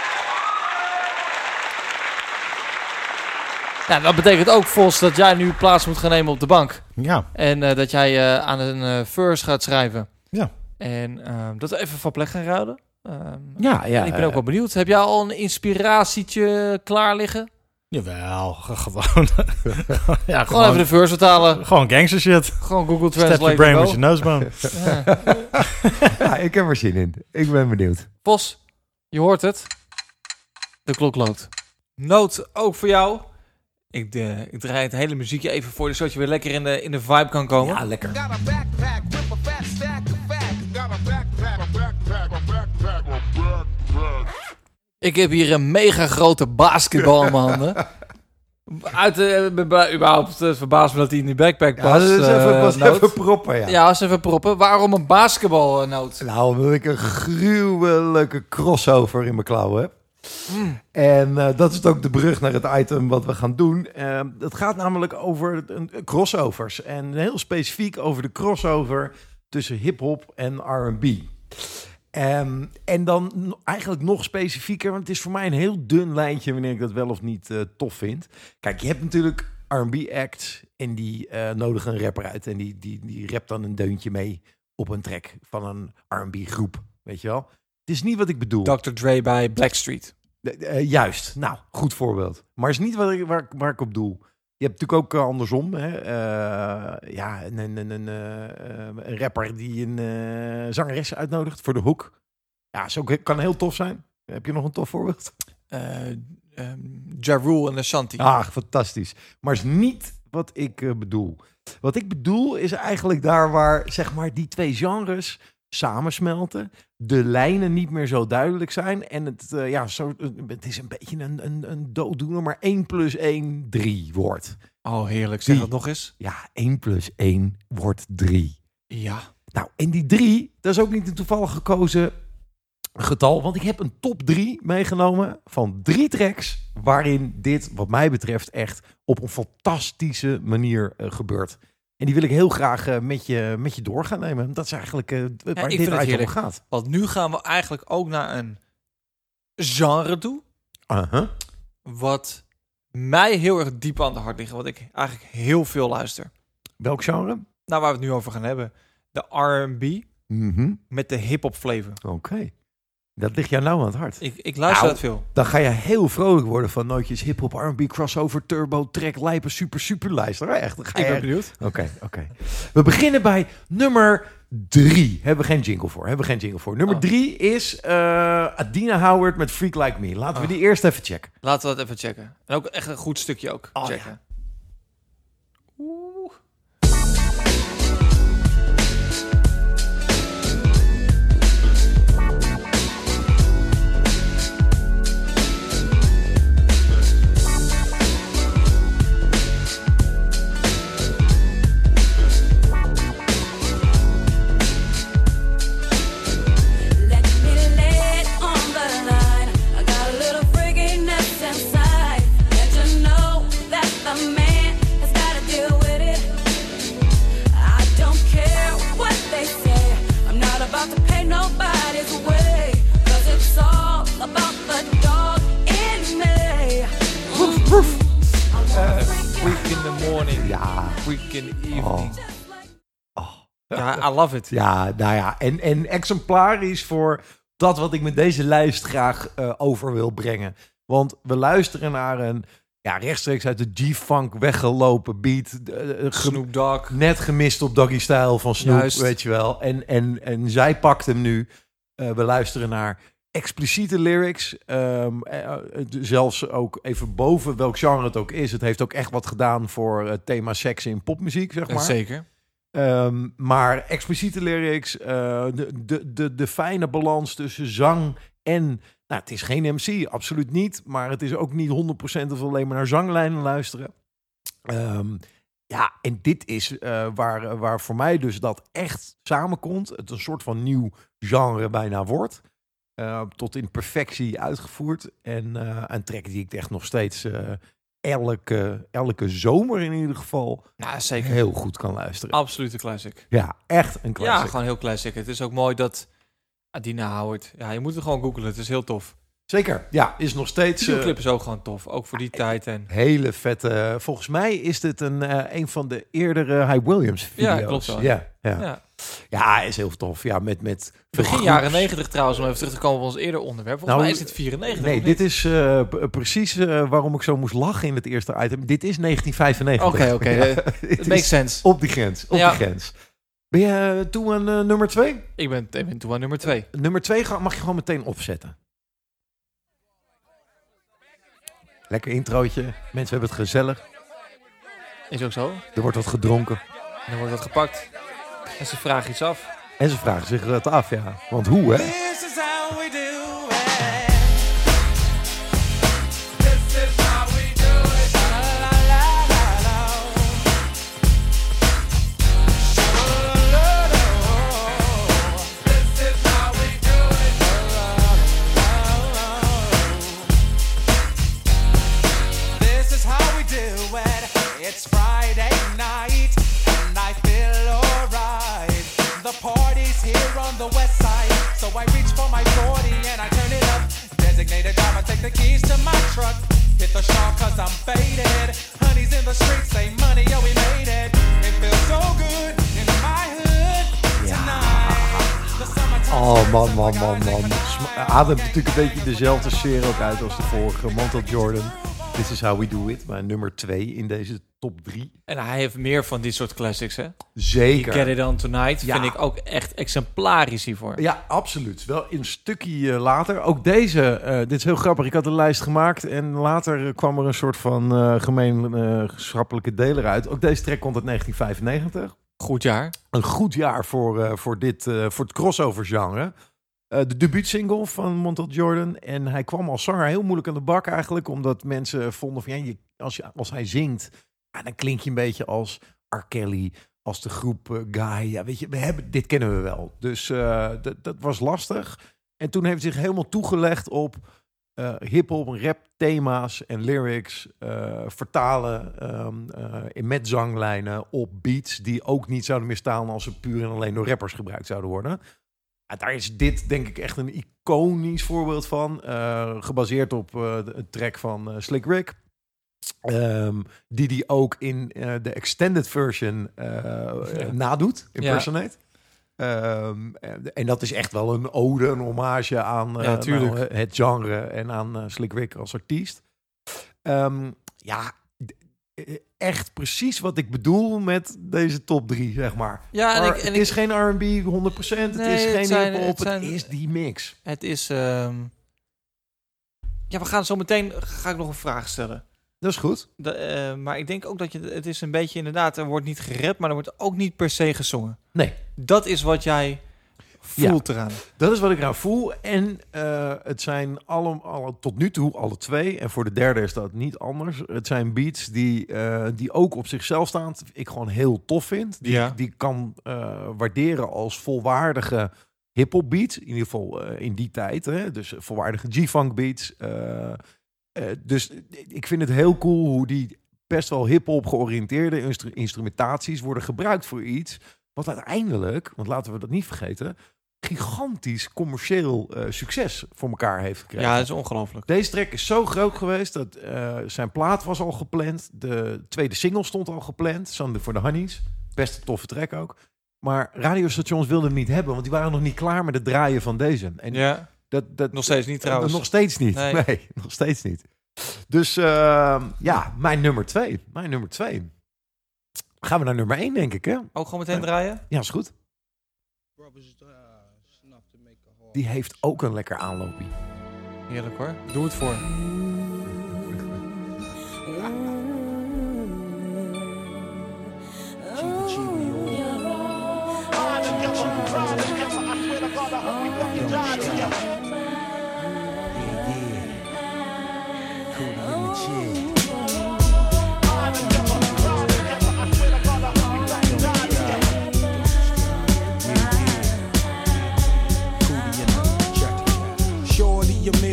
Ja, dat betekent ook, Vos, dat jij nu plaats moet gaan nemen op de bank. Ja. En eh, dat jij eh, aan een eh, verse gaat schrijven. Ja. En ehm, dat we even van plek gaan ruilen. Ehm, Ja, ja. en ik ben ook wel benieuwd. Heb jij al een inspiratietje klaar liggen? Jawel, ge- gewoon. ja, Gewoon even de verse vertalen. Gewoon gangster shit. Gewoon Google Step Translate. your brain with your nosebone. Ja. ja, ik heb er zin in. Ik ben benieuwd. Vos, je hoort het. De klok loopt. Noot ook voor jou. Ik, de, ik draai het hele muziekje even voor zodat je weer lekker in de, in de vibe kan komen. Ja, lekker. Ik heb hier een mega grote basketbal in mijn handen. Uit de, uh, überhaupt uh, verbaasd me dat hij in die backpack Ja, past. dat is even, eh, was even proppen, ja. Ja, was even proppen. Waarom een basketbalnoot? Nou, omdat ik een gruwelijke crossover in mijn klauwen heb. En eh, dat is ook de brug naar het item wat we gaan doen. Uh, het gaat namelijk over crossovers. En heel specifiek over de crossover tussen hip-hop en RB. Ehm, en dan eigenlijk nog specifieker, want het is voor mij een heel dun lijntje wanneer ik dat wel of niet eh, tof vind. Kijk, je hebt natuurlijk R&B-acts en die uh, nodigen een rapper uit en die, die, die rapt dan een deuntje mee op een track van een R&B-groep, weet je wel. Het is niet wat ik bedoel. Dr. Dre bij Blackstreet. Uh, juist, nou, goed voorbeeld. Maar is niet wat ik, waar, waar ik op doel. Je hebt natuurlijk ook uh, andersom. Hè? Uh, ja, een, een, een, een, rapper die een zangeres uitnodigt voor de hoek. Ja, zo kan heel tof zijn. Heb je nog een tof voorbeeld? Um, ja Rule en Ashanti. Ah, fantastisch. Maar is niet wat ik bedoel. Wat ik bedoel is eigenlijk daar waar zeg maar die twee genres samensmelten. De lijnen niet meer zo duidelijk zijn. En het, uh, ja, zo, het is een beetje een, een, een dooddoener, maar 1 plus 1 3 wordt. Oh, heerlijk. Zeg dat nog eens. Ja, 1 plus 1 wordt 3. Ja. Nou, en die 3, dat is ook niet een toevallig gekozen getal. Want ik heb een top 3 meegenomen van drie tracks. Waarin dit, wat mij betreft, echt op een fantastische manier uh, gebeurt. En die wil ik heel graag uh, met, je, met je door gaan nemen. Dat is eigenlijk uh, waar ja, ik dit uit om gaat. Want nu gaan we eigenlijk ook naar een genre toe. Uh -huh. Wat mij heel erg diep aan de hart ligt. Wat ik eigenlijk heel veel luister. Welk genre? Nou, waar we het nu over gaan hebben. De R&B mm -hmm. met de hip-hop flavor. Oké. Okay. Dat ligt jou nou aan het hart. Ik, ik luister nou, dat veel. Dan ga je heel vrolijk worden van nootjes hip-hop, R&B, crossover, turbo, track, lijpen, super, super lijster. Echt, dan ga ik je... ben benieuwd. Oké, okay, oké. Okay. We beginnen bij nummer drie. Hebben we geen jingle voor. Hebben we geen jingle voor. Nummer Oh. drie is uh, Adina Howard met Freak Like Me. Laten we die eerst even checken. Laten we dat even checken. En ook echt een goed stukje ook Oh, checken. ja. I love it. Ja, nou ja. En, en exemplarisch voor dat wat ik met deze lijst graag uh, over wil brengen. Want we luisteren naar een ja, rechtstreeks uit de G-Funk weggelopen beat. Uh, Snoop Dogg. Net gemist op Doggy Style van Snoop, Juist. weet je wel. En, en, en zij pakt hem nu. Uh, we luisteren naar expliciete lyrics. Um, uh, zelfs ook even boven welk genre het ook is. Het heeft ook echt wat gedaan voor het thema seks in popmuziek, zeg maar. Zeker. Um, maar expliciete lyrics, uh, de, de, de, fijne balans tussen zang en... Nou, het is geen MC, absoluut niet. Maar het is ook niet 100% of alleen maar naar zanglijnen luisteren. Um, ja, en dit is uh, waar, waar voor mij dus dat echt samenkomt. Het een soort van nieuw genre bijna wordt. Uh, tot in perfectie uitgevoerd. En een track die ik echt nog steeds elke, elke zomer in ieder geval nou, zeker. heel goed kan luisteren. Absolute classic. Ja, echt een classic. Ja, gewoon heel classic. Het is ook mooi dat Adina Howard... Ja, je moet het gewoon googlen. Het is heel tof. Zeker, ja, is nog steeds... De clip is ook gewoon tof, ook voor die tijd. En... Hele vette... Volgens mij is dit een, uh, een van de eerdere High Williams video's. Ja, klopt wel. Ja, ja. ja. Ja is heel tof. Ja, met... met Begin jaren 90 trouwens, om even terug te komen op ons eerder onderwerp. Volgens nou, mij is het 94. Nee, dit is uh, precies uh, waarom ik zo moest lachen in het eerste item. Dit is 1995. Oké, oké. Het makes sense. Op die grens, op ja. die grens. Ben je toe aan uh, nummer 2? Ik ben, ik ben toe aan nummer 2. Nummer 2 mag je gewoon meteen opzetten. Lekker introotje. Mensen hebben het gezellig. Is ook zo. Er wordt wat gedronken. En er wordt wat gepakt. En ze vragen iets af. En ze vragen zich het af, ja. Want hoe, hè? The west side. So I reach for my 40 and I turn it up. Designated driver, take the keys to my truck. Hit the shop cause I'm faded. Honey's in the streets, say money, yo, we made it. It feels so good in my hood tonight. Oh man, man, man, man. Ademt natuurlijk een beetje dezelfde sfeer ook uit als de vorige. Montel Jordan. This is how we do it. Mijn nummer 2 in deze top 3. En hij heeft meer van dit soort classics, hè? Zeker. Die Get It On Tonight Ja. vind ik ook echt exemplarisch hiervoor. Ja, absoluut. Wel een stukje eh, later. Ook deze, eh, dit is heel grappig. Ik had een lijst gemaakt en later eh, kwam er een soort van eh gemeenschappelijke deler uit. Ook deze track komt uit 1995. Goed jaar. Een goed jaar voor, voor, dit, voor het crossover genre. Eh, de debuutsingle van Montel Jordan. En hij kwam als zanger heel moeilijk aan de bak eigenlijk. Omdat mensen vonden van ja, je, als, je, als hij zingt, ja, dan klink je een beetje als R. Kelly. Als de groep eh, Guy. Ja, weet je, we hebben, dit kennen we wel. Dus eh, dat, was lastig. En toen heeft hij zich helemaal toegelegd op eh hip-hop en rap thema's en lyrics. vertalen ehm, eh, in met zanglijnen op beats die ook niet zouden meer staan als ze puur en alleen door rappers gebruikt zouden worden. Ja, daar is dit denk ik echt een iconisch voorbeeld van. gebaseerd op een track van Slick Rick. Ehm, die die ook in eh, de extended version eh, nadoet, impersonate. Ehm, en, en dat is echt wel een ode, een hommage aan eh, Ja, nou, het genre en aan Slick Rick als artiest. Ehm, ja, echt precies wat ik bedoel met deze top 3, zeg maar. Ja, en ik- en het ik- is geen R&B 100%, het is het geen zijn- hip-hop, het het, is die mix. Het is... Ja, we gaan zo meteen... Ga ik nog een vraag stellen. Dat is goed. De, eh, maar ik denk ook dat je... Het is een beetje inderdaad... Er wordt niet gerapt, maar er wordt ook niet per se gezongen. Nee. Dat is wat jij voelt Ja. eraan. Dat is wat ik eraan voel. En eh, het zijn alle, alle, tot nu toe alle twee. En voor de derde is dat niet anders. Het zijn beats die, eh, die ook op zichzelf staan. Ik gewoon heel tof vind. Die, Ja. die kan waarderen als volwaardige hip-hop beats. In ieder geval in die tijd. Hè? Dus volwaardige G-funk beats. Eh, dus ik vind het heel cool hoe die best wel hip-hop georiënteerde instru- instrumentaties worden gebruikt voor iets. Wat uiteindelijk, want laten we dat niet vergeten, gigantisch commercieel eh, succes voor elkaar heeft gekregen. Ja, dat is ongelooflijk. Deze track is zo groot geweest dat eh, zijn plaat was al gepland. De tweede single stond al gepland. Sunday for the Honeys. Best een toffe track ook. Maar radiostations wilden hem niet hebben, want die waren nog niet klaar met het draaien van deze. En Ja. Dat, dat, Nog steeds niet trouwens. Nog steeds niet. Nee. Nee, nog steeds niet. Dus eh, ja, mijn nummer twee. Mijn nummer twee. Gaan we naar nummer één, denk ik, hè? Ook gewoon meteen draaien? Ja, is goed. Die heeft ook een lekker aanloopje. Heerlijk hoor. Doe het voor.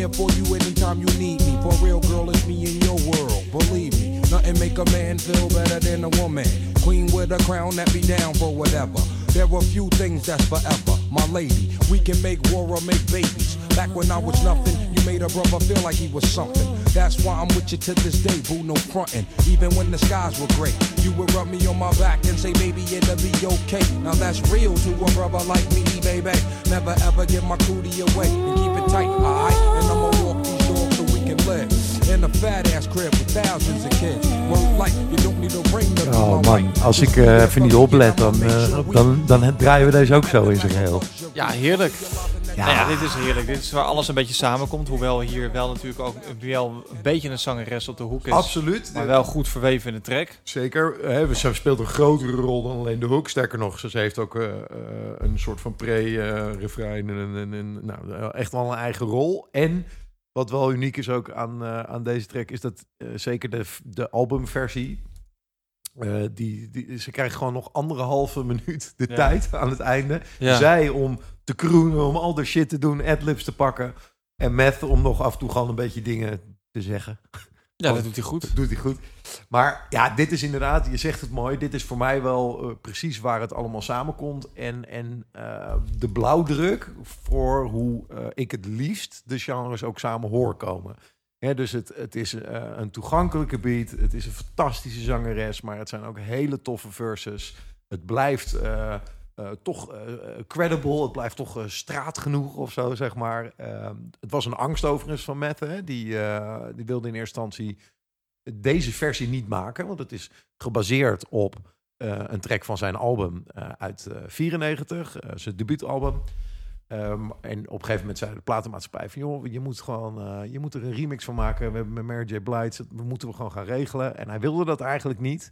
Here for you anytime you need me. For real, girl, it's me in your world. Believe me, nothing make a man feel better than a woman. Queen with a crown that be down for whatever. There are few things that's forever. My lady, we can make war or make babies. Back when I was nothing, you made a brother feel like he was something. That's why I'm with you to this day, boo, no frontin'. Even when the skies were gray, you would rub me on my back and say, baby, it'll be okay. Now that's real to a brother like me, baby. Never ever give my cootie away and keep it tight, alright? And I'ma walk these dogs so we can live. In a fat ass crib with thousands of kids. Word like you don't need a ring to Oh man, als ik eh, even niet oplet, dan, eh, dan, dan draaien we deze ook zo in zijn geheel. Ja, heerlijk. Ja. Ja. ja, dit is heerlijk. Dit is waar alles een beetje samenkomt. Hoewel hier wel natuurlijk ook wel een beetje een zangeres op de hoek is. Absoluut. Maar wel goed verweven in de track. Zeker. Hè, ze speelt een grotere rol dan alleen de hoek. Sterker nog, ze heeft ook eh, eh, een soort van pre-refrein. en, en, en, nou, eh, echt wel een eigen rol. En wat wel uniek is ook aan, eh, aan deze track, is dat eh, zeker de, de albumversie. eh, die, die, ze krijgt gewoon nog anderhalve minuut de Ja. tijd aan het einde. Ja. Zij om te kroenen, om al de shit te doen, adlibs te pakken. En Meth om nog af en toe gewoon een beetje dingen te zeggen. Ja, dat doet hij goed. Dat doet hij goed. Maar ja, dit is inderdaad, je zegt het mooi, dit is voor mij wel eh, precies waar het allemaal samenkomt. En, en eh, de blauwdruk voor hoe eh, ik het liefst de genres ook samen hoor komen. Hè, dus het, het is een toegankelijke beat, het is een fantastische zangeres, maar het zijn ook hele toffe verses. Het blijft eh, toch eh, eh, credible, het blijft toch eh, straat genoeg of zo, zeg maar. Ehm, het was een angst overigens van Meth, hè? Die, die wilde in eerste instantie deze versie niet maken, want het is gebaseerd op een track van zijn album uit eh 94, eh, zijn debuutalbum. Ehm, en op een gegeven moment zei de platenmaatschappij van... joh, je moet, gewoon, je moet er een remix van maken. We hebben met Mary J. Blige, dat moeten we gewoon gaan regelen. En hij wilde dat eigenlijk niet.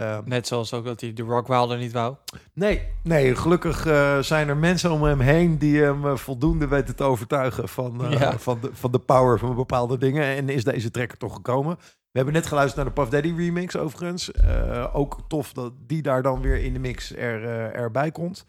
Ehm, Net zoals ook dat hij de Rock Wilder niet wou. Nee, nee gelukkig eh, zijn er mensen om hem heen die hem eh, voldoende weten te overtuigen van, eh, Ja. van, de, van de power van bepaalde dingen. En is deze track er toch gekomen. We hebben net geluisterd naar de Puff Daddy remix overigens. Ook tof dat die daar dan weer in de mix er, erbij komt.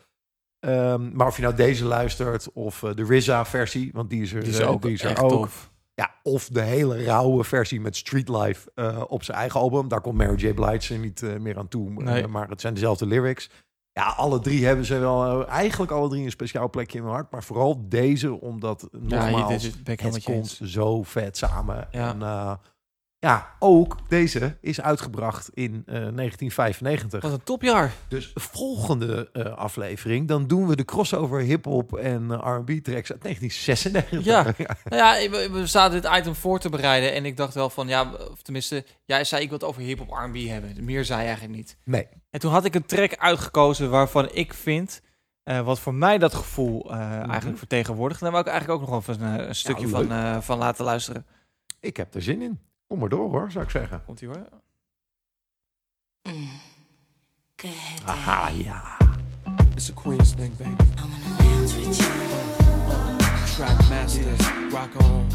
Ehm, maar of je nou deze luistert of de RZA versie, want die is er, Die is ook die is er echt ook. tof. Ja, of de hele rauwe versie met Street Life eh, op zijn eigen album. Daar komt Mary J. Blige er niet eh, meer aan toe. Nee. Eh, maar het zijn dezelfde lyrics. Ja, alle drie hebben ze wel... eigenlijk alle drie een speciaal plekje in mijn hart. Maar vooral deze, omdat nogmaals, dit is- het komt zo vet samen. Ja. En ja, ook deze is uitgebracht in eh, 1995. Wat een topjaar. Dus volgende eh, aflevering, dan doen we de crossover hip-hop en eh, R&B tracks uit 1996. Ja, nou ja, we, we zaten dit item voor te bereiden en ik dacht wel van, ja, of tenminste, jij zei ik wil het over hip-hop R&B hebben. Meer zei je eigenlijk niet. Nee. En toen had ik een track uitgekozen waarvan ik vind, wat voor mij dat gevoel eh, eigenlijk vertegenwoordigt. En daar wou ik eigenlijk ook nog wel even een, een stukje van, van laten luisteren. Ik heb er zin in. Kom maar door hoor, zou ik zeggen. Komt ie hoor. Aha, ja. It's a Queens thing, baby. Track masters, rock on.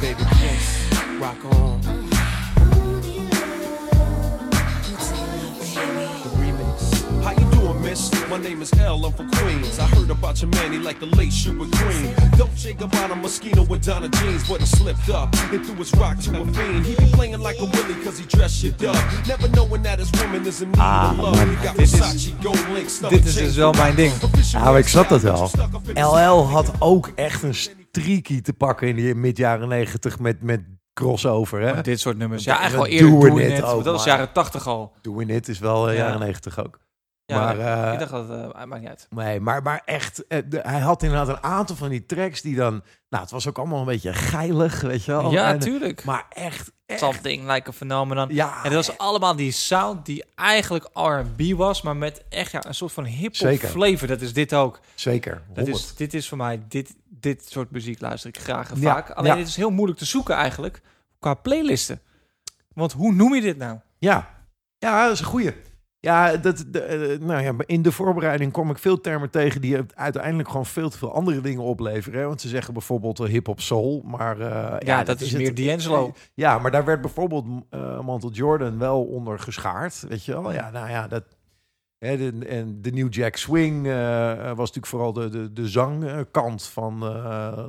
Baby, yes, rock on. My name is L, I'm from Queens. I heard about your man, he like the late with cream. Dolce Gabbana Mosquito with Donna jeans, but he slipped up and threw his rock to a fiend. He be playing like a willy cause he dressed shit up. Never knowing that his woman is in need Ah, of love. man, He got dit is- Versace, gold link, Dit is dus wel mijn ding. Nou, ik snap dat wel. LL had ook echt een streaky te pakken in de mid jaren 90 met, met crossover. Hè? Met dit soort nummers. Ja, En eigenlijk wel eerder Doing Doing It It, ook, dat was maar- jaren 80 al. Doing It is wel eh, Ja. jaren 90 ook. Ja, maar, eh, ik dacht dat het uh, maakt niet uit. Nee, maar, maar echt, eh, de- hij had inderdaad een aantal van die tracks die dan... Nou, het was ook allemaal een beetje geilig, weet je wel. Ja, En- tuurlijk. Maar echt, echt. Something like a phenomenon. Ja. En dat was allemaal die sound die eigenlijk R&B was, maar met echt ja, een soort van hip-hop flavor. Dat is dit ook. Zeker, Dat is, 100. dit is voor mij, dit, dit soort muziek luister ik graag en Ja, vaak. Alleen ja. het is heel moeilijk te zoeken eigenlijk qua playlisten. Want hoe noem je dit nou? Ja, ja dat is een goeie. Ja, dat, de, eh, nou ja, in de voorbereiding kom ik veel termen tegen die uiteindelijk gewoon veel te veel andere dingen opleveren. Hè? Want ze zeggen bijvoorbeeld eh, hip-hop soul, maar eh, Ja, dat is meer. D'Angelo. Ja, maar daar werd bijvoorbeeld eh Mantle Jordan wel onder geschaard, weet je wel? Ja, nou ja, dat. Hè, de, en de New Jack Swing was natuurlijk vooral de, de, de zangkant van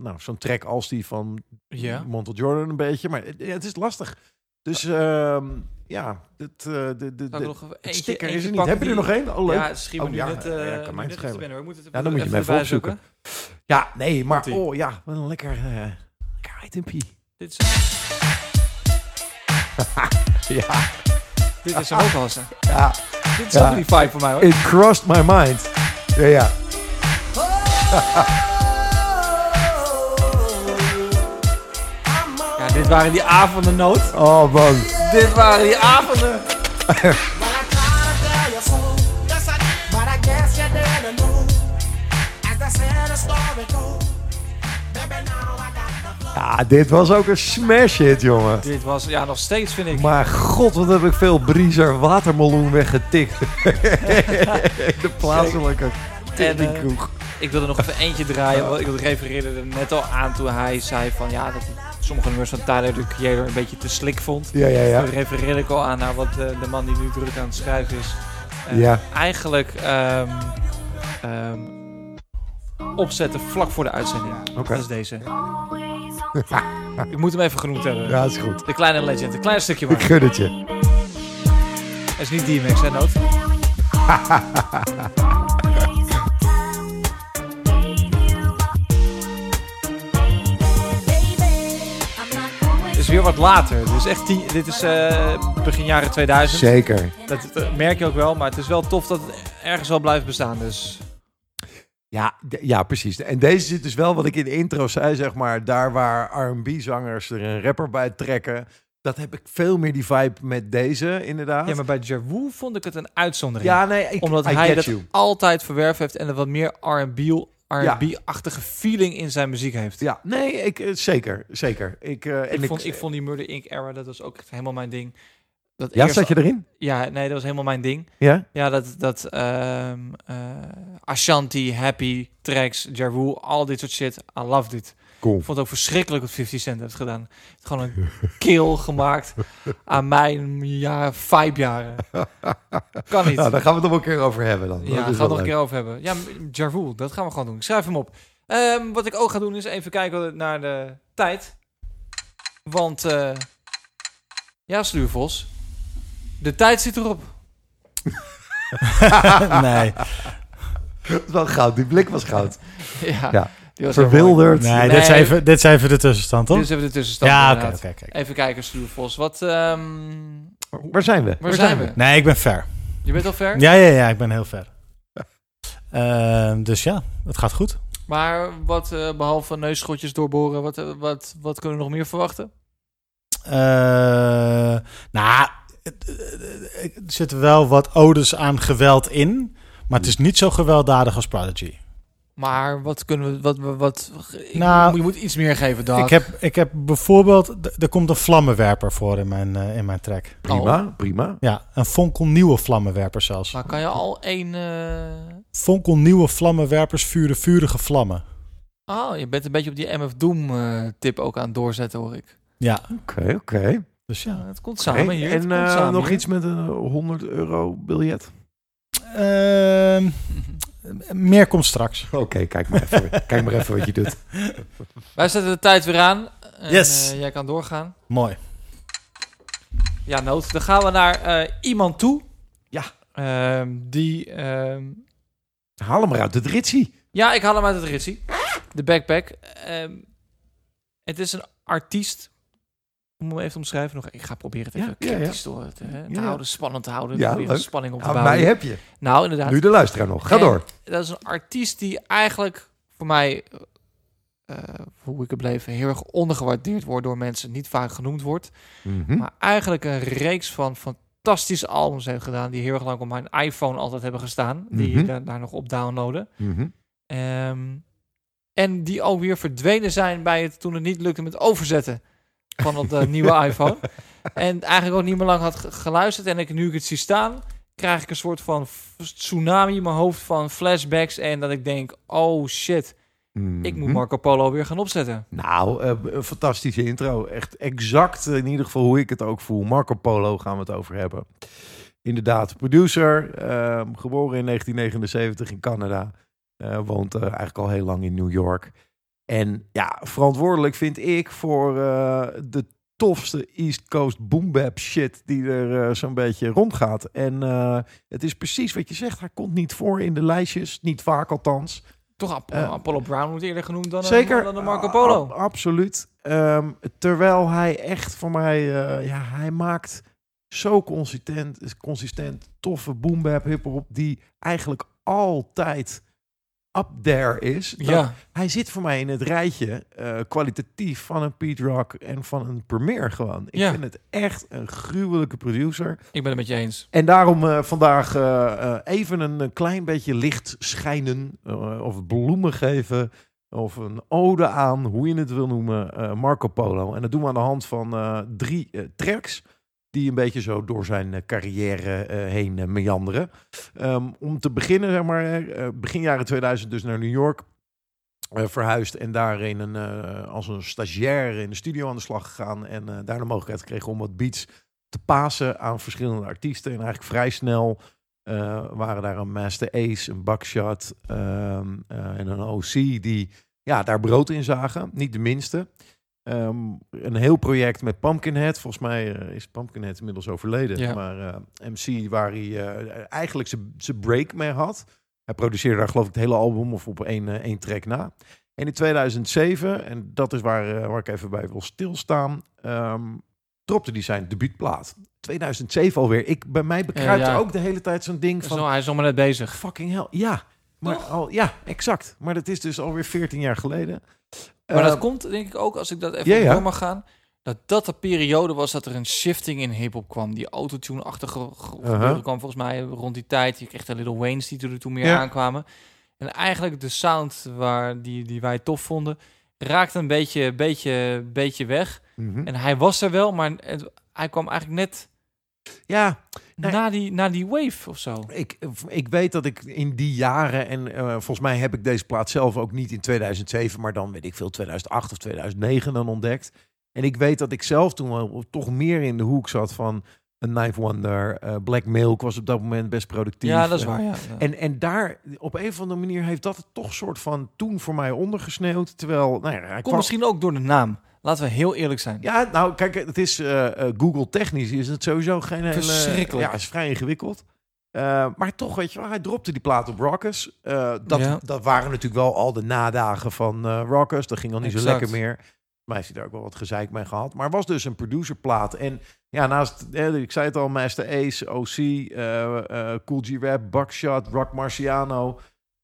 nou, zo'n track als die van Ja. Jordan een beetje. Maar het is lastig. Dus ehm, ja, het, eh, de, de, de, nog het eentje- sticker is er niet. Heb je er nog één? Oh, leuk. Ja, het schiet oh, nu ja, eh, ja, kan mij het schelen. binnen, hoor. Moet het ja, even- dan moet je hem even opzoeken. Ja, nee, maar oh ja, wat een lekker, eh lekker itempie. Dit is, ja. dit is eens. hè? Ja. Dit is ook die vibe voor mij hoor. It crossed my mind. Ja, ja. Ja, dit waren die avonden nood. Oh man. Dit waren die avonden. Ja, dit was ook een smash hit, jongen. Dit was, ja, nog steeds vind ik. Maar god, wat heb ik veel Briezer watermeloen weggetikt. de plaatselijke En, eh, kroeg. Ik wilde nog even eentje draaien. want Ik refereerde er net al aan toen hij zei van ja, dat hij sommige nummers van Tyler the Creator een beetje te slik vond. Ja, ja, ja. Toen refereerde ik al aan naar wat de, de man die nu druk aan het schrijven is. Eh, Ja. Eigenlijk, ehm, ehm, opzetten vlak voor de uitzending. Oké. Dat is deze. Ik moet hem even genoemd hebben. Ja, is goed. De kleine legend. Een klein stukje maar. Ik gun het je. Het is niet DMX, hè, Noot? weer wat later. Het is echt tien, dit is eh, begin jaren 2000. Zeker. Dat, dat merk je ook wel, maar het is wel tof dat het ergens wel blijft bestaan. Dus Ja, ja, precies. En deze zit dus wel wat ik in de intro zei, zeg maar, daar waar R&B-zangers er een rapper bij trekken. Dat heb ik veel meer die vibe met deze, inderdaad. Ja, maar bij Jawoe vond ik het een uitzondering. Ja, nee, ik- Omdat I hij dat you. altijd verwerf heeft en een wat meer R&B R&B-achtige feeling in zijn muziek heeft. Ja, nee, ik, eh, zeker, zeker. Ik, eh, en ik, vond, ik vond die Murder Inc. era, dat was ook echt helemaal mijn ding. Dat Ja, zat je erin? Ja, nee, dat was helemaal mijn ding. Ja? Ja, dat, dat ehm, eh, Ashanti, Happy, Tracks, Jaru, al dit soort shit. I loved it. Cool. Ik vond het ook verschrikkelijk wat 50 Cent heeft gedaan. Gewoon een kill gemaakt aan mijn ja, vibe jaren. Kan niet. Nou, daar gaan we het nog een keer over hebben dan. Ja, Dat gaan we nog een keer over hebben. Ja, Jarvoel, dat gaan we gewoon doen. Ik schrijf hem op. Ehm, wat ik ook ga doen is even kijken naar de tijd. Want, eh ja, Sluurvos, de tijd zit erop. nee. Het is wel goud, die blik was goud. Ja, was heel Verwilderd. Nee, Nee. Dit, is even, dit is even de tussenstand, toch? Dit is even de tussenstand. Ja, oké, oké. Even kijken, Sluurvos. Wat, ehm, Waar zijn we? Waar, zijn we? Nee, ik ben ver. Je bent al ver? Ja, ja, ja, ik ben heel ver. Ehm, dus ja, het gaat goed. Maar wat, eh, behalve neusschotjes doorboren, wat, eh, wat, wat kunnen we nog meer verwachten? Eh, nou, er zitten wel wat odes aan geweld in. Maar het is niet zo gewelddadig als Prodigy. Maar wat kunnen we, wat, wat, ik- Nou, je moet iets meer geven, Dag. Ik heb, ik heb bijvoorbeeld... Er komt een vlammenwerper voor in mijn, eh, in mijn track. Prima, prima. Ja, een fonkelnieuwe vlammenwerper zelfs. Maar kan je al één... eh, Fonkelnieuwe vlammenwerpers vuren vurige vlammen. Oh, je bent een beetje op die MF Doom eh, tip ook aan het doorzetten, hoor ik. Ja. Oké, oké. Dus ja. het komt samen hier. En het komt eh, samen nog hier. iets met een 100 euro biljet? Ehm, meer komt straks. Oké, kijk maar even. kijk maar even wat je doet. Wij zetten de tijd weer aan. En, Yes. eh, jij kan doorgaan. Mooi. Ja, Noot. Dan gaan we naar eh, iemand toe. Ja. Ehm, die... ehm, Haal hem maar uit de dritsie. Ja, ik haal hem uit het ritsie. De backpack. Ehm, het is een artiest. Moet ik even omschrijven? Nog, ik ga proberen het even Ja, kritisch te, te, te Ja. houden, spannend te houden. Ja, leuk. spanning op te bouwen. mij heb je. Nou, inderdaad. Nu de luisteraar nog. Ga En door. Dat is een artiest die eigenlijk voor mij, eh, hoe ik het beleef, heel erg ondergewaardeerd wordt door mensen. Niet vaak genoemd wordt. Mhm. Maar eigenlijk een reeks van fantastische albums heeft gedaan. Die heel erg lang op mijn iPhone altijd hebben gestaan. Die Mhm. daar, daar nog op downloaden. Mhm. Ehm, en die ook weer verdwenen zijn bij het toen het niet lukte met overzetten van de nieuwe iPhone. En eigenlijk ook niet meer lang had ge- geluisterd. En ik, nu ik het zie staan, krijg ik een soort van tsunami in mijn hoofd van flashbacks. En dat ik denk, oh shit, ik moet Mhm. Marco Polo weer gaan opzetten. Nou, eh, een fantastische intro. Echt exact eh, in ieder geval hoe ik het ook voel. Marco Polo gaan we het over hebben. Inderdaad, producer, ehm, geboren in 1979 in Canada. Eh, woont eh, eigenlijk al heel lang in New York. En ja, verantwoordelijk vind ik voor eh, de tofste East Coast boom bap shit die er eh, zo'n beetje rondgaat. En eh, het is precies wat je zegt. Hij komt niet voor in de lijstjes. Niet vaak althans. Toch Ap- Eh, Apollo Brown wordt eerder genoemd dan, Zeker. dan de Marco Polo. Absoluut. Ehm, terwijl hij echt voor mij, ja, hij maakt zo consistent, consistent toffe boom bap hip hop die eigenlijk altijd up there is. Ja. Hij zit voor mij in het rijtje eh, kwalitatief van een Pete Rock en van een Premier gewoon. Ik Ja. vind het echt een gruwelijke producer. Ik ben het met je eens. En daarom eh, vandaag eh, even een, klein beetje licht schijnen of bloemen geven of een ode aan, hoe je het wil noemen, Marco Polo. En dat doen we aan de hand van drie tracks die een beetje zo door zijn eh, carrière eh, heen eh, meanderen. Ehm, om te beginnen, zeg maar, begin jaren 2000 dus naar New York verhuisd en daarin een, als een stagiair in de studio aan de slag gegaan en daar de mogelijkheid gekregen om wat beats te pasen aan verschillende artiesten en eigenlijk vrij snel waren daar een Master Ace, een Buckshot ehm, eh, en een OC die ja, daar brood in zagen. Niet de minste. Ehm, een heel project met Pumpkinhead. Volgens mij eh, is Pumpkinhead inmiddels overleden. Ja. Maar eh, MC waar hij eh, eigenlijk zijn- break mee had. Hij produceerde daar geloof ik het hele album of op één, één track na. En in 2007, en dat is waar, waar ik even bij wil stilstaan, ehm dropte hij zijn debuutplaat. 2007 alweer. Ik, bij mij bekruipt Ja, ook de hele tijd zo'n ding van... Zo, hij is nog maar net bezig. Fucking hell, ja. Maar al, ja, exact. Maar dat is dus alweer 14 jaar geleden. Maar dat komt denk ik ook, als ik dat even ja, ja. door mag gaan, dat dat de periode was dat er een shifting in hip-hop kwam. Die autotune-achtige ge- gebeuren kwam volgens mij rond die tijd. Je kreeg de Little Wayne's die er toen meer Ja. aankwamen. En eigenlijk de sound waar die, die wij tof vonden, raakte een beetje, beetje, beetje weg. Mhm. En hij was er wel, maar het- hij kwam eigenlijk net Ja, na, die, na die wave of zo. Ik, ik weet dat ik in die jaren, en eh, volgens mij heb ik deze plaat zelf ook niet in 2007, maar dan weet ik veel 2008 of 2009 dan ontdekt. En ik weet dat ik zelf toen wel toch meer in de hoek zat van een Knife Wonder, eh, Black Milk was op dat moment best productief. Ja, dat is Eh, waar, ja. Ja. En, en daar, op een of andere manier heeft dat het toch soort van toen voor mij ondergesneeuwd. Terwijl, nou ja, hij Komt kwam- misschien ook door de naam. Laten we heel eerlijk zijn. Ja, nou kijk, het is eh, eh, Google technisch is het sowieso geen hele... Verschrikkelijk. Ja, is vrij ingewikkeld. Eh, maar toch, weet je wel, hij dropte die plaat op Rockers. Dat, Ja. dat waren natuurlijk wel al de nadagen van eh Rockers. Dat ging al niet zo lekker meer. Maar heeft hij daar ook wel wat gezeik mee gehad. Maar was dus een producerplaat. En ja, naast, eh, ik zei het al, Master Ace, OC, Cool G-Rap, Buckshot, Rock Marciano.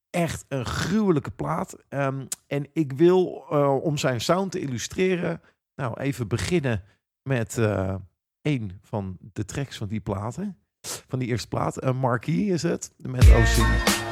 Echt een gruwelijke plaat. Ehm, en ik wil, eh, om zijn sound te illustreren, nou even beginnen met eh een van de tracks van die platen. Van die eerste plaat. Een Marquee is het, met OC.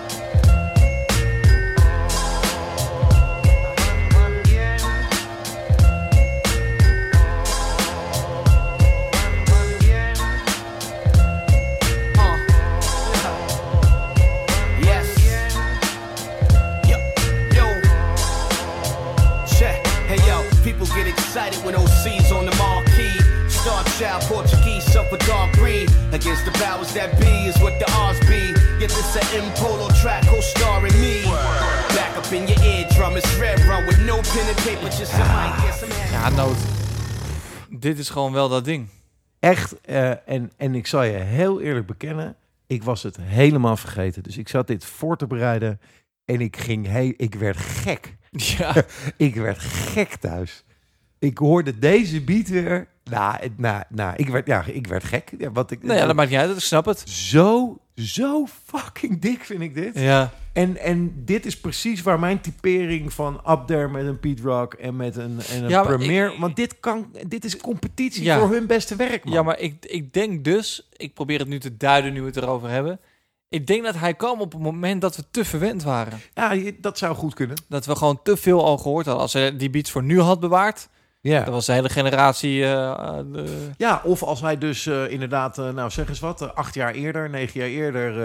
Portuguese, suffer dark green. Against the powers that be is what the R's be. Yet this a M-Polo track, co-starring me. Back up in your eardrum, it's red run with no pen and paper, just some mic and some Ja, nood. Dit is gewoon wel dat ding. Echt, eh, en, en ik zal je heel eerlijk bekennen, ik was het helemaal vergeten. Dus ik zat dit voor te bereiden en ik ging, hey, ik werd gek. Ja. ik werd gek thuis. Ik hoorde deze beat weer. Nou, nou, nou ik, werd, ja, ik werd gek. Ja, wat ik, Nou ja, dat maakt niet uit, ik snap het. Zo, zo fucking dik vind ik dit. Ja. En, en dit is precies waar mijn typering van up there met een Pete Rock en met een, en een Ja, Premier... want dit, kan, dit is competitie Ja. voor hun beste werk, man. Ja, maar ik, ik denk dus, ik probeer het nu te duiden nu we het erover hebben. Ik denk dat hij kwam op het moment dat we te verwend waren. Ja, dat zou goed kunnen. Dat we gewoon te veel al gehoord hadden. Als hij die beats voor nu had bewaard, Ja. dan was de hele generatie... eh, eh, de- Ja, of als hij dus eh, inderdaad, nou zeg eens wat, acht jaar eerder, negen jaar eerder,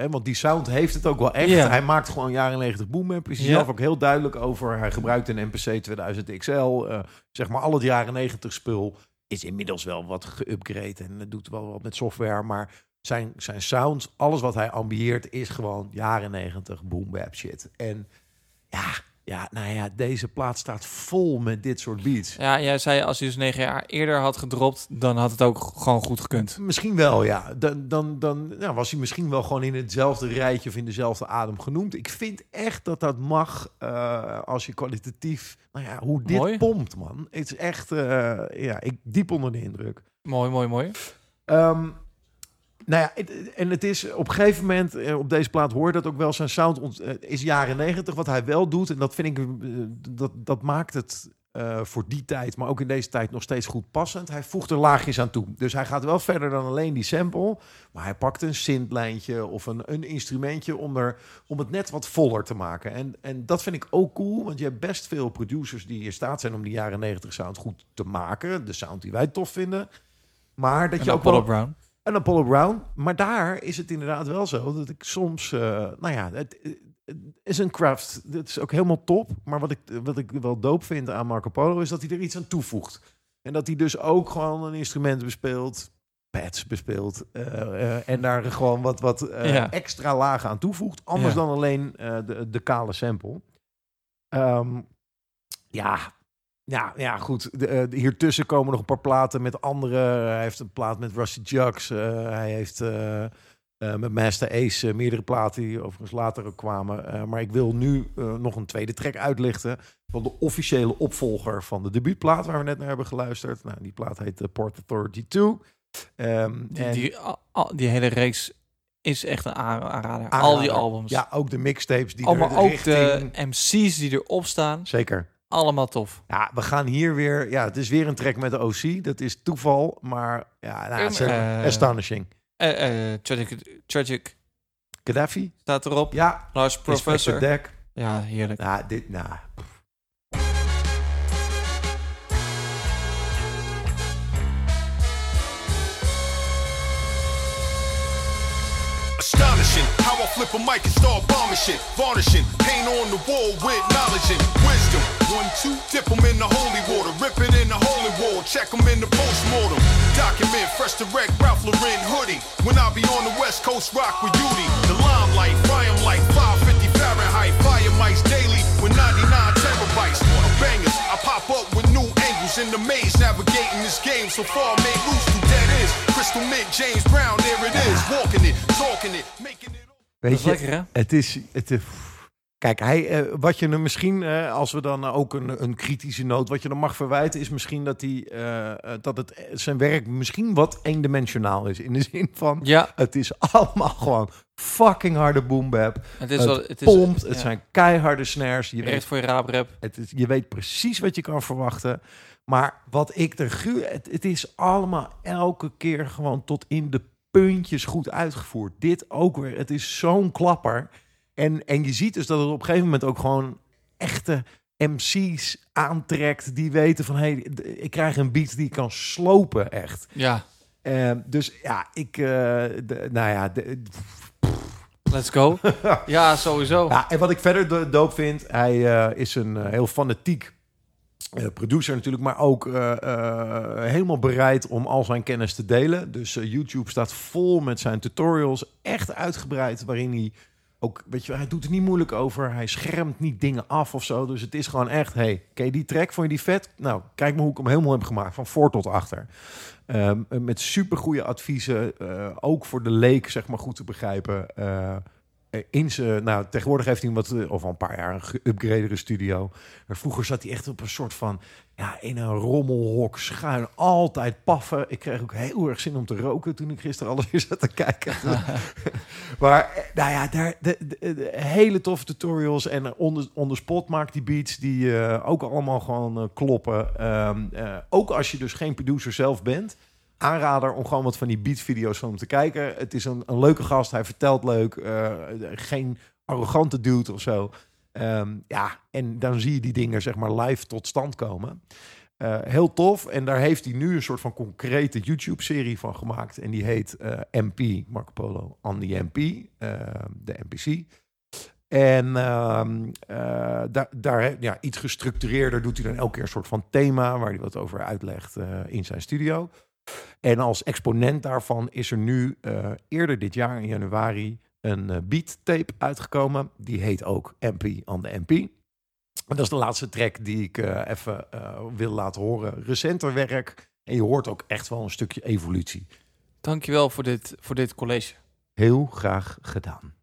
eh, want die sound heeft het ook wel echt. Ja. Hij maakt gewoon jaren 90 boom Is hij Ja. zelf ook heel duidelijk over. Hij gebruikt een MPC 2000 XL. zeg maar al het jaren 90 spul is inmiddels wel wat geüpgrade en doet wel wat met software, maar zijn, zijn sound, alles wat hij ambieert, is gewoon jaren 90 boom bap shit. En ja, ja, nou ja, deze plaat staat vol met dit soort beats. ja, jij zei als hij dus negen jaar eerder had gedropt, dan had het ook gewoon goed gekund. Misschien wel, ja. Dan, dan, dan nou, was hij misschien wel gewoon in hetzelfde rijtje of in dezelfde adem genoemd. Ik vind echt dat dat mag eh, als je kwalitatief... Nou ja, hoe dit Mooi. pompt, man. Het is echt, eh, ja, ik diep onder de indruk. Mooi, mooi, mooi. Ehm, nou ja, en het is op een gegeven moment, eh, op deze plaat hoor dat ook wel, zijn sound eh, is jaren negentig. Wat hij wel doet, en dat vind ik, eh, dat, dat maakt het voor die tijd, maar ook in deze tijd nog steeds goed passend. Hij voegt er laagjes aan toe. Dus hij gaat wel verder dan alleen die sample, maar hij pakt een synthlijntje of een, een instrumentje om, er, om het net wat voller te maken. En, en dat vind ik ook cool, want je hebt best veel producers die in staat zijn om die jaren negentig sound goed te maken. De sound die wij tof vinden. Maar dat En je ook wel- Brown. En Apollo Brown. Maar daar is het inderdaad wel zo dat ik soms, eh, nou ja, het, het is een craft. Het is ook helemaal top. Maar wat ik, wat ik wel doop vind aan Marco Polo is dat hij er iets aan toevoegt. En dat hij dus ook gewoon een instrument bespeelt. pads bespeelt. eh, eh, en daar gewoon wat, wat eh, Ja. extra lagen aan toevoegt. Anders Ja. dan alleen eh, de, de kale sample. Ehm, ja, ja, ja, goed. De, eh, hiertussen komen nog een paar platen met andere. Hij heeft een plaat met Rusty Jugs. eh, hij heeft eh, eh, met Master Ace eh, meerdere platen die overigens later ook kwamen. Eh, maar ik wil nu eh, nog een tweede track uitlichten van de officiële opvolger van de debuutplaat waar we net naar hebben geluisterd. Nou, die plaat heet eh, Port Authority 2. Ehm, Die, en- die, al- die hele reeks is echt een aan- aanrader. Al die albums. Ja, ook de mixtapes die Allemaal er ook richting- de MC's die erop staan. Zeker. Allemaal tof. Ja, we gaan hier weer... Ja, het is weer een track met de OC. Dat is toeval, maar ja, nou, het is Eh, astonishing. eh, eh, tragic, tragic Gaddafi? staat erop. Ja. Lars Professor. Deck. Ja, heerlijk. Nou, dit, nou... how I flip a mic and start bombing shit. Varnishing, paint on the wall with knowledge and wisdom. One, two, dip 'em in the holy water. Rip it in the holy wall. Check 'em in the postmortem. Document, fresh direct, Ralph Lauren hoodie. When I be on the west coast, rock with Udi. The limelight, fry 'em like 550 Fahrenheit. Fire mics daily with 99 terabytes. Bangers, I pop up with new angles in the maze. Navigating this game so far, made loose to dead is. Crystal Mint, James Brown, there it is. Walking it, talking it, making it. Weet is je, lekker, hè? Het is... Het, is- Kijk, hij, eh, wat je er misschien, eh, als we dan ook een, een kritische noot, wat je dan mag verwijten, is misschien dat, hij, eh, eh, dat het, eh, zijn werk misschien wat eendimensionaal is. In de zin van, Ja. het is allemaal gewoon fucking harde boom bap. Het is het wel- het is- pompt, het ja. zijn keiharde snares. Je Echt weet, voor je raaprap. het is, je weet precies wat je kan verwachten. Maar wat ik er. Het, het is allemaal elke keer gewoon tot in de puntjes goed uitgevoerd. Dit ook weer. Het is zo'n klapper. En, en je ziet dus dat het op een gegeven moment ook gewoon echte MC's aantrekt. Die weten van, hé, hey, ik krijg een beat die kan slopen, echt. Ja. Eh, dus ja, ik... de- nou ja... De, Let's go. ja, sowieso. ja, en wat ik verder do- doop vind, hij eh, is een heel fanatiek producer natuurlijk, maar ook eh, eh, helemaal bereid om al zijn kennis te delen. Dus eh, YouTube staat vol met zijn tutorials, echt uitgebreid, waarin hij ook, weet je, hij doet er niet moeilijk over, hij schermt niet dingen af of zo. Dus het is gewoon echt, hey, ken je die track, vond je die vet? Nou, kijk maar hoe ik hem helemaal heb gemaakt, van voor tot achter. Ehm, met supergoeie adviezen, eh, ook voor de leek, zeg maar, goed te begrijpen. Eh, eh, in zijn, nou, tegenwoordig heeft hij wat, eh, of al een paar jaar, een geüpgradere studio. Maar vroeger zat hij echt op een soort van, ja, in een rommelhok schuin, altijd paffen. Ik kreeg ook heel erg zin om te roken toen ik gisteren alles weer zat te kijken. maar, eh, nou ja, daar, de, de- de hele toffe tutorials en eh, on the, on the spot maakt die beats die eh, ook allemaal gewoon eh, kloppen. Ehm, eh, ook als je dus geen producer zelf bent aanrader om gewoon wat van die beatvideo's van hem te kijken. Het is een, een leuke gast, hij vertelt leuk, eh, geen arrogante dude of zo. Ehm, ja, en dan zie je die dingen zeg maar live tot stand komen. Eh, heel tof. En daar heeft hij nu een soort van concrete YouTube-serie van gemaakt. En die heet eh, MP, Marco Polo on the MP, eh, de NPC. En ehm, eh, daar, daar ja, iets gestructureerder doet hij dan elke keer een soort van thema waar hij wat over uitlegt in zijn studio. En als exponent daarvan is er nu eh, eerder dit jaar in januari een eh, beat tape uitgekomen. Die heet ook MP on the MP. En dat is de laatste track die ik eh, even wil laten horen. Recenter werk. En je hoort ook echt wel een stukje evolutie. Dankjewel voor dit, voor dit college. Heel graag gedaan.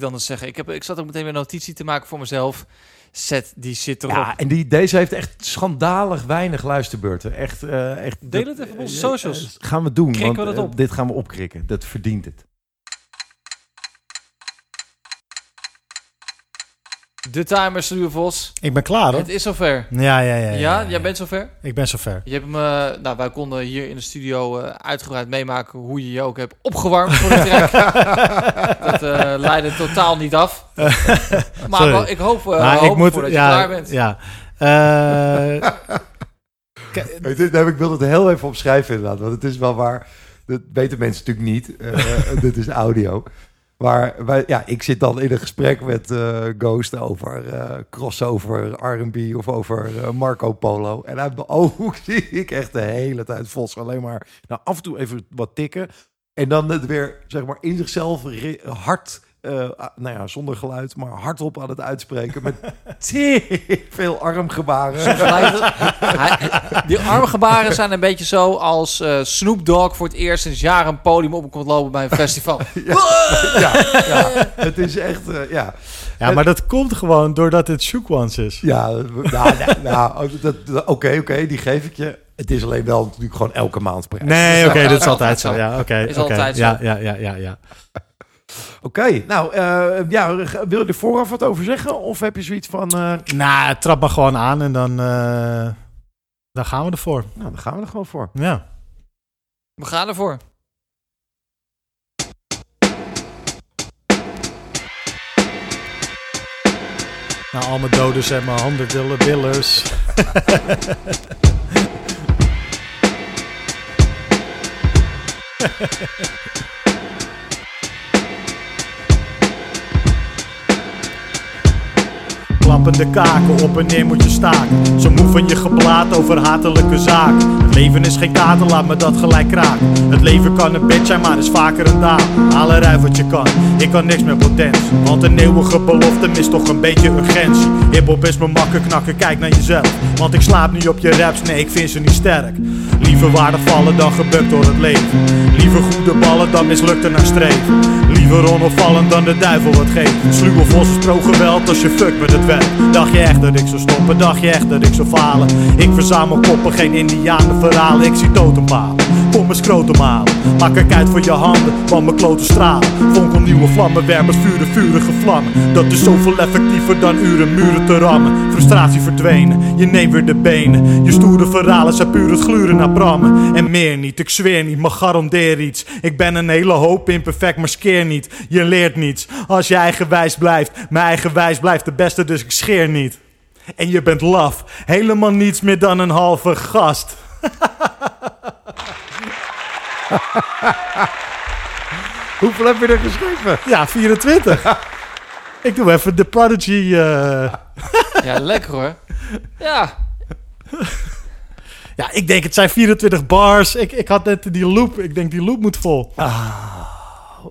Ik anders zeggen. Ik, heb, ik zat ook meteen weer een notitie te maken voor mezelf. set, die zit erop. Ja, en die, deze heeft echt schandalig weinig luisterbeurten. Echt, eh, echt, Deel het even op onze socials. gaan we doen. Krikken want, we dat eh, op. dit gaan we opkrikken. Dat verdient het. De timer, Stuur Vos. Ik ben klaar, hoor. Het is zover. Ja, ja, ja. ja, Ja, ja. jij bent zover? Ik ben zover. Je hebt hem, eh, nou, wij konden hier in de studio eh, uitgebreid meemaken hoe je je ook hebt opgewarmd voor de track. dat eh, leidde totaal niet af. maar ik hoop, uh, Maar hoop ik moet, ja, je klaar bent. Ja. Eh, Weet je, daar heb ik wil het heel even opschrijven inderdaad. Want het is wel waar. Dat weten mensen natuurlijk niet. Eh, dit is audio. Wij, ja, ik zit dan in een gesprek met eh, Ghost over eh, crossover R&B of over eh, Marco Polo. En uit mijn oog zie ik echt de hele tijd Vos alleen maar nou, af en toe even wat tikken. En dan het weer zeg maar in zichzelf hard, eh, ah, nou ja, zonder geluid, maar hardop aan het uitspreken met veel armgebaren. Die armgebaren zijn een beetje zo als eh, Snoop Dogg voor het eerst sinds jaren een podium op komt lopen bij een festival. ja, ja, het is echt, eh, ja. ja, maar dat komt gewoon doordat het Shook Ones is. Ja, nou, nou, dat- oké, oké, die geef ik je. Het is alleen wel natuurlijk gewoon elke maand prijs. Nee, oké, dat is altijd zo. Ja, oké. Is altijd zo. Ja, ja, ja, ja, ja. Oké, nou, eh, ja, wil je er vooraf wat over zeggen? Of heb je zoiets van... eh, Nou, trap maar gewoon aan en dan, eh, dan gaan we ervoor. Nou, dan gaan we er gewoon voor. Ja. We gaan ervoor. Nou, al mijn doders en mijn handen willen willers. Klappende kaken, op en neer moet je staken. Zo moe van je geblaat over hatelijke zaken. Het leven is geen kater, laat me dat gelijk kraken. Het leven kan een bitch zijn, maar is vaker een daad. Haal eruit wat je kan, ik kan niks meer potentie. Want een eeuwige belofte mist toch een beetje urgentie. Hiphop is me makken knakken, kijk naar jezelf. Want ik slaap niet op je raps, nee ik vind ze niet sterk. Liever waarden vallen dan gebukt door het leven. Liever goede ballen dan mislukte naar streven. Liever onopvallen dan de duivel wat geeft. Sluwe vossen pro geweld als je fuck met het werk. Dacht je echt dat ik zou stoppen? Dacht je echt dat ik zou falen? Ik verzamel koppen, geen indianen verhalen. Ik zie totempalen. Kom mijn scrotum halen. Maak er uit voor je handen, van mijn klote stralen. Nieuwe vlammenwerpers, vuren vurige vlammen. Dat is zoveel effectiever dan uren muren te rammen. Frustratie verdwenen, je neemt weer de benen. Je stoere verhalen zijn puur het gluren naar brammen. En meer niet, ik zweer niet, maar garandeer iets. Ik ben een hele hoop imperfect, maar skeer niet. Je leert niets, als je eigenwijs blijft. Mijn eigenwijs blijft de beste, dus ik scheer niet. En je bent laf, helemaal niets meer dan een halve gast. Hoeveel heb je er geschreven? Ja, 24. ik doe even de Prodigy. eh. Ja, lekker hoor. Ja. Ja, ik denk het zijn 24 bars. Ik, ik had net die loop. Ik denk die loop moet vol. Oh,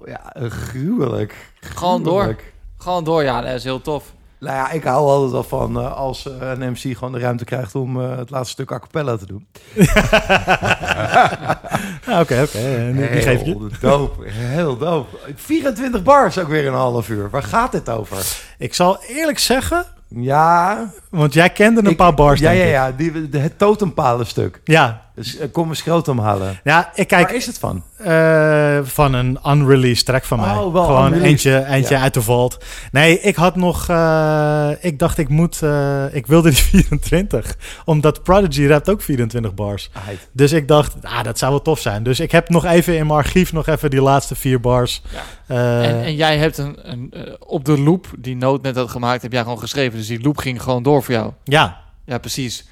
ja, gruwelijk. Gewoon door. Gruwelijk. Gewoon door, ja, dat is heel tof. Nou ja, ik hou altijd wel van eh, als eh, een MC gewoon de ruimte krijgt om eh, het laatste stuk a cappella te doen. Ja, Oké, oké. die- geef je. Heel dope, heel dope. 24 bars ook weer een half uur. Waar gaat dit over? Ik zal eerlijk zeggen. Ja. Want jij kende een paar bars. Ja, denk ja, ik. ja. Die, de, het totempalenstuk. Ja. Dus eh, kom een schrotum halen. Ja, ik kijk. Waar is het van? Eh, van een unreleased track van mij. Oh, wel Gewoon unreleased. eentje, eentje Ja. uit de vault. Nee, ik had nog... eh, ik dacht ik moet... eh, ik wilde die 24. Omdat Prodigy rapt ook 24 bars. Aight. Dus ik dacht, ah, dat zou wel tof zijn. Dus ik heb nog even in mijn archief nog even die laatste vier bars. Eh, en, en jij hebt een, een op de loop, die noot net had gemaakt, heb jij gewoon geschreven. Dus die loop ging gewoon door voor jou. Ja. Ja, precies.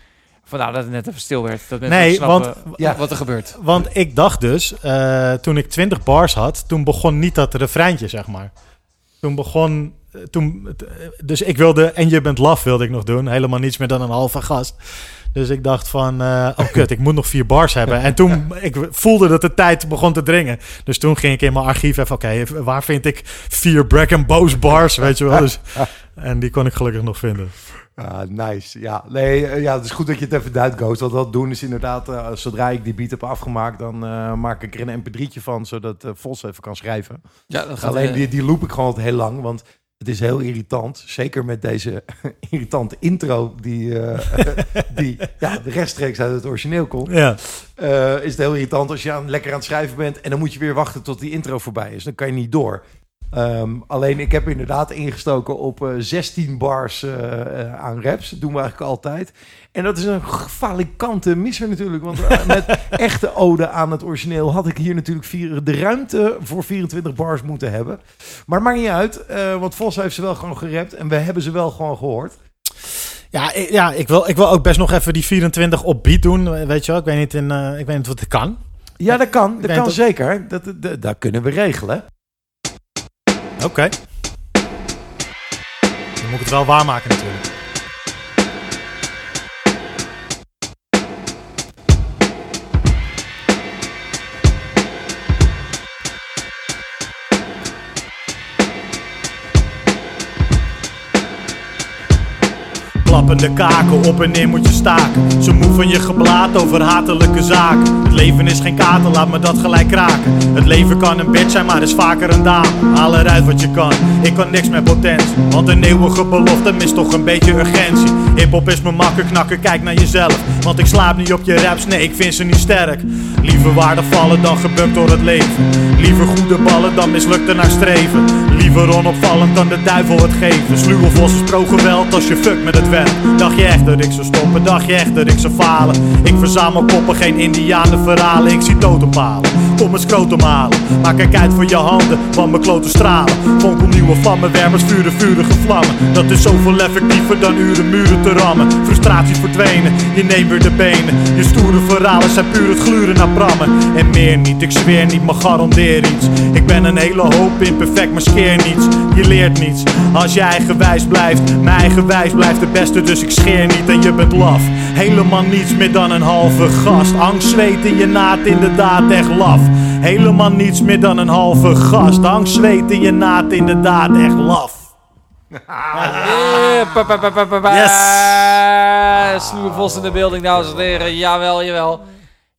Vandaar dat het net even stil werd. Dat mensen Nee, snappen want, wat er gebeurt. Want ik dacht dus, eh, toen ik 20 bars had, toen begon niet dat refreintje, zeg maar. Toen begon, eh, toen, eh, dus ik wilde, en je bent laf wilde ik nog doen, helemaal niets meer dan een halve gast. Dus ik dacht van, eh, oh kut, ik moet nog vier bars hebben. En toen, ik voelde dat de tijd begon te dringen. Dus toen ging ik in mijn archief even, oké, waar vind ik vier Brag and Boos bars, weet je wel. Dus, en die kon ik gelukkig nog vinden. Ah, nice. Ja, nee, eh, ja, het is goed dat je het even duidt, Ghost. Want wat doen is inderdaad, eh, zodra ik die beat heb afgemaakt, dan eh, maak ik er een mp3'tje van, zodat eh, Vos even kan schrijven. Ja, dat gaat, Alleen die, die loop ik gewoon altijd heel lang, want Het is heel irritant, zeker met deze irritante intro die, eh, die ja, rechtstreeks uit het origineel komt. Ja. Eh, is het heel irritant als je aan, lekker aan het schrijven bent en dan moet je weer wachten tot die intro voorbij is. Dan kan je niet door. Ehm, alleen ik heb inderdaad ingestoken op eh, 16 bars eh, eh, aan raps. Dat doen we eigenlijk altijd. En dat is een falikante misser natuurlijk. Want eh, met echte ode aan het origineel had ik hier natuurlijk vier, de ruimte voor 24 bars moeten hebben. Maar het maakt niet uit, eh, want Vos heeft ze wel gewoon gerapt en we hebben ze wel gewoon gehoord. Ja, ik, ja ik, wil, ik wil ook best nog even die 24 op beat doen. Weet je wel, ik weet niet, in, eh, ik weet niet wat het kan. Ja, dat kan. Dat kan dat- zeker. Dat, dat kunnen we regelen. Oké. Dan moet ik het wel waarmaken natuurlijk. Klappende kaken, op en neer moet je staken. Ze moe van je geblaat over hatelijke zaken. Het leven is geen kater, laat me dat gelijk kraken. Het leven kan een bitch zijn, maar is vaker een dame. Haal eruit wat je kan, ik kan niks met potentie. Want een eeuwige belofte mist toch een beetje urgentie. Hip-hop is mijn makker knakken, kijk naar jezelf. Want ik slaap niet op je raps, nee, ik vind ze niet sterk. Liever waarde vallen dan gebukt door het leven. Liever goede ballen dan mislukte naar streven. Liever onopvallend dan de duivel het geven. Sluwe vossen pro-geweld als je fuck met het werk. Dacht je echt dat ik zou stoppen? Dacht je echt dat ik zou falen? Ik verzamel koppen, geen indianen verhalen. Ik zie totempalen, kom eens scrotum halen. Maar kijk uit voor je handen, van mijn klote stralen. Fonkelnieuwe vlammenwerpers vuren vurige vlammen. Dat is zoveel effectiever dan uren muren te rammen. Frustratie verdwenen, je neemt weer de benen. Je stoere verhalen zijn puur het gluren naar brammen. En meer niet, ik zweer niet, maar garandeer iets. Ik ben een hele hoop imperfect, maar scheer niets. Je leert niets, als je eigenwijs blijft. Mijn eigenwijs blijft de beste, dus ik scheer niet en je bent laf. Helemaal niets meer dan een halve gast. Angst, zweet in je naad, inderdaad echt laf. Helemaal niets meer dan een halve gast. Angst, zweet in je naad, inderdaad echt laf. Yes. Sluwe Vos in de beelding, dames en heren. Jawel, jawel.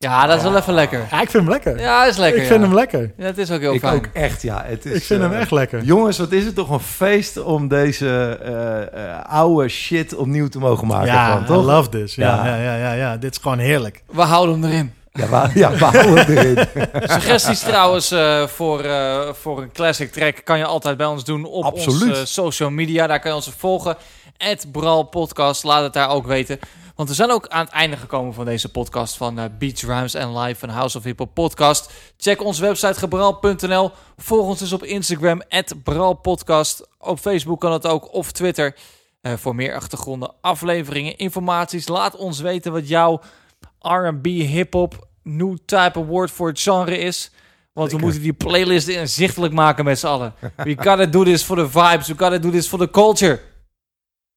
Ja, dat is wel even lekker. Ja, ik vind hem lekker. Ja, is lekker. Ik vind hem lekker. Ja, het is ook heel ik fijn. ook echt, ja. Het is, Ik vind hem eh, echt lekker. Jongens, wat is het toch een feest om deze eh, eh, oude shit opnieuw te mogen maken. Ja, gewoon, I toch? love this. Ja, ja. Ja, ja, ja, Dit is gewoon heerlijk. We houden hem erin. Ja, we, ja, we houden hem erin. Suggesties trouwens eh, voor, eh, voor een classic track kan je altijd bij ons doen op Absoluut. onze social media. Daar kan je ons volgen. Bral Podcast, laat het daar ook weten. Want we zijn ook aan het einde gekomen van deze podcast van eh, Beats, Rhymes and Live van House of Hip Hop Podcast. Check onze website gebral.nl. Volg ons dus op Instagram, @bralpodcast. Op Facebook kan het ook, of Twitter. Eh, voor meer achtergronden, afleveringen, informaties. Laat ons weten wat jouw R&B, hip-hop, new type of word voor het genre is. Want we moeten die playlist inzichtelijk maken met z'n allen. We gotta do this for the vibes. We gotta do this for the culture.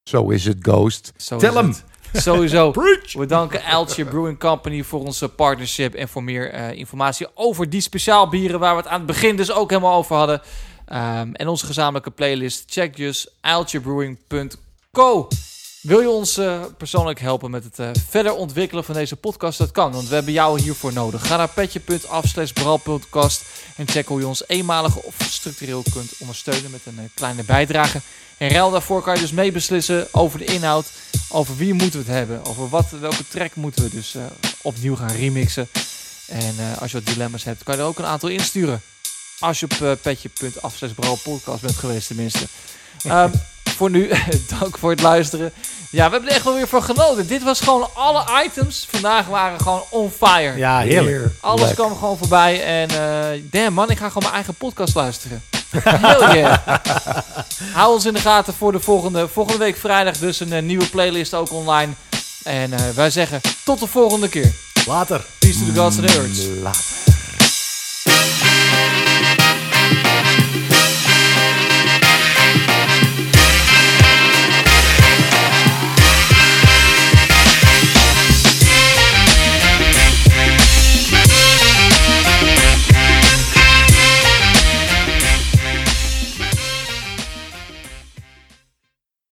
Zo is het, Ghost. Zo Tel is hem. Sowieso. We danken Eltje Brewing Company voor onze partnership en voor meer eh, informatie over die speciaal bieren waar we het aan het begin dus ook helemaal over hadden. Ehm, en onze gezamenlijke playlist. Check dus uiltjebrewing.co. Wil je ons eh, persoonlijk helpen met het eh, verder ontwikkelen van deze podcast? Dat kan, want we hebben jou hiervoor nodig. Ga naar petje.af slash en check hoe je ons eenmalig of structureel kunt ondersteunen met een eh, kleine bijdrage. En ruil daarvoor kan je dus meebeslissen over de inhoud, over wie moeten we het hebben, over wat, welke track moeten we dus opnieuw gaan remixen. En als je wat dilemma's hebt, kan je er ook een aantal insturen. Als je op petje.af slash bent geweest tenminste. Ehm, voor nu, dank voor het luisteren. Ja, we hebben er echt wel weer van genoten. Dit was gewoon alle items. Vandaag waren gewoon on fire. Ja, heerlijk. Alles kwam gewoon voorbij. En eh damn man, ik ga gewoon mijn eigen podcast luisteren. Hell yeah. Hou ons in de gaten voor de volgende, volgende week vrijdag. Dus een eh, nieuwe playlist ook online. En eh, wij zeggen tot de volgende keer. Later. Peace to the gods and the earths. Later.